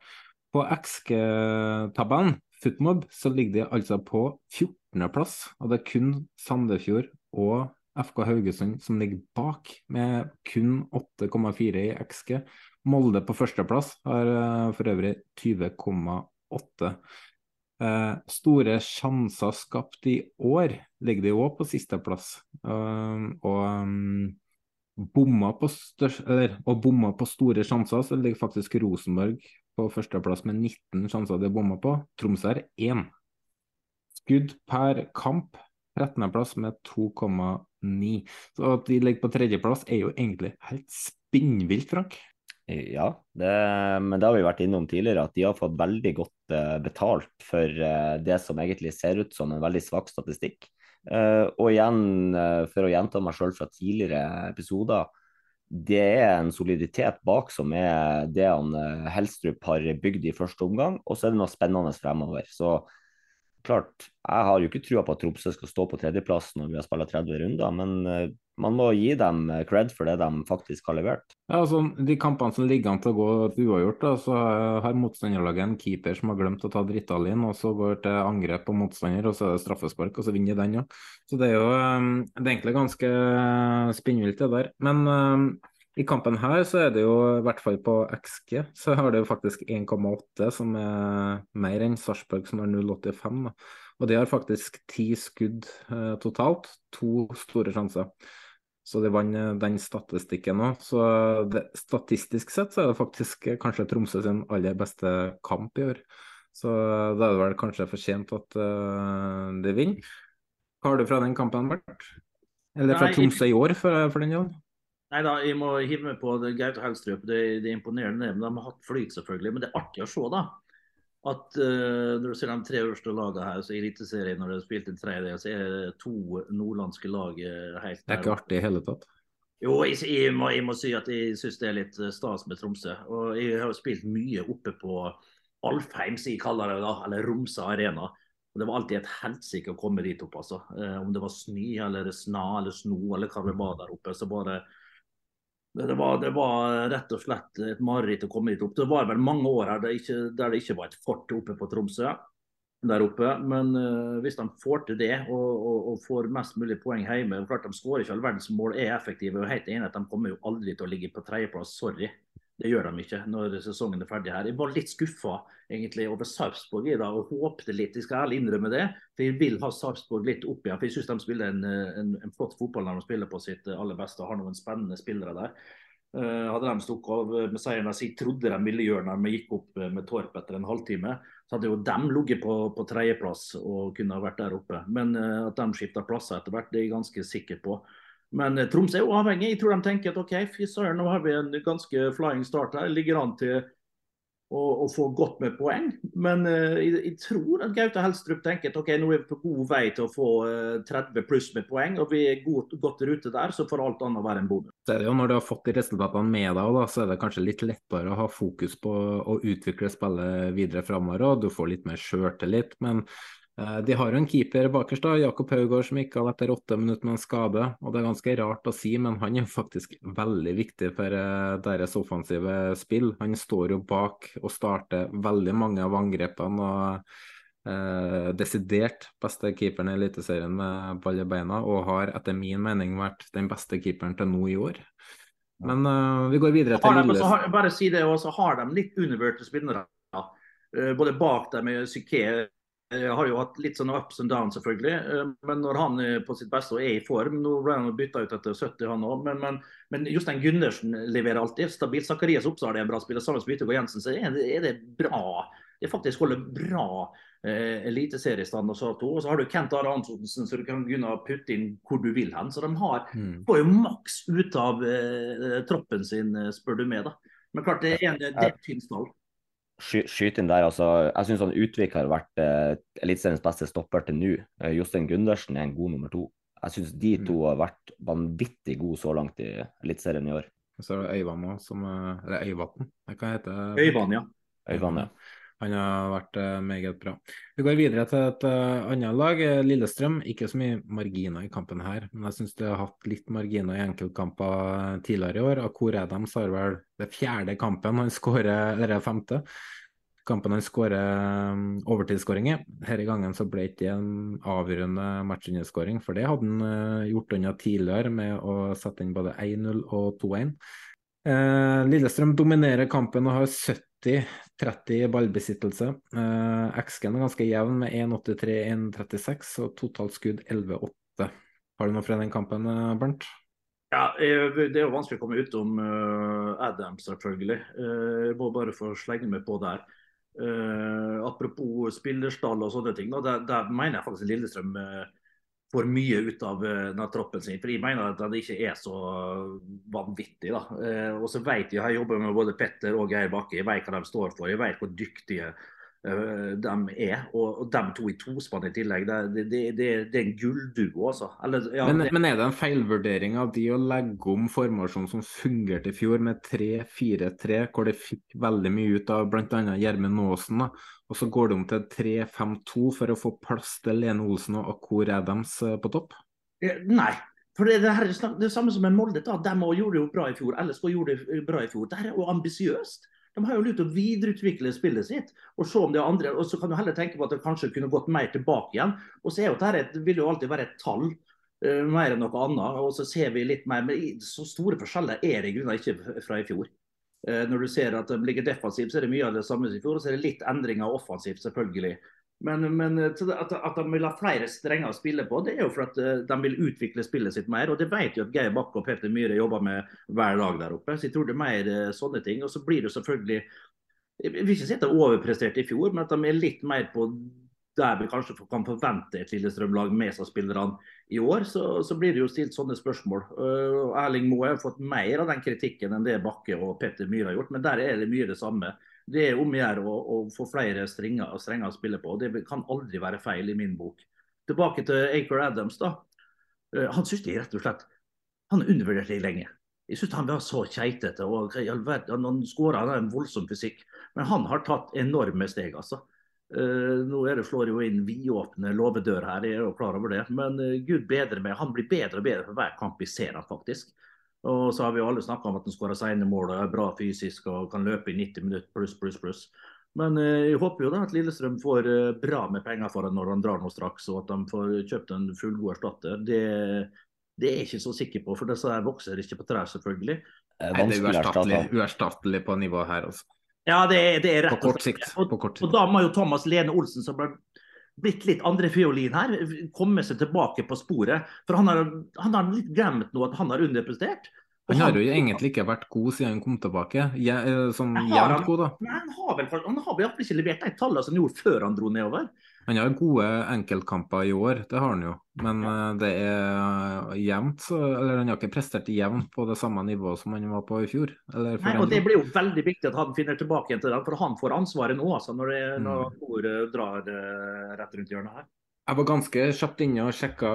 På XG-tabellen, Footmob, så ligger de altså på 14.-plass, og det er kun Sandefjord og FK Haugesund som ligger bak, med kun 8,4 i XG. Molde på førsteplass har uh, for øvrig 20,8. Uh, store sjanser skapt i år ligger de òg på sisteplass. Uh, og um, bomma på, størst, eller, og bomma på store sjanser, så ligger faktisk Rosenborg på førsteplass med 19 sjanser de bomma på. Tromsø har én. Skudd per kamp 13.-plass med 2,9. Så at de ligger på tredjeplass er jo egentlig helt spinnvilt, Frank. Ja, det, men det har vi vært innom tidligere, at de har fått veldig godt uh, betalt for uh, det som egentlig ser ut som en veldig svak statistikk. Uh, og igjen, for å gjenta meg sjøl fra tidligere episoder, det er en soliditet bak som er det han Helstrup har bygd i første omgang, og så er det noe spennende fremover. Så klart, jeg har jo ikke trua på at Tromsø skal stå på tredjeplass når vi har spilt 30 runder, men uh, man må gi dem eh, cred for det de faktisk har levert. Ja, altså, De kampene som ligger an til å gå uavgjort, så har motstanderlaget en keeper som har glemt å ta drittalin, og så går til angrep på motstander, og så er det straffespark, og så vinner den òg. Så det er jo um, det er egentlig ganske spinnvilt, det der. Men i kampen her så er det jo, i hvert fall på XG, så har det jo faktisk 1,8, som er mer enn Sarpsborg, som har 0,85. Og de har faktisk ti skudd eh, totalt, to store sjanser. Så de vant eh, den statistikken òg. Så det, statistisk sett så er det faktisk kanskje Tromsø sin aller beste kamp i år. Så da er det vel kanskje fortjent at uh, de vinner. Hva har du fra den kampen vært? Eller fra Tromsø i år, for, for den gangen? Nei da, jeg må hive meg på Gaute Helstrup. Det, det, er imponerende. Men de har hatt flyt, selvfølgelig. Men det er artig å se, da. At uh, når du ser de tre øverste lagene her, så i Eliteserien, når de har spilt en tredjedel, så er det to nordlandske lag eh, helt Det er ikke artig i hele tatt? Jo, jeg, jeg, må, jeg, må, si at jeg syns det er litt eh, stas med Tromsø. Og jeg har spilt mye oppe på Alfheim, som jeg kaller det, da, eller Romsa Arena. Og Det var alltid et helsike å komme dit opp. altså. Eh, om det var snø eller sna eller sno eller hva det var der oppe. så bare det var, det var, rett og slett et mareritt å komme dit opp. Det var vel mange år her der, ikke, der det ikke var et fort oppe på Tromsø. der oppe, Men uh, hvis de får til det og, og, og, får mest mulig poeng hjemme og klart De skårer ikke all verdens mål, er effektive. og helt enig at De kommer jo aldri til å ligge på tredjeplass, sorry. Det gjør de ikke når sesongen er ferdig her. Jeg var litt skuffa over Sarpsborg i dag og håpte litt. Jeg skal ærlig innrømme det. For jeg vil ha Sarpsborg litt opp igjen. For jeg syns de spiller en, en, en, flott fotball når de spiller på sitt aller beste og har noen spennende spillere der. Uh, hadde de stukket av med seieren jeg trodde de ville gjøre når de gikk opp med Torp etter en halvtime, så hadde jo dem ligget på, på tredjeplass og kunne ha vært der oppe. Men at de skifta plasser etter hvert, det er jeg ganske sikker på. Men eh, Troms er jo avhengig. Jeg tror de tenker at OK, fy søren, nå har vi en ganske flying start her. Ligger an til å, å få godt med poeng. Men uh, jeg, jeg, tror at Gaute Helstrup tenker at OK, nå er vi på god vei til å få uh, eh, 30 pluss med poeng. Og vi er godt, godt i rute der, så får alt annet være en bonus. Det er jo Når du har fått de resultatene med deg, da, så er det kanskje litt lettere å ha fokus på å utvikle spillet videre framover. Du får litt mer sjøltillit. Men de har jo en keeper bakerst, da, Jakob Haugård, som ikke har etter åtte minutter med en skade. og Det er ganske rart å si, men han er faktisk veldig viktig for eh, deres offensive spill. Han står jo bak og starter veldig mange av angrepene. og eh, Desidert beste keeperen i Eliteserien med ball i beina, og har etter min mening vært den beste keeperen til nå i år. Men eh, vi går videre til Lillestrøm. Bare si det, og så har de litt undervurderte spillere. Ja. både bak dem med Psyké har jo hatt litt sånn ups and downs, selvfølgelig. Eh, men når han er på sitt beste og er i form Nå ble han bytta ut etter 70, han òg. Men, men, men Jostein Gundersen leverer alltid. Stabilt. Zakarias Oppsal er en bra spiller. Sammen med Yttergård Jensen så er det, er det bra. Det faktisk holder bra eh, eliteseriestand. Og så, og så har du Kent Are Antonsen, så du kan begynne å putte inn hvor du vil hen. Så de har, mm. får jo maks ut av eh, troppen sin, eh, spør du meg. da. Men klart, det er en det er tynn stall skyte inn der. altså, Jeg syns Utvik har vært eh, Eliteseriens beste stopper til nå. Eh, Jostein Gundersen er en god nummer to. Jeg syns de to mm. har vært vanvittig gode så langt i Eliteserien i år. Så er det Øyvann òg, som Eller Øyvatn, hva heter det? Øyvann, ja. Øyvann, ja. Han har vært uh, meget bra. Vi går videre til et uh, annet lag, Lillestrøm. Ikke så mye marginer i kampen her, men jeg syns de har hatt litt marginer i enkeltkamper tidligere i år. Akor Adams har vel det fjerde kampen han skårer, eller det femte. Kampen han skårer overtidsskåringer. Denne gangen så ble det ikke en avgjørende matchunderskåring, for det hadde han gjort unna tidligere med å sette inn både 1-0 og 2-1. Uh, Lillestrøm dominerer kampen og har 70 30-30 ballbesittelse. Eh, X-gen er ganske jevn med 1,83-1,36 og totalt skudd 11,8. Har du noe fra den kampen, uh, Bernt? Ja, Det er jo vanskelig å komme utom uh, Adams, selvfølgelig. Jeg må bare få slenge meg på der. Apropos spillerstall og sånne ting. Der, der mener jeg faktisk Lillestrøm får mye ut av uh, troppen sin. For jeg mener at den ikke er så vanvittig. da. Uh, og så vet jeg, jeg jobber med både Petter og Geir Bakke, jeg vet hva de står for. Jeg vet hvor dyktige de er. Og, de to i tospann i tillegg, det, det, det, det er en gullduo, altså. Eller, ja, men, men, er det en feilvurdering av de å legge om formasjonen som fungerte i fjor, med 3-4-3, hvor det fikk veldig mye ut av bl.a. Gjermund Aasen? Og så går det om til 3-5-2 for å få plass til Lene Olsen og Akor Adams eh, på topp? Nei. For det, det, her, det det samme som med Molde. da, De gjorde det jo bra i fjor. LSK gjorde det bra i fjor. Dette er jo ambisiøst. De har jo lyst til å videreutvikle spillet sitt. Og se om det er andre, og så kan du heller tenke på at det kanskje kunne gått mer tilbake igjen. Og så er jo dette vil jo alltid være et tall. Uh, mer enn noe annet. Og så ser vi litt mer, men så store forskjeller er det i grunnen ikke fra i fjor. Uh, når du ser at de ligger defensivt, så er det mye av det samme som i fjor. Og så er det litt endringer offensivt, selvfølgelig. Men, men at, at, de vil ha flere strenger å spille på, det er jo for at eh, de vil utvikle spillet sitt mer. Og det vet jo at Geir Bakke og Petter Myhre jobber med hver dag der oppe. Så jeg tror det er mer eh, sånne ting. Og så blir det selvfølgelig Jeg vil ikke si at de overpresterte i fjor, men at de er litt mer på der vi kanskje kan forvente et Lillestrøm-lag med seg spillerne i år, så, så, blir det jo stilt sånne spørsmål. Uh, Erling Moe har fått mer av den kritikken enn det Bakke og Petter Myhre har gjort, men der er det mye det samme. Det er om å gjøre å, få flere strenger, strenger, å spille på. og Det kan aldri være feil i min bok. Tilbake til Acor Adams. da. Uh, han syns de rett og slett han undervurderte litt lenge. Jeg syns han var så keitete. og Han skåra en voldsom fysikk. Men han har tatt enorme steg, altså. Uh, nå er det slår jo inn vidåpne låvedører her, jeg er jo klar over det. Men uh, gud bedre meg, han blir bedre og bedre for hver kamp vi ser han faktisk. Og så har vi jo alle snakka om at han skårer sene mål og er bra fysisk og kan løpe i 90 minutter pluss, pluss, pluss. Men uh, jeg håper jo da at Lillestrøm får bra med penger for ham når han drar nå straks, og at de får kjøpt en fullgod erstatter. Det, det er jeg ikke så sikker på, for disse her vokser ikke på trær, selvfølgelig. Nei, det er uerstattelig, uerstattelig på nivå her, altså. Ja, det er, det er rett og slett. Og, og, da må jo Thomas Lene Olsen, som ble blitt litt andrefiolin her, komme seg tilbake på sporet. For han har, han har litt glemt nå at han har underprestert. Han har jo egentlig ikke vært god siden han kom tilbake. Ja, eh, som jevnt god, da. Nei, han har vel han har vel ikke levert de tallene som han gjorde før han dro nedover. Han har gode enkeltkamper i år, det har han jo. Men. Eh, det er jevnt, eller han har ikke prestert jevnt på det samme nivået som han var på i fjor. Nei, og Det blir jo veldig viktig at han finner tilbake igjen til det, for han får ansvaret nå altså, når, det, når mm. drar uh, rett rundt hjørnet her. Jeg var ganske kjapt inne og sjekka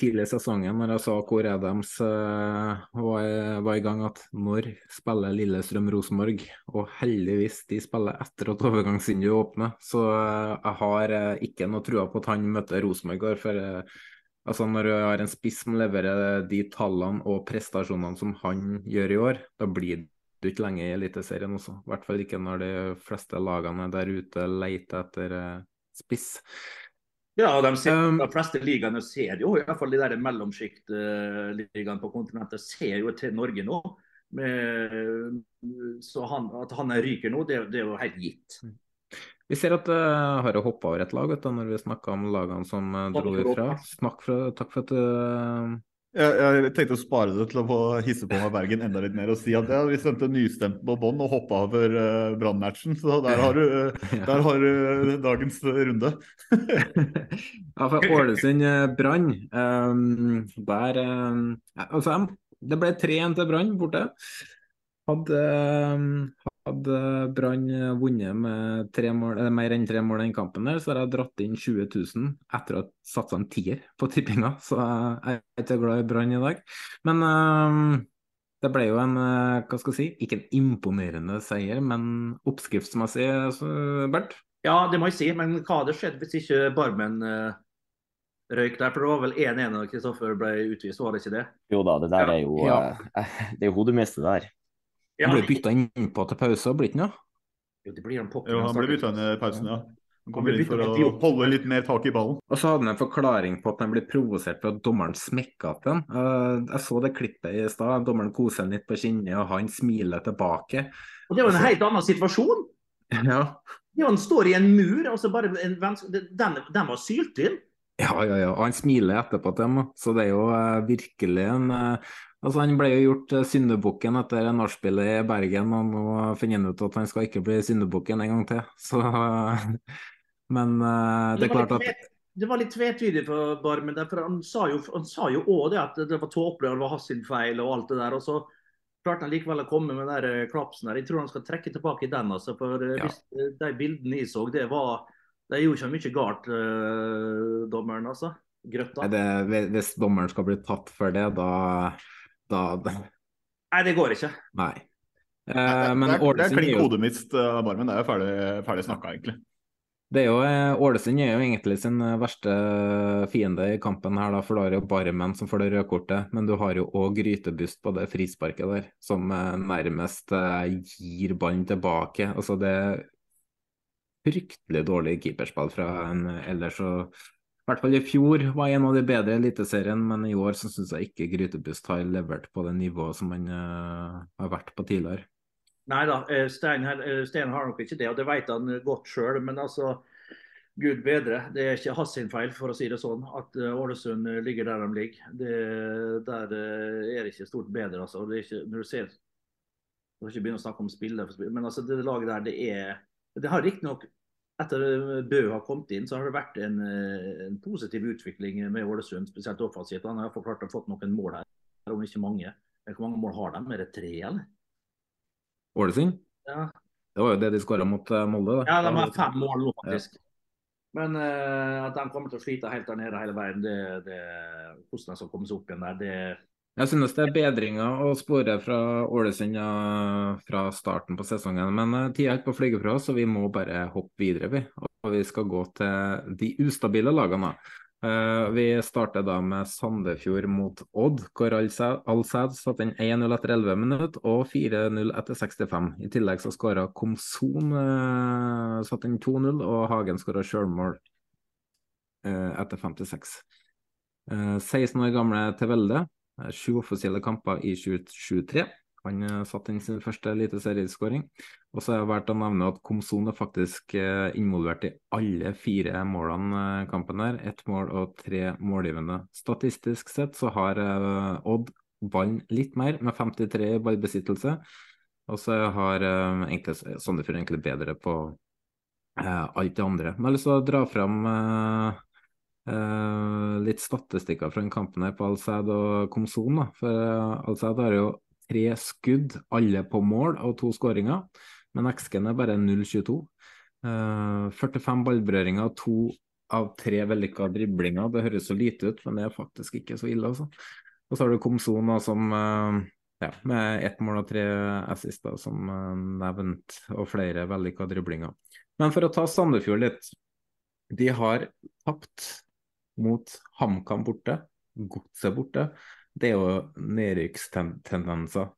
tidlig i sesongen når jeg sa hvor Adams uh, var, var, i gang, at når spiller Lillestrøm Rosenborg? Og heldigvis de spiller etter at overgangsvinduet åpner. Så uh, jeg har uh, ikke noe trua på at han møter Rosenborg. For altså når du har en spiss som leverer de tallene og prestasjonene som han gjør i år, da blir du ikke lenge i Eliteserien også. I hvert fall ikke når de fleste lagene der ute leter etter spiss. Ja, de, ser, um, de fleste ligaene ser jo, i hvert fall de der mellomsjiktligaene på kontinentet, ser jo til Norge nå. Med, så han, at han ryker nå, det, det, er jo helt gitt. Vi ser at det uh, har hoppa over et lag vet du, når vi snakka om lagene som uh, dro ifra. Snakk for, takk for at du uh, jeg, jeg, tenkte å spare det til å få hisse på meg Bergen enda litt mer og si at ja, vi sendte nystemt på bånn og hoppa over uh, Brann-matchen. Så der har du, uh, der har du uh, dagens runde. ja, for Ålesund-Brann um, Der altså, Det ble 3-1 til Brann borte. Hadde, hadde Brann vunnet med mål, mer enn tre mål i den kampen, der, så har jeg dratt inn 20 000 etter å ha satsa en tier på tippinga. Så jeg er ikke glad i Brann i dag. Men uh, det ble jo en uh, hva skal jeg si, ikke en imponerende seier, men oppskriftsmessig, altså, Bernt? Ja, det må jeg si. Men hva hadde skjedd hvis ikke Barmen uh, røyk der? For det var vel 1-1 da Kristoffer ble utvist, var det ikke det? Jo da, det der er jo, ja. det er jo hodemiste der. Han ble bytta innpå til pause, blir ikke noe? Jo, det blir han poppen. Jo, han ble bytta inn i pausen, ja. Han kommer inn for å holde litt mer tak i ballen. Og så hadde han en forklaring på at han ble provosert for at dommeren smekka til ham. Uh, jeg så det klippet i stad. Dommeren koser litt på kinnet, og han smiler tilbake. Og Det er jo en helt annen situasjon. Ja. ja han står i en mur, og så bare en, den, den var sylt inn. Ja, ja, ja. Og han smiler etterpå til dem. Så det er jo uh, virkelig en uh, Altså, han ble jo gjort uh, syndebukken etter nachspielet i Bergen, og nå finner han ut at han skal ikke bli syndebukken en gang til. Så, men det, er klart at det var litt tvetydig for Barmen. for Han sa jo òg det at det var tåpelig, det var hans feil og alt det der. og så klarte han likevel å komme med den der klapsen der. Jeg tror han skal trekke tilbake den. altså, for ja. hvis De bildene jeg så, det var De gjorde ikke mye galt, uh, dommeren. altså. Grøtta. Det, hvis dommeren skal bli tatt for det, da da Nei, det går ikke. Nei. Eh, men det er, det er klink hodemist av Barmen. Det er jo ferdig, ferdig snakka, egentlig. Det er jo, eh, Ålesund er jo egentlig sin eh, verste fiende i kampen her, da, for da er det jo Barmen som får det røde kortet. Men du har jo òg Grytebust på det frisparket der, som eh, nærmest gir ballen tilbake. Altså det fryktelig dårlig keeperspill fra en ellers så i hvert fall i fjor var en av de bedre i Eliteserien, men i år så syns jeg ikke Grytebust har levert på det nivået som han uh, har vært på tidligere. Nei da, eh, Stein, eh, Stein, har nok ikke det, og det vet han godt sjøl. Men altså, gud bedre. Det er ikke hans feil, for å si det sånn, at Ålesund ligger der de ligger. Det, der er det ikke stort bedre, altså. Ikke, når du ser Jeg skal ikke begynne å snakke om spillet, men altså, det laget der, det er Det har riktignok etter Bø har kommet inn, så har det vært en, eh, en positiv utvikling med Ålesund, spesielt offensivt. Han har klart å fått noen mål her, om ikke mange. Hvor mange mål har de? Er det tre, eller? Ålesund? Ja. Det var jo det de skåra mot eh, Molde. Da. Ja, de har fem mål nå, faktisk. Ja. Men uh, at de kommer til å slite helt der nede hele veien, det, det, hvordan de skal komme seg opp igjen der, det jeg synes det er bedringer å spore fra Ålesund fra starten på sesongen. Men eh, tida er ikke på å flyge fra oss, så vi må bare hoppe videre. Vi. Og vi skal gå til de ustabile lagene. Uh, vi starter da med Sandefjord mot Odd, hvor Alsæd satte inn 1-0 etter 11 minutter og 4-0 etter 65. I tillegg så skåra Komson uh, satte inn 2-0, og Hagen skåra sjølmål etter 56. 16 år gamle Tevelde Sju offisielle kamper i 2023. Han uh, satte inn sin første eliteserieskåring. Og så er det verdt å nevne at Komson er faktisk uh, involvert i alle fire målene kampen her. Ett mål og tre målgivende. Statistisk sett så har Odd ballen litt mer, med 53 i ballbesittelse. Og så har Sandefjord egentlig bedre på alt det andre. Men jeg har lyst til å dra fram litt statistikker fra den kampen her på Al-Sad og Komson. Da. For Alsaid Al-Sad har jo tre skudd, alle på mål, og to skåringer. Men XG-en er bare 0,22. Uh, 45 ballberøringer, to av tre vellykka driblinger. Det høres så lite ut, men det er faktisk ikke så ille, altså. Og så har du Komson som ja, med ett mål og tre assister, som nevnt, og flere vellykka driblinger. Men for å ta Sandefjord litt. De har tapt mot HamKam borte, Godset borte. Det er jo nedrykkstendenser.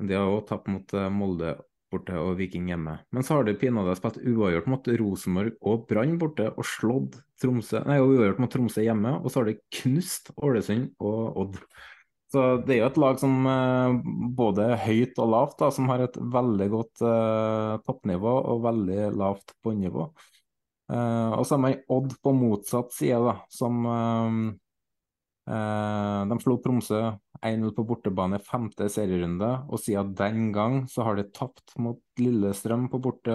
De har òg tapt mot eh, Molde borte og Viking hjemme. Men så har de pinadø spilt uavgjort mot Rosenborg og Brann borte og slått Tromsø Nei, uavgjort mot Tromsø hjemme, og så har de knust Ålesund og Odd. Så det er jo et lag som uh, både høyt og lavt, da, som har et veldig godt uh, toppnivå og veldig lavt bunnivå. Uh, og har man Odd på motsatt side, da, som De slo Tromsø 1-0 på bortebane i femte serierunde, og siden den gang så har de tapt mot Lillestrøm på borte,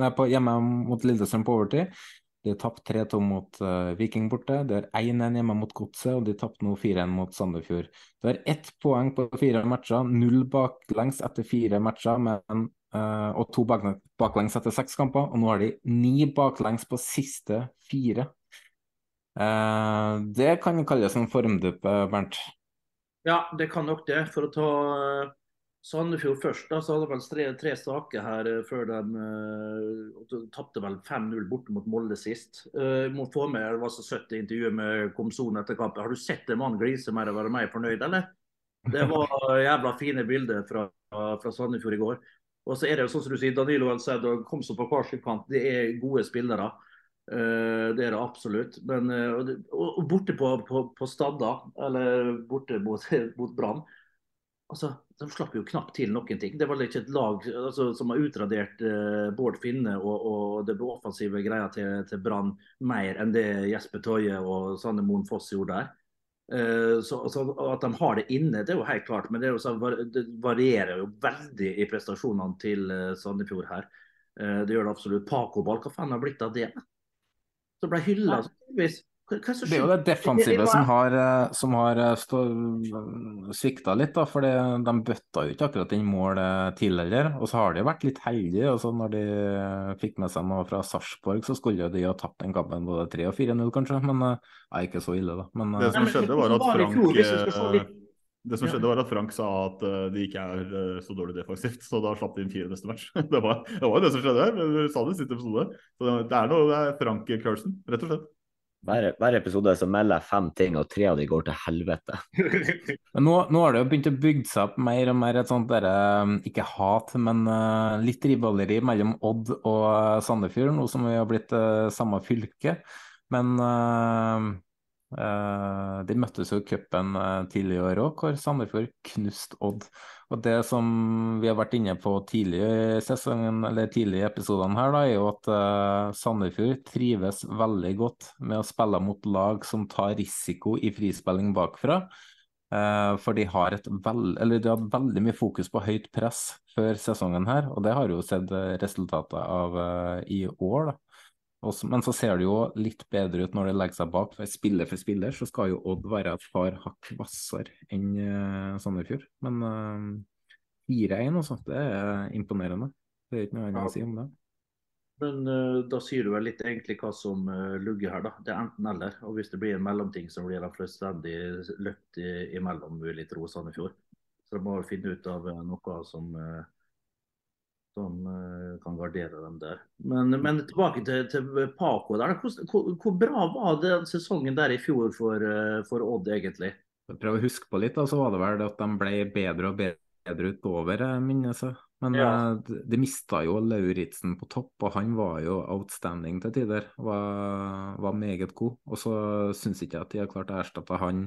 nei, på, hjemme mot Lillestrøm på overtid. De har tapt 3-2 mot uh, Viking borte. De har 1-1 hjemme mot Godset, og de tapte nå 4-1 mot Sandefjord. De har ett poeng på fire matcher, null baklengs etter fire matcher, men, uh, og to baklengs etter seks kamper. Og nå har de ni baklengs på siste fire. Uh, det kan kalles en formduppe, Bernt? Ja, det kan nok det. For å ta Sandefjord først, da, så hadde vel tre, tre saker her uh, før de uh, tapte vel 5-0 borte mot Molde sist. Uh, må få med, Det var så søtt intervju med Komson etter kampen. Har du sett en mann glise mer og være mer fornøyd, eller? Det var jævla fine bilder fra, fra Sandefjord i går. Og så er det jo sånn som du sier, Danilo Alcedo kom så på hver sin kant. Det er gode spillere. Uh, det er det absolutt. Men, uh, og, og borte på, på, på Stadda, eller borte mot, mot Brann, altså, de slapp jo knapt til noen ting. Det var ikke et lag altså, som har utradert uh, Bård Finne og, og det offensive greia til, til Brann mer enn det Jesper Toje og Sanne Moen Foss gjorde der. Uh, så, så, At de har det inne, det er jo helt klart, men det, så, det varierer jo veldig i prestasjonene til uh, Sandefjord her. det gjør det absolutt. Paco Balkafan har blitt av det? Så ble hylla. Ja. Hva, hva det er jo det defensive som har, eh, som har eh, svikta litt. da, for De bøtta jo ikke akkurat inn mål eh, tidligere. Og så har de vært litt heldige. altså Når de fikk med seg noe fra Sarpsborg, så skulle de ha tapt den kampen både 3 og 4-0, kanskje. Men er ikke så ille, da. Men, det som skjedde, var at Frank det som skjedde var at Frank sa at de ikke er så dårlig defensivt, så da slapp de inn fire neste match. Det var, det var det som skjedde her. Du sa det i siste episode. Så det er noe det er Frank Carlsen, rett og slett. Hver, hver, episode så melder jeg fem ting, og tre av de går til helvete. Men nå, nå, har det jo begynt å bygge seg opp mer og mer et sånt der, um, ikke hat, men uh, litt rivaleri mellom Odd og Sandefjord, nå som vi har blitt uh, samme fylke. Men uh, uh de møttes jo i cupen uh, tidlig i år òg, hvor Sandefjord knuste Odd. Og Det som vi har vært inne på tidligere i sesongen, eller tidligere i episodene her, da, er jo at uh, Sandefjord trives veldig godt med å spille mot lag som tar risiko i frispilling bakfra. Uh, for de har, et veld, de har veldig mye fokus på høyt press før sesongen her, og det har jo sett resultatet av uh, i år. da. Også, men så ser det jo litt bedre ut når det legger seg bak. for Spiller for spiller så skal jo Odd være et par hakk hvassere enn uh, Sandefjord. Men uh, eh, 4-1 også, det er imponerende. Det er ikke noe annet å si om det. Men uh, da sier du vel litt egentlig hva som uh, lugger her, da. Det er enten eller. Og hvis det blir en mellomting, så blir det fullstendig løpt imellom, vil jeg tro, Sandefjord. Så de må finne ut av noe som som kan gardere dem der. Men, men tilbake til, til Paco. der. Hvor, hvor, bra var den sesongen der i fjor for, uh, for Odd, egentlig? Prøv å huske på litt, da, så var det vel at de ble bedre og bedre utover, eh, minnes jeg. Men ja. de, de mista jo Lauritzen på topp, og han var jo outstanding til tider. Var, var meget god. Og så syns ikke jeg at de har klart å erstatte han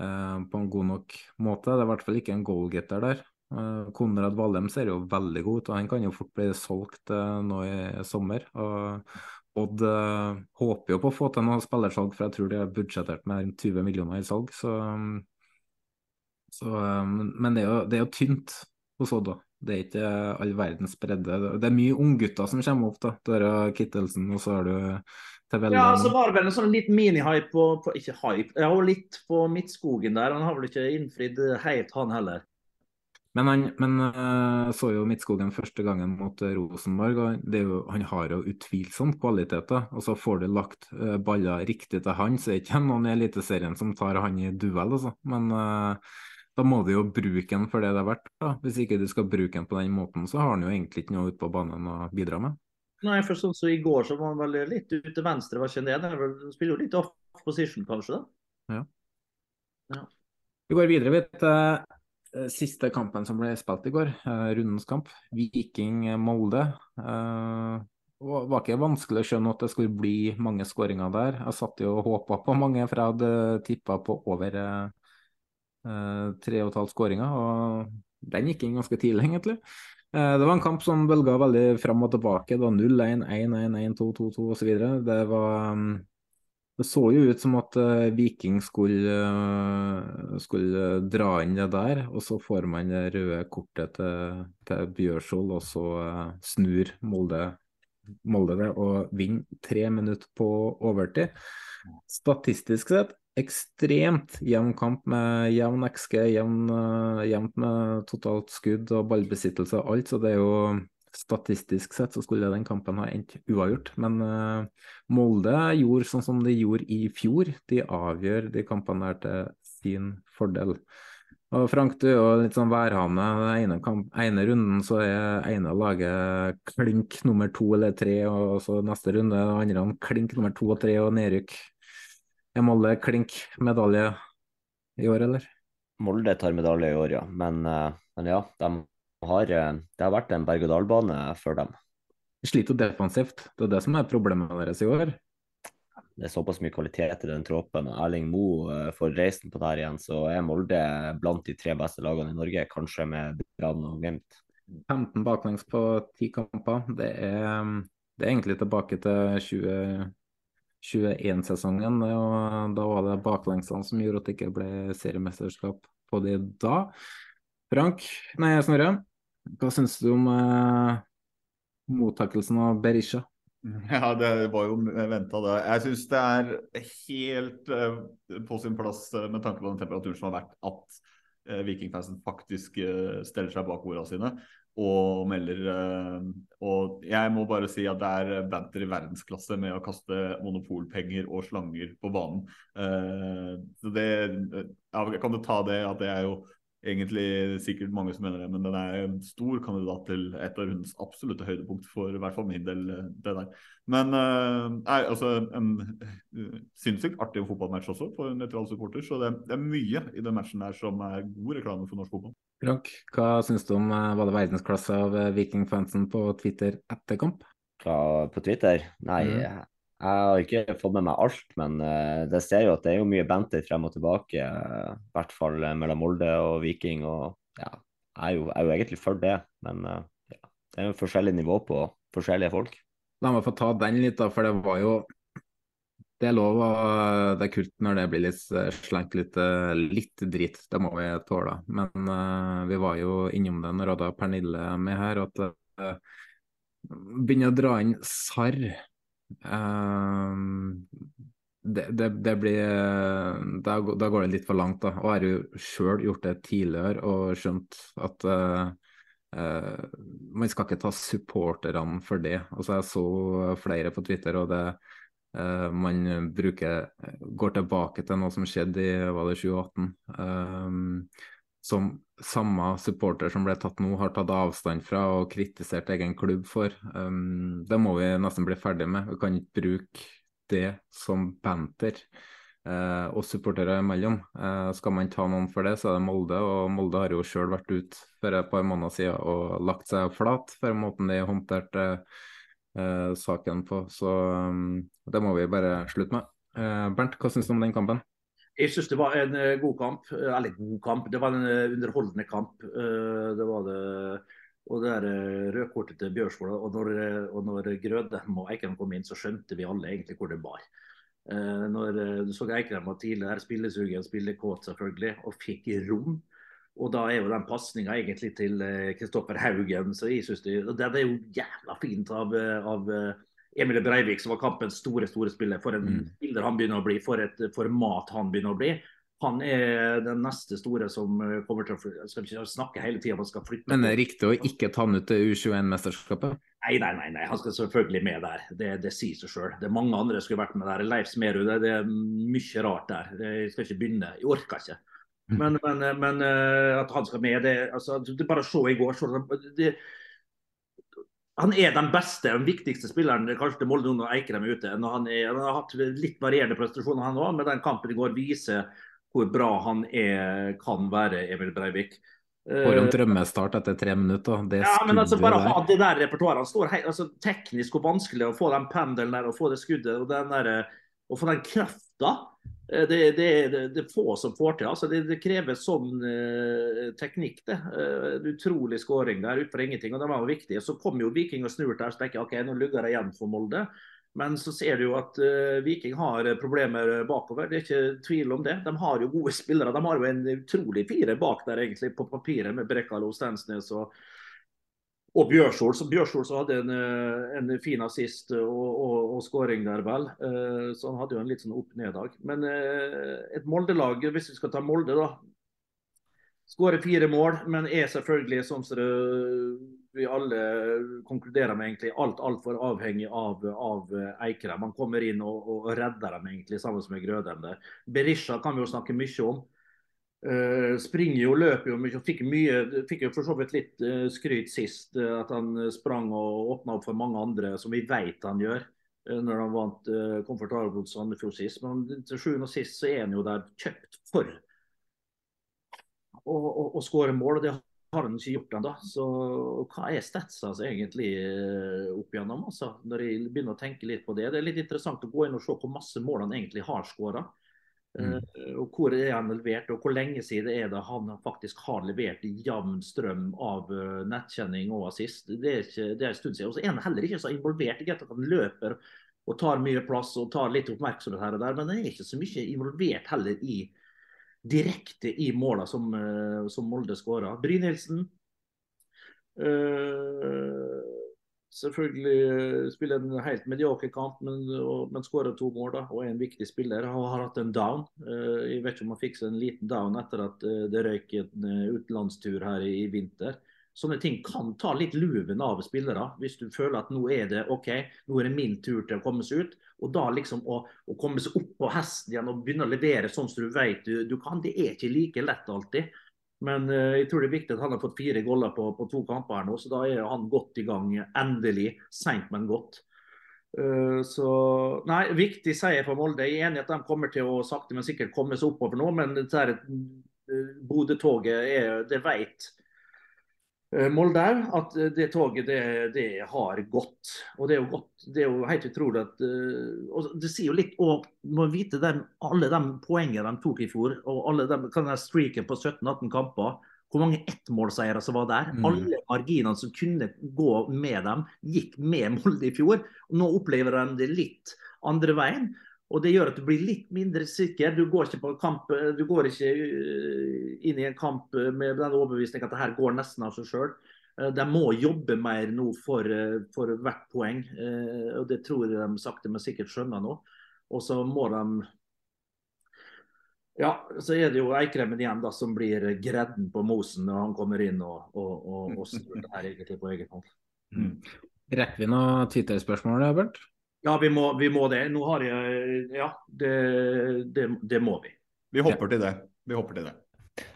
eh, på en god nok måte. Det er i hvert fall ikke en goalgetter der. Eh, Konrad Vallem ser jo veldig god ut, og han kan jo fort bli solgt uh, nå i sommer. Og Odd uh, håper jo på å få til noe spillersalg, for jeg tror de har budsjettert med 20 millioner i salg. Så, så men det er, jo, det er, jo, tynt hos Odd. da. Det er ikke all verdens bredde. Det er mye unggutter som kommer opp. da. Du har Kittelsen, og så har du Tevellen. Ja, så var det vel en sånn litt mini-hype på, på, Ikke hype, ja, litt på Midtskogen der. Han har vel ikke innfridd helt, han heller. Men han men, uh, så jo Midtskogen første gangen mot uh, Rosenborg, og jo, han har jo utvilsomt kvaliteter. Så får du lagt uh, baller riktig til han, så er det ikke noen i Eliteserien som tar han i duell, altså. Men da må du jo bruke han for det det er verdt. da. Hvis ikke du skal bruke han på den måten, så har han jo egentlig ikke noe ute på banen å bidra med. Nei, for sånn som så I går så var han vel litt ut til venstre, var ikke det? Han spiller jo litt off position, kanskje? da? Ja. ja. Vi går videre. vi Eh, siste kampen som ble spilt i går, uh, rundens kamp, Viking-Molde. Uh, det var ikke vanskelig å skjønne at det skulle bli mange skåringer der. Jeg satt jo og håpa på mange, for jeg hadde tippa på over tre og et halvt skåringer, og den gikk inn ganske tidlig, egentlig. Det var en kamp som bølga veldig fram og tilbake. Det var 0-1, 1-1, 1-2, 2-2 osv. Det var det så jo ut som at uh, Viking skulle, uh, skulle, dra inn det der, og så får man det røde kortet til, til Bjørshol, og så snur Molde, Molde, det og vinner tre minutter på overtid. Statistisk sett ekstremt jevn kamp med jevn XG, jevnt med totalt skudd og ballbesittelse og alt, så det er jo Statistisk sett så skulle den kampen ha endt uavgjort, men uh, Molde gjorde sånn som de gjorde i fjor. De avgjør de kampene der til sin fordel. Og Frank, du er jo litt sånn værhane. Den ene, kamp, ene runden så er ene laget klink nummer to eller tre, og så neste runde er andre klink nummer to og tre og nedrykk. Er Molde klink medalje i år, eller? Molde tar medalje i år, ja. Men, uh, men ja, de har, eh, det har vært en berg-og-dal-bane for dem. De sliter defensivt, det er det som er problemet deres i år. Det er såpass mye kvalitet i den troppen. Erling Moe eh, får reisen på der igjen, så er Molde blant de tre beste lagene i Norge, kanskje med Brann og Glimt. 15 baklengs på 10 kamper. Det er, det er egentlig tilbake til 2021-sesongen. og Da var det baklengsene som gjorde at det ikke ble seriemesterskap på de da. Frank, nei Snorre, hva syns du om eh, mottakelsen av Berisha? Ja, det var jo venta, det. Jeg syns det er helt eh, på sin plass uh, med tanke på den temperaturen som har vært, at eh, Vikingfansen faktisk uh, steller seg bak ordene sine og melder Og jeg må bare si at det er banter i verdensklasse med å kaste monopolpenger og slanger på banen. så det Kan du ta det at det er jo egentlig sikkert mange som mener det, men den er en stor kandidat til et av rundens absolutte høydepunkt for i hvert fall min del. Eh, det der. Men uh, er altså en uh, sinnssykt artig fotballmatch også for en nøytral supporter. Så det, det, er mye i den matchen der som er god reklame for norsk fotball. Frank, hva syns du om var det verdensklasse av Vikingfansen på Twitter etter kamp? På Twitter? Nei, mm. Jeg har ikke fått med meg alt, men uh, det ser jo at det er jo mye banter frem og tilbake. Uh, I hvert fall uh, mellom Molde og Viking. og ja, Jeg er jo, er jo egentlig for det, men ja, det er jo forskjellig nivå på forskjellige folk. La meg få ta den litt, da, for det var jo Det er lov og det er kult når det blir litt slengt litt, litt dritt, det må vi tåle. Men vi var jo innom det når hadde Pernille med her, at begynner å dra inn sarr Um, det, det, det, blir da, da, går det litt for langt, da. Og jeg har jo sjøl gjort det tidligere og skjønt at uh, uh, man skal ikke ta supporterne for det. Altså Jeg så flere på Twitter, og det uh, man bruker går tilbake til noe som skjedde i var det 2018. Um, som samme supporter som ble tatt nå, har tatt avstand fra og kritisert egen klubb for. Um, det må vi nesten bli ferdig med. Vi kan ikke bruke det som banter uh, oss supportere imellom. Uh, skal man ta noen for det, så er det Molde. Og Molde har jo sjøl vært ute for et par måneder siden og lagt seg flat for måten de håndterte uh, saken på. Så um, det må vi bare slutte med. Bernt, hva syns du om den kampen? Jeg syns det var en uh, god kamp. Eh, eller god kamp, det var en uh, underholdende kamp. Det var det. Og det der rødkortet til Bjørsvold, og når, når Grødem og Eikrem kom inn, så skjønte vi alle egentlig hvor det bar. når du så Eikrem var tidligere spillesugen, spillekåt selvfølgelig, og fikk rom. Og da er jo den pasninga egentlig til Kristoffer Haugen, så jeg synes det, det er jo jævla fint av, av Emil Breivik, som var kampens store store spiller. For en mm. spiller han begynner å bli, for et format han begynner å bli. Han er den neste store som eh, kommer til å skal ikke snakke hele tida. Men det er riktig å ikke ta han ut til U21-mesterskapet? Nei, nei, nei, nei, han skal selvfølgelig med der. Det, det sier seg sjøl. Det er mange andre som skulle vært med der. Leif Smerud, det, det er mye rart der. Jeg skal ikke begynne. Jeg orker ikke. Men, men, men eh, at han skal med, det, altså, det bare å se i går. Så det, han er den beste, den viktigste spilleren kanskje til Molde når Eikrem er ute. Han, er, han, har hatt litt varierende prestasjoner, han òg, men den kampen i går viser hvor bra han er, kan være, Emil Breivik. For en drømmestart etter tre minutter. Det ja, men altså Bare ha det der repertoaret. Han står helt, altså, teknisk og vanskelig å få den pendelen der og få det skuddet og den der, og få den krafta. Det, det, det, det er få som får til. altså Det, det krever sånn eh, teknikk. det. Eh, utrolig skåring der ut fra ingenting. og Det var jo viktig. Så kom jo Viking og snur der, så tenker jeg ok, nå lugger jeg igjen for Molde. Men så ser du jo at uh, Viking har problemer bakover. Det er ikke tvil om det. De har jo gode spillere. De har jo en utrolig fire bak der egentlig på papiret, med Brekkalo, Stensnes og, og Bjørsol. Så Bjørsol hadde en, en, fin assist og, og, og skåring der, vel. Uh, så han hadde jo en litt sånn opp-ned-dag. Men uh, et Molde-lag, hvis vi skal ta Molde, da. Skårer fire mål, men er selvfølgelig som vi alle konkluderer med egentlig alt altfor avhengig av, av Eikrem. Man kommer inn og, og, redder dem egentlig sammen med Grødem. Berisha kan vi jo snakke mye om. Uh, springer jo, løper jo mye. Fikk, mye, fikk jo for så vidt litt uh, skryt sist. Uh, at han sprang og åpna opp for mange andre, som vi vet han gjør. når han vant uh, komfortabelt mot Sandefjord sist. Men til sjuende og sist så er han jo der kjøpt for å, å, skåre mål. og det har han ikke gjort ennå. Så hva er statsa altså, egentlig opp igjennom? Altså, når jeg begynner å tenke litt på det. Det er litt interessant å gå inn og se hvor masse mål han egentlig har skåra. Mm. Uh, og hvor er han levert, og hvor lenge siden er det han faktisk har levert jevn strøm av uh, nettkjenning og assist. Det er, ikke, det er en stund siden. Og så er han heller ikke så involvert. i at Han løper og tar mye plass og tar litt oppmerksomhet her og der, men han er ikke så mye involvert heller i direkte i måla som, eh, som Molde skåra. Brynildsen uh, selvfølgelig eh, spiller en helt medioker kamp, men, men skårer to mål da, og er en viktig spiller. Han har hatt en down. Uh, jeg vet ikke om han fikk seg en liten down etter at uh, det røyk en utenlandstur her i vinter. Sånne ting kan ta litt luven av spillere. Hvis du føler at nå er det OK, nå er det min tur til å komme seg ut. Og da liksom å, å komme seg opp på hesten igjen og begynne å levere sånn som du vet du, du kan, det er ikke like lett alltid. Men uh, jeg tror det er viktig at han har fått fire goller på, på, to kamper her nå, så da er han godt i gang. Endelig. Seint, men godt. Uh, så Nei, viktig seier for Molde. Jeg er enig at de kommer til å sakte, men sikkert komme seg oppover nå, men det uh, Bodø-toget er Det vet Eh, Molde at eh, det toget det, det, har gått. Og det er jo godt, det er jo helt utrolig at eh, og Det sier jo litt og må vite dem, alle de poengene de tok i fjor, og alle de, kan den streaken på 17-18 kamper. Hvor mange ettmålseiere som var der. Mm. Alle marginene som kunne gå med dem, gikk med Molde i fjor. Nå opplever de det litt andre veien. Og Det gjør at du blir litt mindre sikker. Du går ikke, kamp, du går ikke eh, inn i en kamp med den overbevisningen at det her går nesten av seg sjøl. Eh, de må jobbe mer nå for, eh, for, hvert poeng. og Det tror jeg de sakte, men sikkert skjønner nå. Og så må de ja, så er det jo Eikremmen igjen da, som blir gredden på mosen når han kommer inn og, og, og, og snur det her egentlig på egen hånd. Mm. Rekker vi noe Twitter-spørsmål, Bernt? Ja, vi må, vi må, det. Nå har jeg Ja, det, det, det må vi. Vi hopper til det. Vi hopper til det.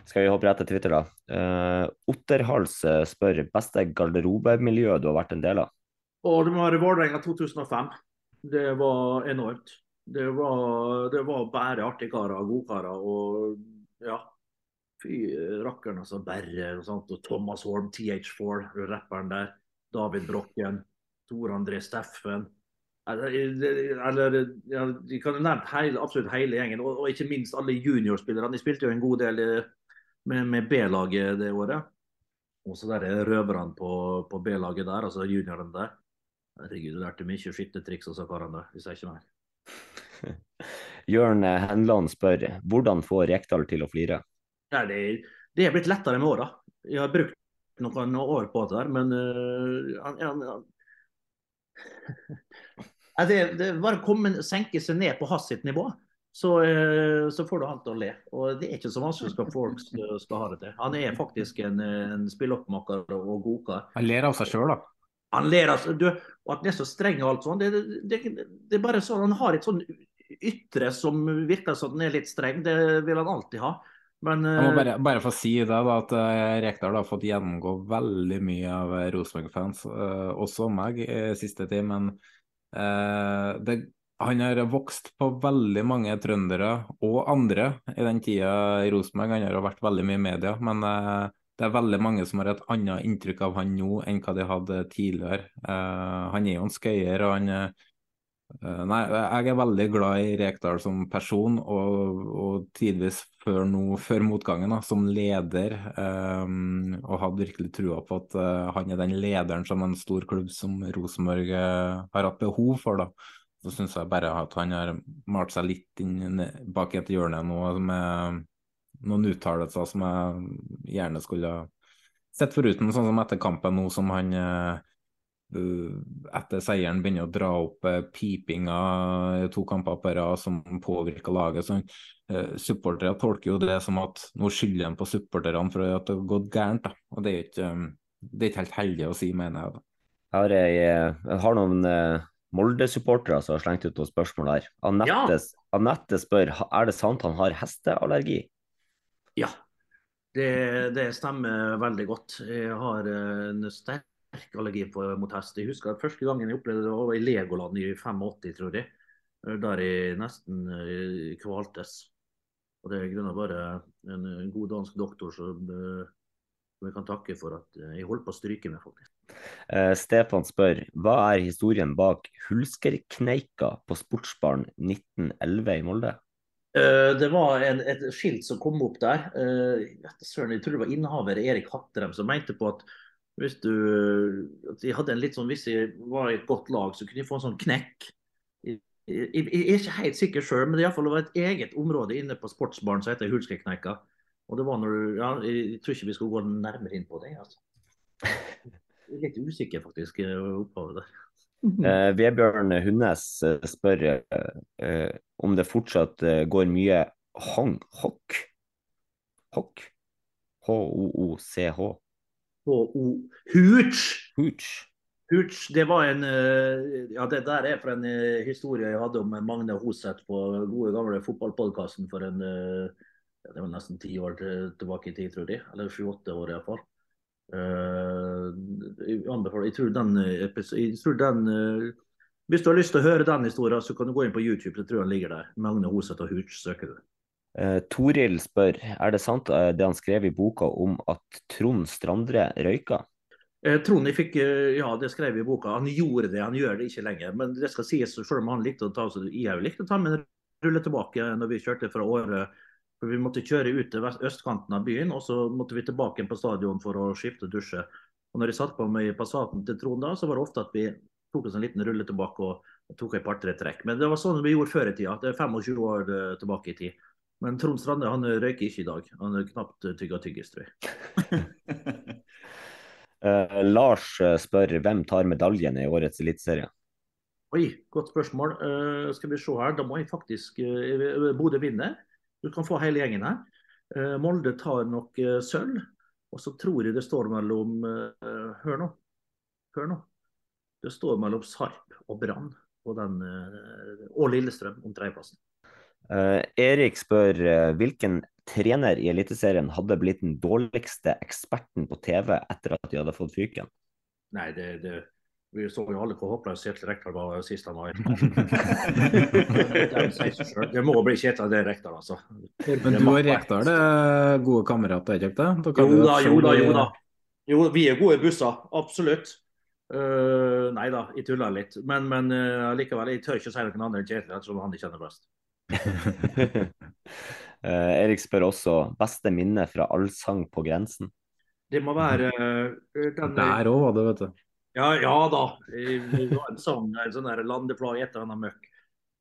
Skal vi hoppe rett til Twitter, da. Uh, Otterhals eh, spør beste garderobemiljø du har vært en del av? Og det var Vålerenga 2005. Det var enormt. Det var, det var bare artige karer, godkarer og ja. Fy rakkeren, altså. Berre og sånt. Og Thomas Holm, TH4, rapperen der. David Brokken. Tor André Steffen. Eller, ja, De kan nevne hele, absolutt hele gjengen, og, og, ikke minst alle juniorspillerne. De spilte jo en god del eh, med, med B-laget det året. Og så der er røverne på, på B-laget der, altså juniorene der. Herregud, du lærte mye skittetriks hos karene der, hvis jeg ikke mer. Jørn Henland spør hvordan få Rekdal til å flire? Ja, det, det, er blitt lettere med åra. Jeg har brukt noen år på det der, men uh, han, han, det, det bare komme, senke seg ned på hans sitt nivå, så, eh, så, får du han til å le. Og Det er ikke så vanskelig skal folk skal ha det til. Han er faktisk en, en spilloppmaker og godkar. Han ler av seg sjøl, da? Han ler av seg, Og at han er så streng og alt sånt, det, det, det, er bare sånn, Han har et sånn ytre som virker som han er litt streng. Det vil han alltid ha. Men, jeg må bare, bare få si det, da, at uh, Rekdal har fått gjennomgå veldig mye av Rosenborg-fans, også meg, siste tid. Men Eh, det, han har vokst på veldig mange trøndere og andre i den tida i Rosenborg. Han har vært veldig mye i media, men eh, det er veldig mange som har et annet inntrykk av han nå enn hva de hadde tidligere. Eh, han er jo en skøyer, og han nei, jeg er veldig glad i Rekdal som person, og, og tidvis før, no, før motgangen da, som leder. Um, og hadde virkelig trua på at uh, han er den lederen som en stor klubb som Rosenborg uh, har hatt behov for. da. Så syns jeg bare at han har malt seg litt inn bak et hjørne nå med noen uttalelser som jeg gjerne skulle sett foruten, sånn som etter kampen nå som han Eh, etter seieren begynner å dra opp eh, pipinga to kamper på rad som påvirker laget. Så, uh, supportere tolker jo det som at nå skylder de på supporterne for at det har gått gærent. Da. Og det er, ikke, det er ikke helt heldig å si, mener jeg. Da. Jeg har, jeg, jeg har noen uh, Molde-supportere som har slengt ut noen spørsmål her. Anette, ja. Anette spør er det sant han har hesteallergi. Ja, det, det stemmer veldig godt. Jeg har en sterk sterk allergi mot hest. Jeg husker at Første gangen jeg opplevde det, var i Legoland i 85, tror jeg. Eh, der jeg nesten eh, kvaltes. Og Det er grunnet bare en, en, god dansk doktor som, uh, som jeg kan takke for at jeg holdt på å stryke med, faktisk. Uh, Stefan spør hva er historien bak Hulskerkneika på Sportsbaren 1911 i Molde? Uh, det var en, et skilt som kom opp der. jeg tror det var innehaver Erik Hatterem som mente på at hvis du de hadde en litt sånn, Hvis de var i et godt lag, så kunne de få en sånn knekk. Jeg, jeg, jeg er ikke helt sikker sjøl, men det, i fall, var et eget område inne på sportsbaren som heter Hulskeknekka. Og det var når du, ja, Jeg tror ikke vi skal gå nærmere inn på det. altså. Jeg er litt usikker, faktisk, opphavet der. Eh, Vebjørn Hundnes eh, spør eh, om det fortsatt eh, går mye hong, hokk? Hokk? H-o-o-c-h? H-O Hooch. Hooch. Hooch, det var en eh, Ja, det der er fra en eh, historie jeg hadde om Magne Hoseth på gode gamle fotballpodkasten for en eh, ja, Det var nesten ti år tilbake i tid, tror jeg. Eller sju-åtte år iallfall. Uh, jeg anbefaler Jeg tror den, jeg tror den Hvis du har lyst til å høre den historien, så kan du gå inn på YouTube. Jeg tror den ligger der. Magne Hoseth og Hooch søker du. Uh, Toril spør er det sant uh, det han skrev i boka om at Trond Strandre røyka? Uh, Trond fikk, ja, det skrev i boka. Han gjorde det, han gjør det ikke lenger. Men det skal sies, selv om han likte å ta så jeg likte å ta med en rulle tilbake når vi kjørte fra Åre. For Vi måtte kjøre ut til østkanten av byen, og så måtte vi tilbake på stadion for å skifte og dusje. Og når jeg satt på meg Passaten til Trond da, så var det ofte at vi tok oss en liten rulle tilbake og tok et par-tre trekk. Men det var sånn vi gjorde før i tida. Det er 25 år tilbake i tid. Men Trond Strande han røyker ikke i dag. Han er knapt tygga tyggis, tror jeg. uh, Lars eh, spør hvem tar medaljen i årets eliteserie? Oi, godt spørsmål. Uh, skal vi se her. Da må jeg faktisk uh, Bodø vinner. Du kan få hele gjengen her. Uh, Molde tar nok sølv. Og så tror jeg det står mellom Hør nå. Hør nå. Det står mellom Sarp og Brann og Lillestrøm om tredjeplassen. Uh, Erik spør uh, hvilken trener i Eliteserien hadde blitt den dårligste eksperten på TV etter at de hadde fått fyken? Nei, det, det, vi så jo alle hvor håpløs Kjetil Rekdal var sist han var Det må bli Kjetil det Rekdal, altså. Men du og Rekdal er gode kamerater, ikke sant? Jo da, jo da, jo da. Jo, vi er gode busser, absolutt. Uh, nei da, jeg tuller litt. Men, men uh, likevel, jeg tør ikke si noen andre enn Kjetil, ettersom han de kjenner best. Uh, Erik spør også beste minne fra allsang på grensen. Det må være uh, den, Der òg var det, vet du. Ja, ja da. Det var en sang, en sånn der landeplan etter denne møkk.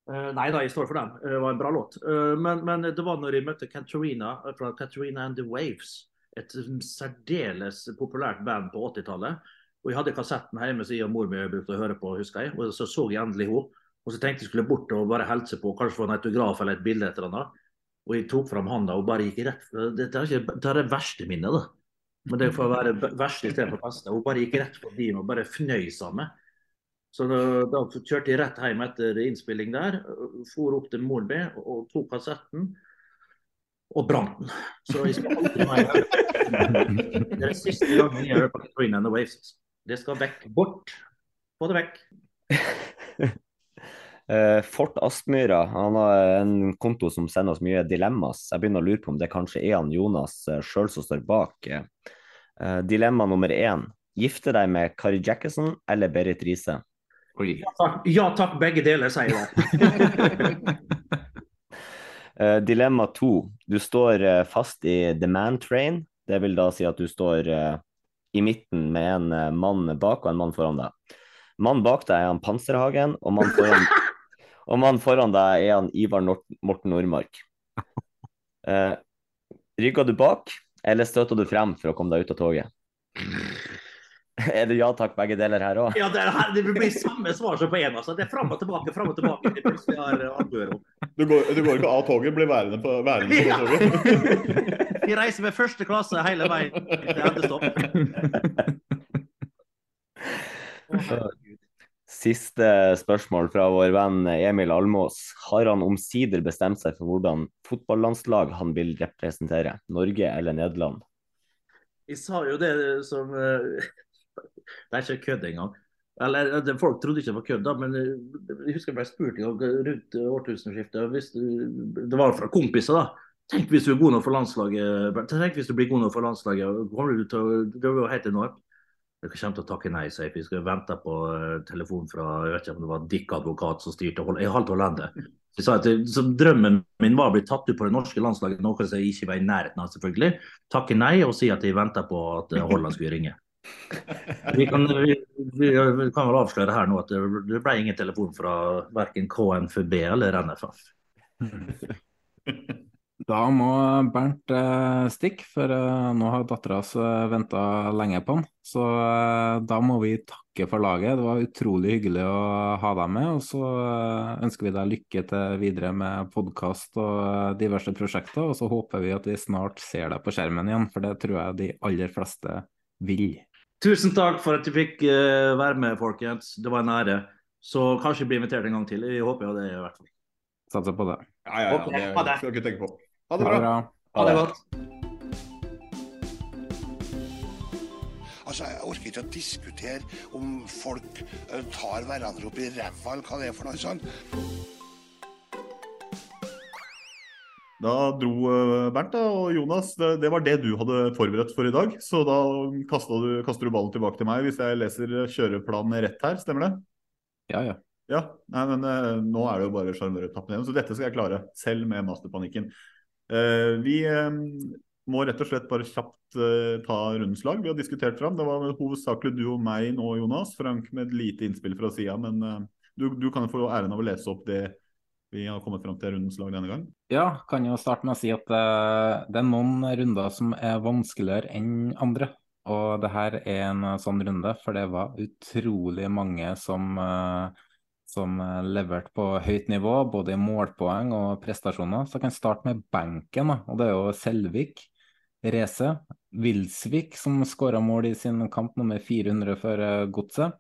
Uh, nei da, jeg står for den. Det var en bra låt. Men, men, det var når jeg møtte Katarina fra Katarina and the Waves. Et særdeles populært band på 80-tallet. Og Jeg hadde kassetten hjemme som jeg og mor mi brukte å høre på, husker jeg. Og så så jeg endelig henne. Og så tenkte jeg skulle bort og bare hilse på, kanskje få en autograf eller et bilde. etter annet. Og jeg tok fram handa og bare gikk rett Dette er, ikke, det, er det verste minnet, da. Men det får være verste istedenfor beste. Hun bare gikk rett forbi meg og bare fnøy sammen. Så da, da, kjørte jeg rett hjem etter innspilling der. For opp til moren min og tok kassetten. Og brant den. Så jeg skal aldri mer Det er siste gangen jeg hører på Queen and the Waves. Det skal vekk. Bort. Få det vekk. Uh, Fort Aspmyra han har en konto som sender oss mye dilemmas. Jeg begynner å lure på om det kanskje er han Jonas uh, sjøl som står bak. Uh, dilemma nummer én. Gifte deg med Kari Jackison eller Berit Riise? Ja takk, ja takk, begge deler, sier jeg. Dilemma to. Du står fast i the man train. Det vil da si at du står i midten med en mann bak og en mann foran deg. Mannen bak deg er han Panserhagen, og mannen foran, og mannen foran deg er han Ivar Nort Morten Nordmark. rygger du bak, eller støter du frem for å komme deg ut av toget? Er det ja takk, begge deler her òg? Ja, det, er, det blir samme svar som på en. Altså. Det er fram og tilbake, fram og tilbake. Det plutselig har du, går, du går ikke av toget, blir værende på, værende på ja. toget? Vi reiser med første klasse hele veien til endestopp. Siste spørsmål fra vår venn Emil Almås. Har han omsider bestemt seg for hvordan fotballandslag han vil representere? Norge eller Nederland? Jeg sa jo det som eh, Det er ikke kødd engang. Eller, folk trodde ikke det var kødd, men eh, jeg husker jeg ble spurt rundt årtusenskiftet. Det var fra kompiser, da. Tenk hvis du er god nok for landslaget. Tenk hvis du blir god nok for landslaget. Du til å, det var helt enormt. Dere kommer til å takke nei, sier Vi skal vente på uh, telefon fra jeg vet ikke om det var Dick advokat som styrte Jeg halvt Hollandet. Jeg sa at så Drømmen min var å bli tatt ut på det norske landslaget, noe som jeg ikke var i nærheten av. selvfølgelig. Takke nei og si at jeg venta på at Holland skulle ringe. Vi kan, vi, vi, vi kan, vel avsløre her nå at det ble ingen telefon fra verken KNFB eller NFF. Da må Bernt eh, stikke, for eh, nå har dattera hans eh, venta lenge på han. Så eh, da må vi takke for laget. Det var utrolig hyggelig å ha deg med. Og så eh, ønsker vi deg lykke til videre med podkast og eh, diverse prosjekter. Og så håper vi at vi snart ser deg på skjermen igjen, for det tror jeg de aller fleste vil. Tusen takk for at du fikk være med, folkens. Det var en ære. Så kanskje bli invitert en gang til. Jeg håper jo det, i hvert fall. Satser på det. Ja, ja, ja. Det, det skal du ikke tenke på. Ha det bra. Ha det, bra. Ha det godt. Altså, Jeg orker ikke å diskutere om folk uh, tar hverandre opp i ræva, eller hva det er for noe sånt. Da dro eh, Bernt da, og Jonas, det, det, var det du hadde forberedt for i dag. Så da du, kaster du ballen tilbake til meg hvis jeg leser kjøreplanen rett her, stemmer det? Ja, ja. Ja, nei, men uh, Nå er det jo bare sjarmøretappen igjen, så dette skal jeg klare. Selv med masterpanikken. Uh, vi uh, må rett og slett bare kjapt ta rundens lag. Vi har diskutert fram. Det var hovedsakelig du og meg nå, Jonas. Frank med et lite innspill fra sida. Men du, du kan få æren av å lese opp det vi har kommet fram til rundens lag denne gang? Ja, kan jo starte med å si at det er noen runder som er vanskeligere enn andre. Og det her er en sånn runde, for det var utrolig mange som, uh, som leverte på høyt nivå, både i målpoeng og prestasjoner. Så jeg kan starte med benken, og det er jo Selvik. Reze. Wilsvik, som skåra mål i sin kamp nummer 400 for Godset.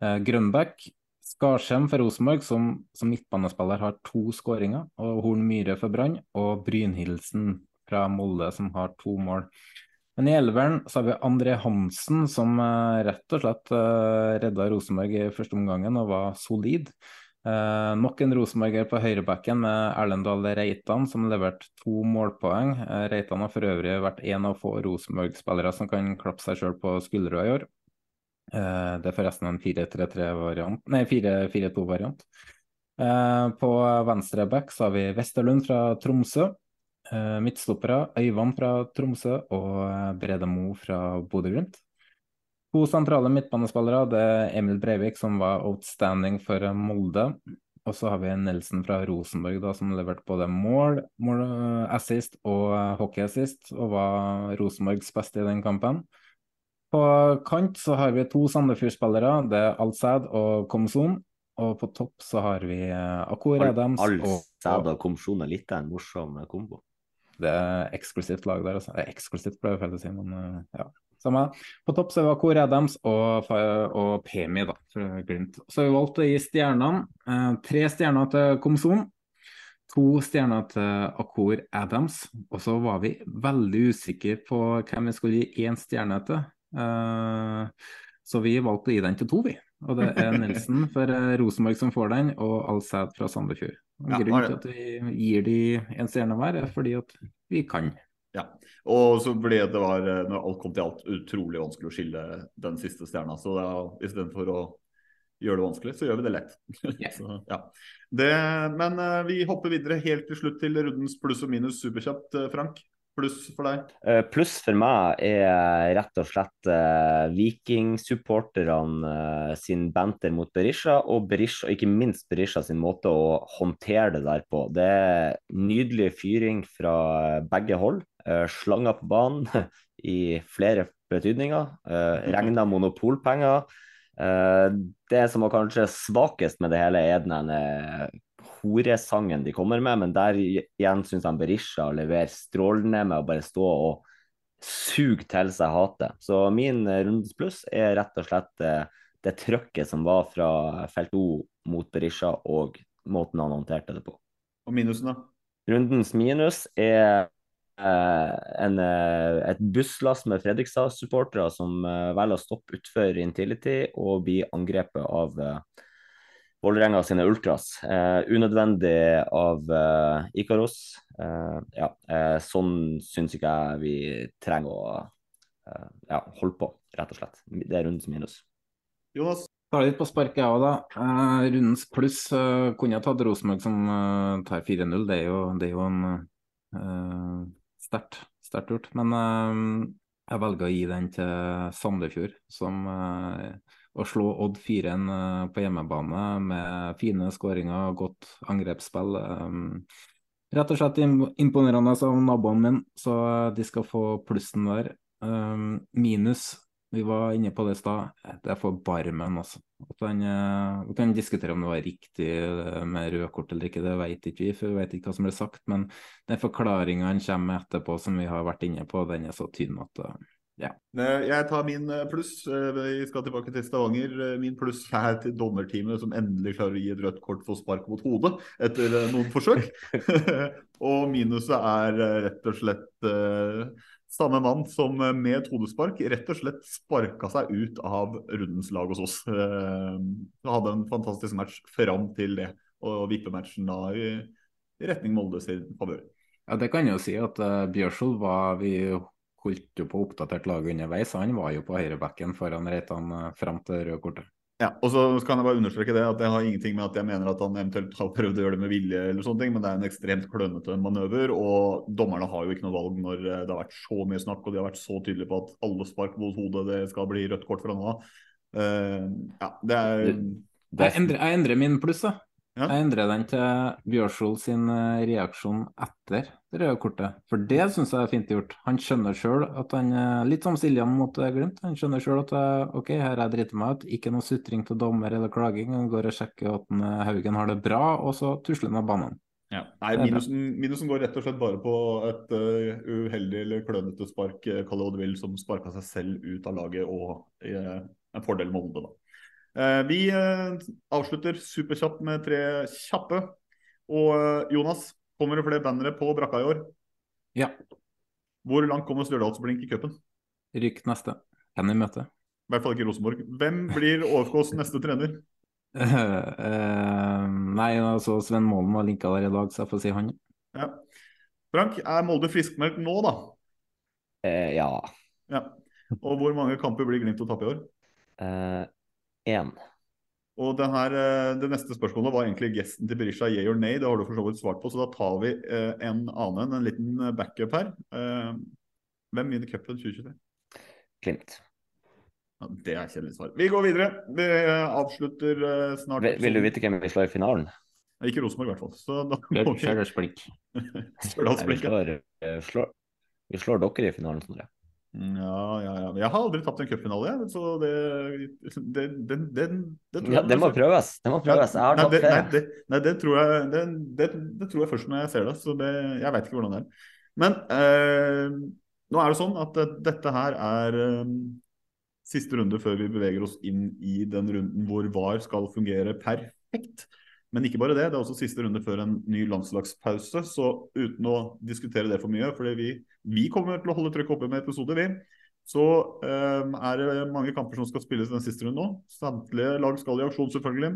Grønbæk, Skarsheim for Rosenborg, som, som, midtbanespiller, har to skåringer. Og Horn Myhre for Brann, og Brynhildsen fra Molde, som har to mål. Men i elveren så har vi André Hansen, som uh, rett og slett eh, redda Rosenborg i første omgangen og var solid. Eh, nok en rosenborger på høyrebacken med Erlendal Reitan, som leverte to målpoeng. Uh, Reitan har for øvrig vært en av få Rosenborg-spillere som kan klappe seg sjøl på skuldra i år. Eh, det er forresten en 4-3-3-variant, nei 4-4-2-variant. Eh, på venstre back så har vi Vesterlund fra Tromsø. Eh, midtstoppere Øyvand fra Tromsø og Brede Mo fra Bodø-Glimt. To sentrale midtbanespillere. Det er Emil Breivik, som var outstanding for Molde. Og så har vi Nelson fra Rosenborg, da, som leverte både mål, mål assist og hockeyassist, og var Rosenborgs beste i den kampen. På kant så har vi to Sandefjord-spillere. Det er Alsæd og Komson. Og på topp så har vi eh, Akor Adams Alsad og Komson er litt av en morsom eh, kombo. Det er eksklusivt lag der, altså. Er eksklusivt, pleier jeg feil å si, men eh, ja. Samme. På topp så det Akor Adams og, og Pemi, da, fra Glimt. Så vi valgt å gi stjernene. Eh, tre stjerner til Komson. To stjerner til Akor Adams. Og så var vi veldig usikre på hvem vi skulle gi én stjerne til. Uh, så vi valgte å gi den til to, vi. Og det er Nelson for uh, Rosenborg som får den, og Alsæd fra Sandefjord. Ja, Grunnen til at vi gir de en stjerne hver, er fordi at vi kan. Ja, og så ble det var, når alt kom til alt, utrolig vanskelig å skille den siste stjerna. Så istedenfor å gjøre det vanskelig, så gjør vi det lett. så, ja. det, men uh, vi hopper videre helt til slutt til rundens pluss og minus superkjapt. Frank, pluss for deg? Uh, pluss for meg er rett og slett uh, vikingsupporterne uh, sin banter mot Berisha, og Berisha, ikke minst Berisha sin måte å håndtere det der på. Det er nydelig fyring fra begge hold. slanger på banen i flere betydninger. regna monopolpenger. det som var kanskje svakest med det hele, er den horesangen de kommer med, men der igjen syns jeg Berisha leverer strålende med å bare stå og suge til seg hatet. Så min rundes pluss er rett og slett det, eh, det trøkket som var fra felt O mot Berisha, og måten han håndterte det på. Og minusen, da? Rundens minus er eh, en, eh, et busslass med Fredrikstad-supportere som eh, velger å stoppe utfor Intility og bli angrepet av eh, Vålerenga sine ultras. Eh, unødvendig av eh, Ikaros. Eh, ja, eh, sånn syns ikke jeg vi trenger å eh, ja, holde på, rett og slett. Det er rundens minus. Jonas? Tar litt på sparket, jeg òg, da. Eh, rundens pluss kunne jeg tatt Rosenborg som tar 4-0. Det, det, er jo en sterkt sterkt gjort. Men jeg velger å gi den til Sandefjord, som å slå Odd 4-1 eh, på hjemmebane med fine skåringer, godt angrepsspill. Eh, rett og slett imponerende av naboen min, så de skal få plussen der. Eh, minus, vi var inne på det i stad, det er for Barmen, altså. Han, vi kan diskutere om det var riktig med rød kort eller ikke, det vet ikke vi, for vi vet ikke hva som ble sagt. Men den forklaringa han kommer med etterpå, som vi har vært inne på, den er så tynn at ja. Jeg tar min eh, pluss. Eh, vi skal tilbake til Stavanger. Eh, min pluss er til dommerteamet som endelig klarer å gi et rødt kort for spark mot hodet etter noen forsøk. og minuset er rett og slett samme mann som med et hodespark rett og slett sparka seg ut av rundens lag hos oss. Vi hadde en fantastisk match fram til det, og vippematchen da i, retning Molde sin favør. Ja, det kan jeg jo si at Bjørsvold var vi holdt jo på oppdatert laget underveis. Han var jo på høyrebacken foran Reitan eh, fram til røde kortet. Ja, og så kan jeg bare understreke det, at jeg har ingenting med at jeg mener at han eventuelt har prøvd å gjøre det med vilje, eller sånne ting, men det er en ekstremt klønete manøver. Og dommerne har jo ikke noe valg når eh, det har vært så mye snakk og de har vært så tydelige på at alle spark mot hodet det skal bli rødt kort fra nå av. Uh, ja, det er det, det jeg, endrer, jeg endrer min pluss, da. Ja. Jeg endrer den til Bjørsol sin eh, reaksjon etter det røde kortet. For det syns jeg er fint gjort. Han skjønner sjøl at han Litt som Siljan mot eh, Glimt. Han skjønner sjøl at eh, OK, her har jeg driti meg ut. Ikke noe sutring til dommer eller klaging. Han går og sjekker at Haugen har det bra, og så tusler han av banen. Ja. Nei, minusen, minusen, går rett og slett bare på et uh, uheldig eller klønete spark, kall det hva du vil, som sparka seg selv ut av laget og uh, en fordel Molde, da. Eh, vi eh, avslutter superkjapt med tre kjappe. Og eh, Jonas, kommer det flere bannere på brakka i år? Ja. Hvor langt kommer Stjørdalsblink i cupen? Ryk neste. Kan i møte. I hvert fall ikke Rosenborg. Hvem blir ÅFKs neste trener? Uh, uh, nei, altså Sven Målen var linka der i dag, så jeg får si han. Ja. Frank, er Molde friskmeldt nå, da? Uh, ja. ja. Og hvor mange kamper blir Glimt å tape i år? Én. Og her, eh, Det neste spørsmålet var egentlig gesten til Berisha, yeah or nay. Det har du for så vidt svart på, så da tar vi eh, en annen, en liten eh, backup her. hvem vinner cupen 2023? Glimt. Ja, det er kjedelig svar. Vi går videre. Vi avslutter snart. Vil, vil du vite hvem vi slår i finalen? Ikke Rosenborg, i hvert fall. Så da må vi... Vi slår dere i finalen, Sondre. Ja, ja, ja. Jeg har aldri tapt en cupfinale, så det, det, det, det, tror jeg Ja, det må prøves. Det må prøves. Jeg har tatt flere. Nei, det, tror jeg, det, tror jeg først når jeg ser det. Så det, jeg veit ikke hvordan det er. Men eh, nå er det sånn at dette her er eh, siste runde før vi beveger oss inn i den runden hvor VAR skal fungere perfekt. Men ikke bare det, det er også siste runde før en ny landslagspause. Så uten å diskutere det for mye, for vi vi kommer til å holde trykket oppe med episoder, vi. Så um, er det mange kamper som skal spilles den siste runden nå. Samtlige lag skal i aksjon, selvfølgelig.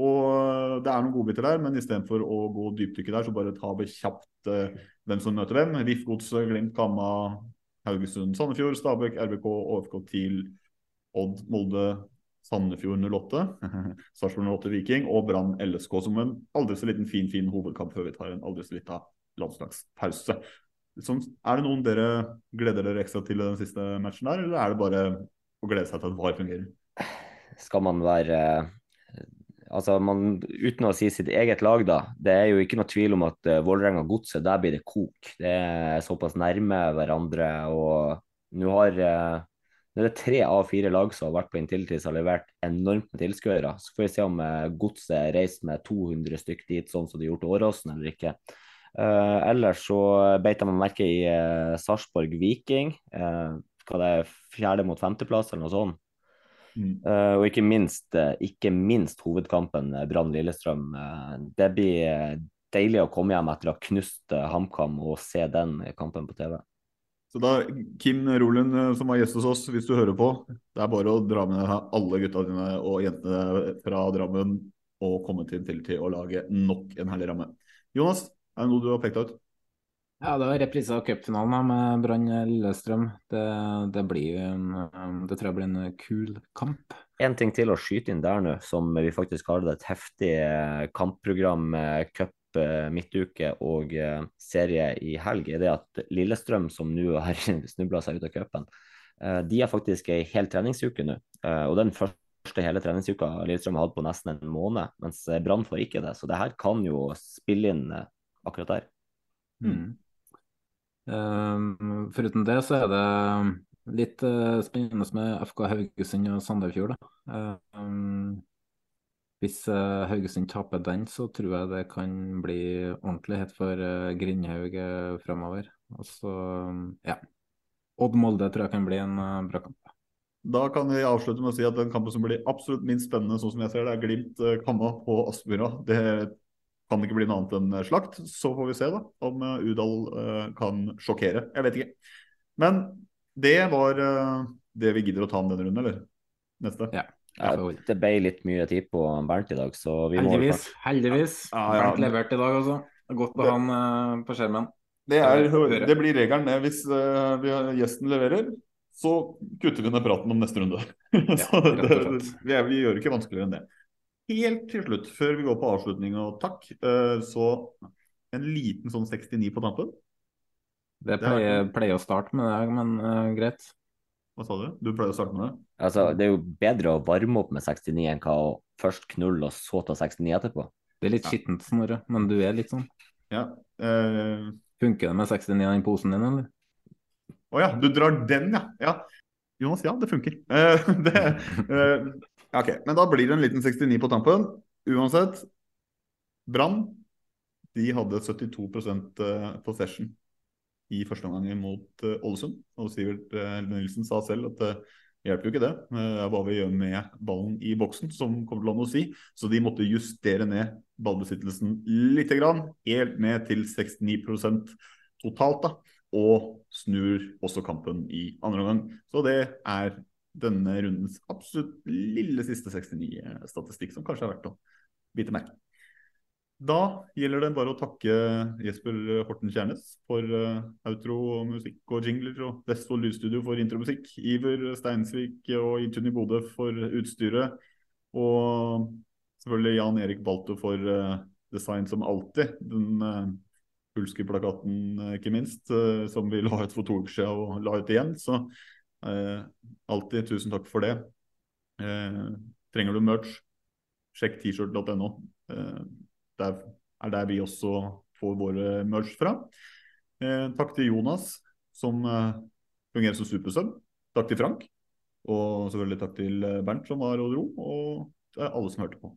Og det er noen godbiter der, men istedenfor å gå dypdykket der, så bare ta kjapt uh, hvem som møter hvem. VIF, Godset, Glimt, Kamma, Haugesund, Sandefjord, Stabæk, RBK, OFK TIL, Odd, Molde, Sandefjord 08, Sarpsborg 08 Viking og Brann LSK som en aldri så liten fin, fin hovedkamp før vi tar en aldri så lita landslagspause. Som, er det noen dere gleder dere ekstra til den siste matchen der, eller er det bare å glede seg til at VAR fungerer? Skal man være altså man, Uten å si sitt eget lag, da. Det er jo ikke noe tvil om at uh, Vålerenga-Godset, der blir det kok. Det er såpass nærme hverandre. og nå har uh, det er tre av fire lag som har vært på Intility som har levert enormt med tilskuere. Så får vi se om uh, Godset reiser med 200 stykk dit, sånn som de gjorde til Åråsen, eller ikke. Uh, ellers så beit man merke i uh, Sarpsborg Viking. Uh, hva det er fjerde mot femteplass, eller noe sånt. Mm. Uh, og ikke minst, ikke minst hovedkampen Brann-Lillestrøm. det blir deilig å komme hjem etter å ha knust HamKam og se den kampen på TV. Så da, Kim Rolund, som var gjest hos oss, hvis du hører på, det er bare å dra med alle gutta dine og jentene fra Drammen og komme til, Intility og lage nok en herlig ramme. Jonas, er det noe du har pekt ut? Ja, det var reprise av cupfinalen med Brann Lillestrøm. Det, det, blir en, det tror jeg blir en kul kamp. En ting til å skyte inn der nå, som vi faktisk har et heftig kampprogram med cup eh, midtuke og eh, serie i helg, er det at Lillestrøm, som nå har snubla seg ut av cupen, eh, de har faktisk ei hel treningsuke nå. Og den første hele treningsuka Lillestrøm har hatt på nesten en måned, mens Brann får ikke det. Så det her kan jo spille inn akkurat der. Mm. Um, foruten det så er det litt uh, spennende med FK Haugesund og Sandefjord. Da. Um, hvis uh, Haugesund taper den, så tror jeg det kan bli ordentlig hett for uh, Grindhaug uh, fremover. Og så, um, ja. Odd Molde tror jeg kan bli en bra kamp. Da kan vi avslutte med å si at den kampen som blir absolutt minst spennende, sånn som jeg ser det, er Glimt Kamma på Aspmyra. Det kan ikke bli noe annet enn slakt. Så får vi se da, om eh, Udal kan sjokkere. Jeg vet ikke. Men det var det vi gidder å ta om denne runden, eller? Neste? Ja. Det ble litt mye tid på Bernt i dag, så vi må Heldigvis. Heldigvis. Ja, ja, Bernt leverte i dag altså. Godt å ha han uh, på skjermen. Det, er, det, blir regelen, det. Hvis gjesten leverer, så kutter vi ned praten om neste runde. så det, vi, vi gjør det ikke vanskeligere enn det helt til slutt, før vi går på avslutning og takk, uh, så en liten sånn 69 på tampen. Det pleier, pleier å starte med det, men uh, greit. Hva sa du? Du pleier å starte med det? Altså, Det er jo bedre å varme opp med 69 enn hva å først knulle og så ta 69 etterpå. Det er litt ja. skittent, Snorre, men du er litt sånn. Ja. Uh... Funker det med 69 i posen din, eller? Å oh, ja, du drar den, ja. ja. Jonas, ja, det funker. Uh, det, Ok, Men da blir det en liten 69 på tampen. Uansett. Brann de hadde 72 eh, possession i første omgang mot uh, Ålesund. Og Sivert uh, Nilsen sa selv at det uh, hjelper jo ikke det. Det er hva vi gjør med ballen i boksen som kommer til å ha noe å si. Så de måtte justere ned ballbesittelsen litt, grann, helt ned til 69% totalt. da, Og snur også kampen i andre omgang. Så det er denne rundens absolutt lille siste 69-statistikk, som kanskje er verdt å bite merke Da gjelder det bare å takke Jesper Horten Kjernes for uh, outro, musikk og jingler, og Vestfold Lydstudio for intromusikk, Iver Steinsvik og Intune i Bodø for utstyret, og selvfølgelig Jan Erik Balto for uh, design som alltid. Den uh, Pulski-plakaten, ikke minst, som vi la ut for to uker siden og la ut igjen. så Eh, alltid tusen takk for det. Eh, trenger du merch, sjekk t-shirt.no. Der er der vi også får våre merch fra. Eh, takk til Jonas, som eh, fungerer som supersub. Takk til Frank. Og selvfølgelig takk til eh, Bernt, som var og dro. Og eh, alle som hørte på.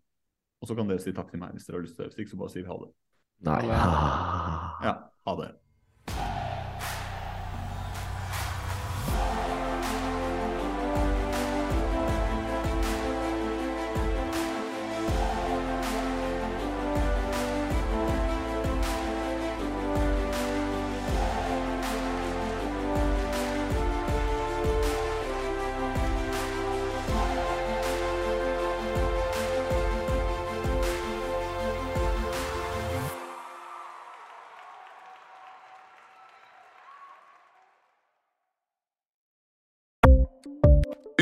Og så kan dere si takk til meg hvis dere har lyst til det. Hvis ikke så bare sier vi ha det. Nei. Ja, ha det.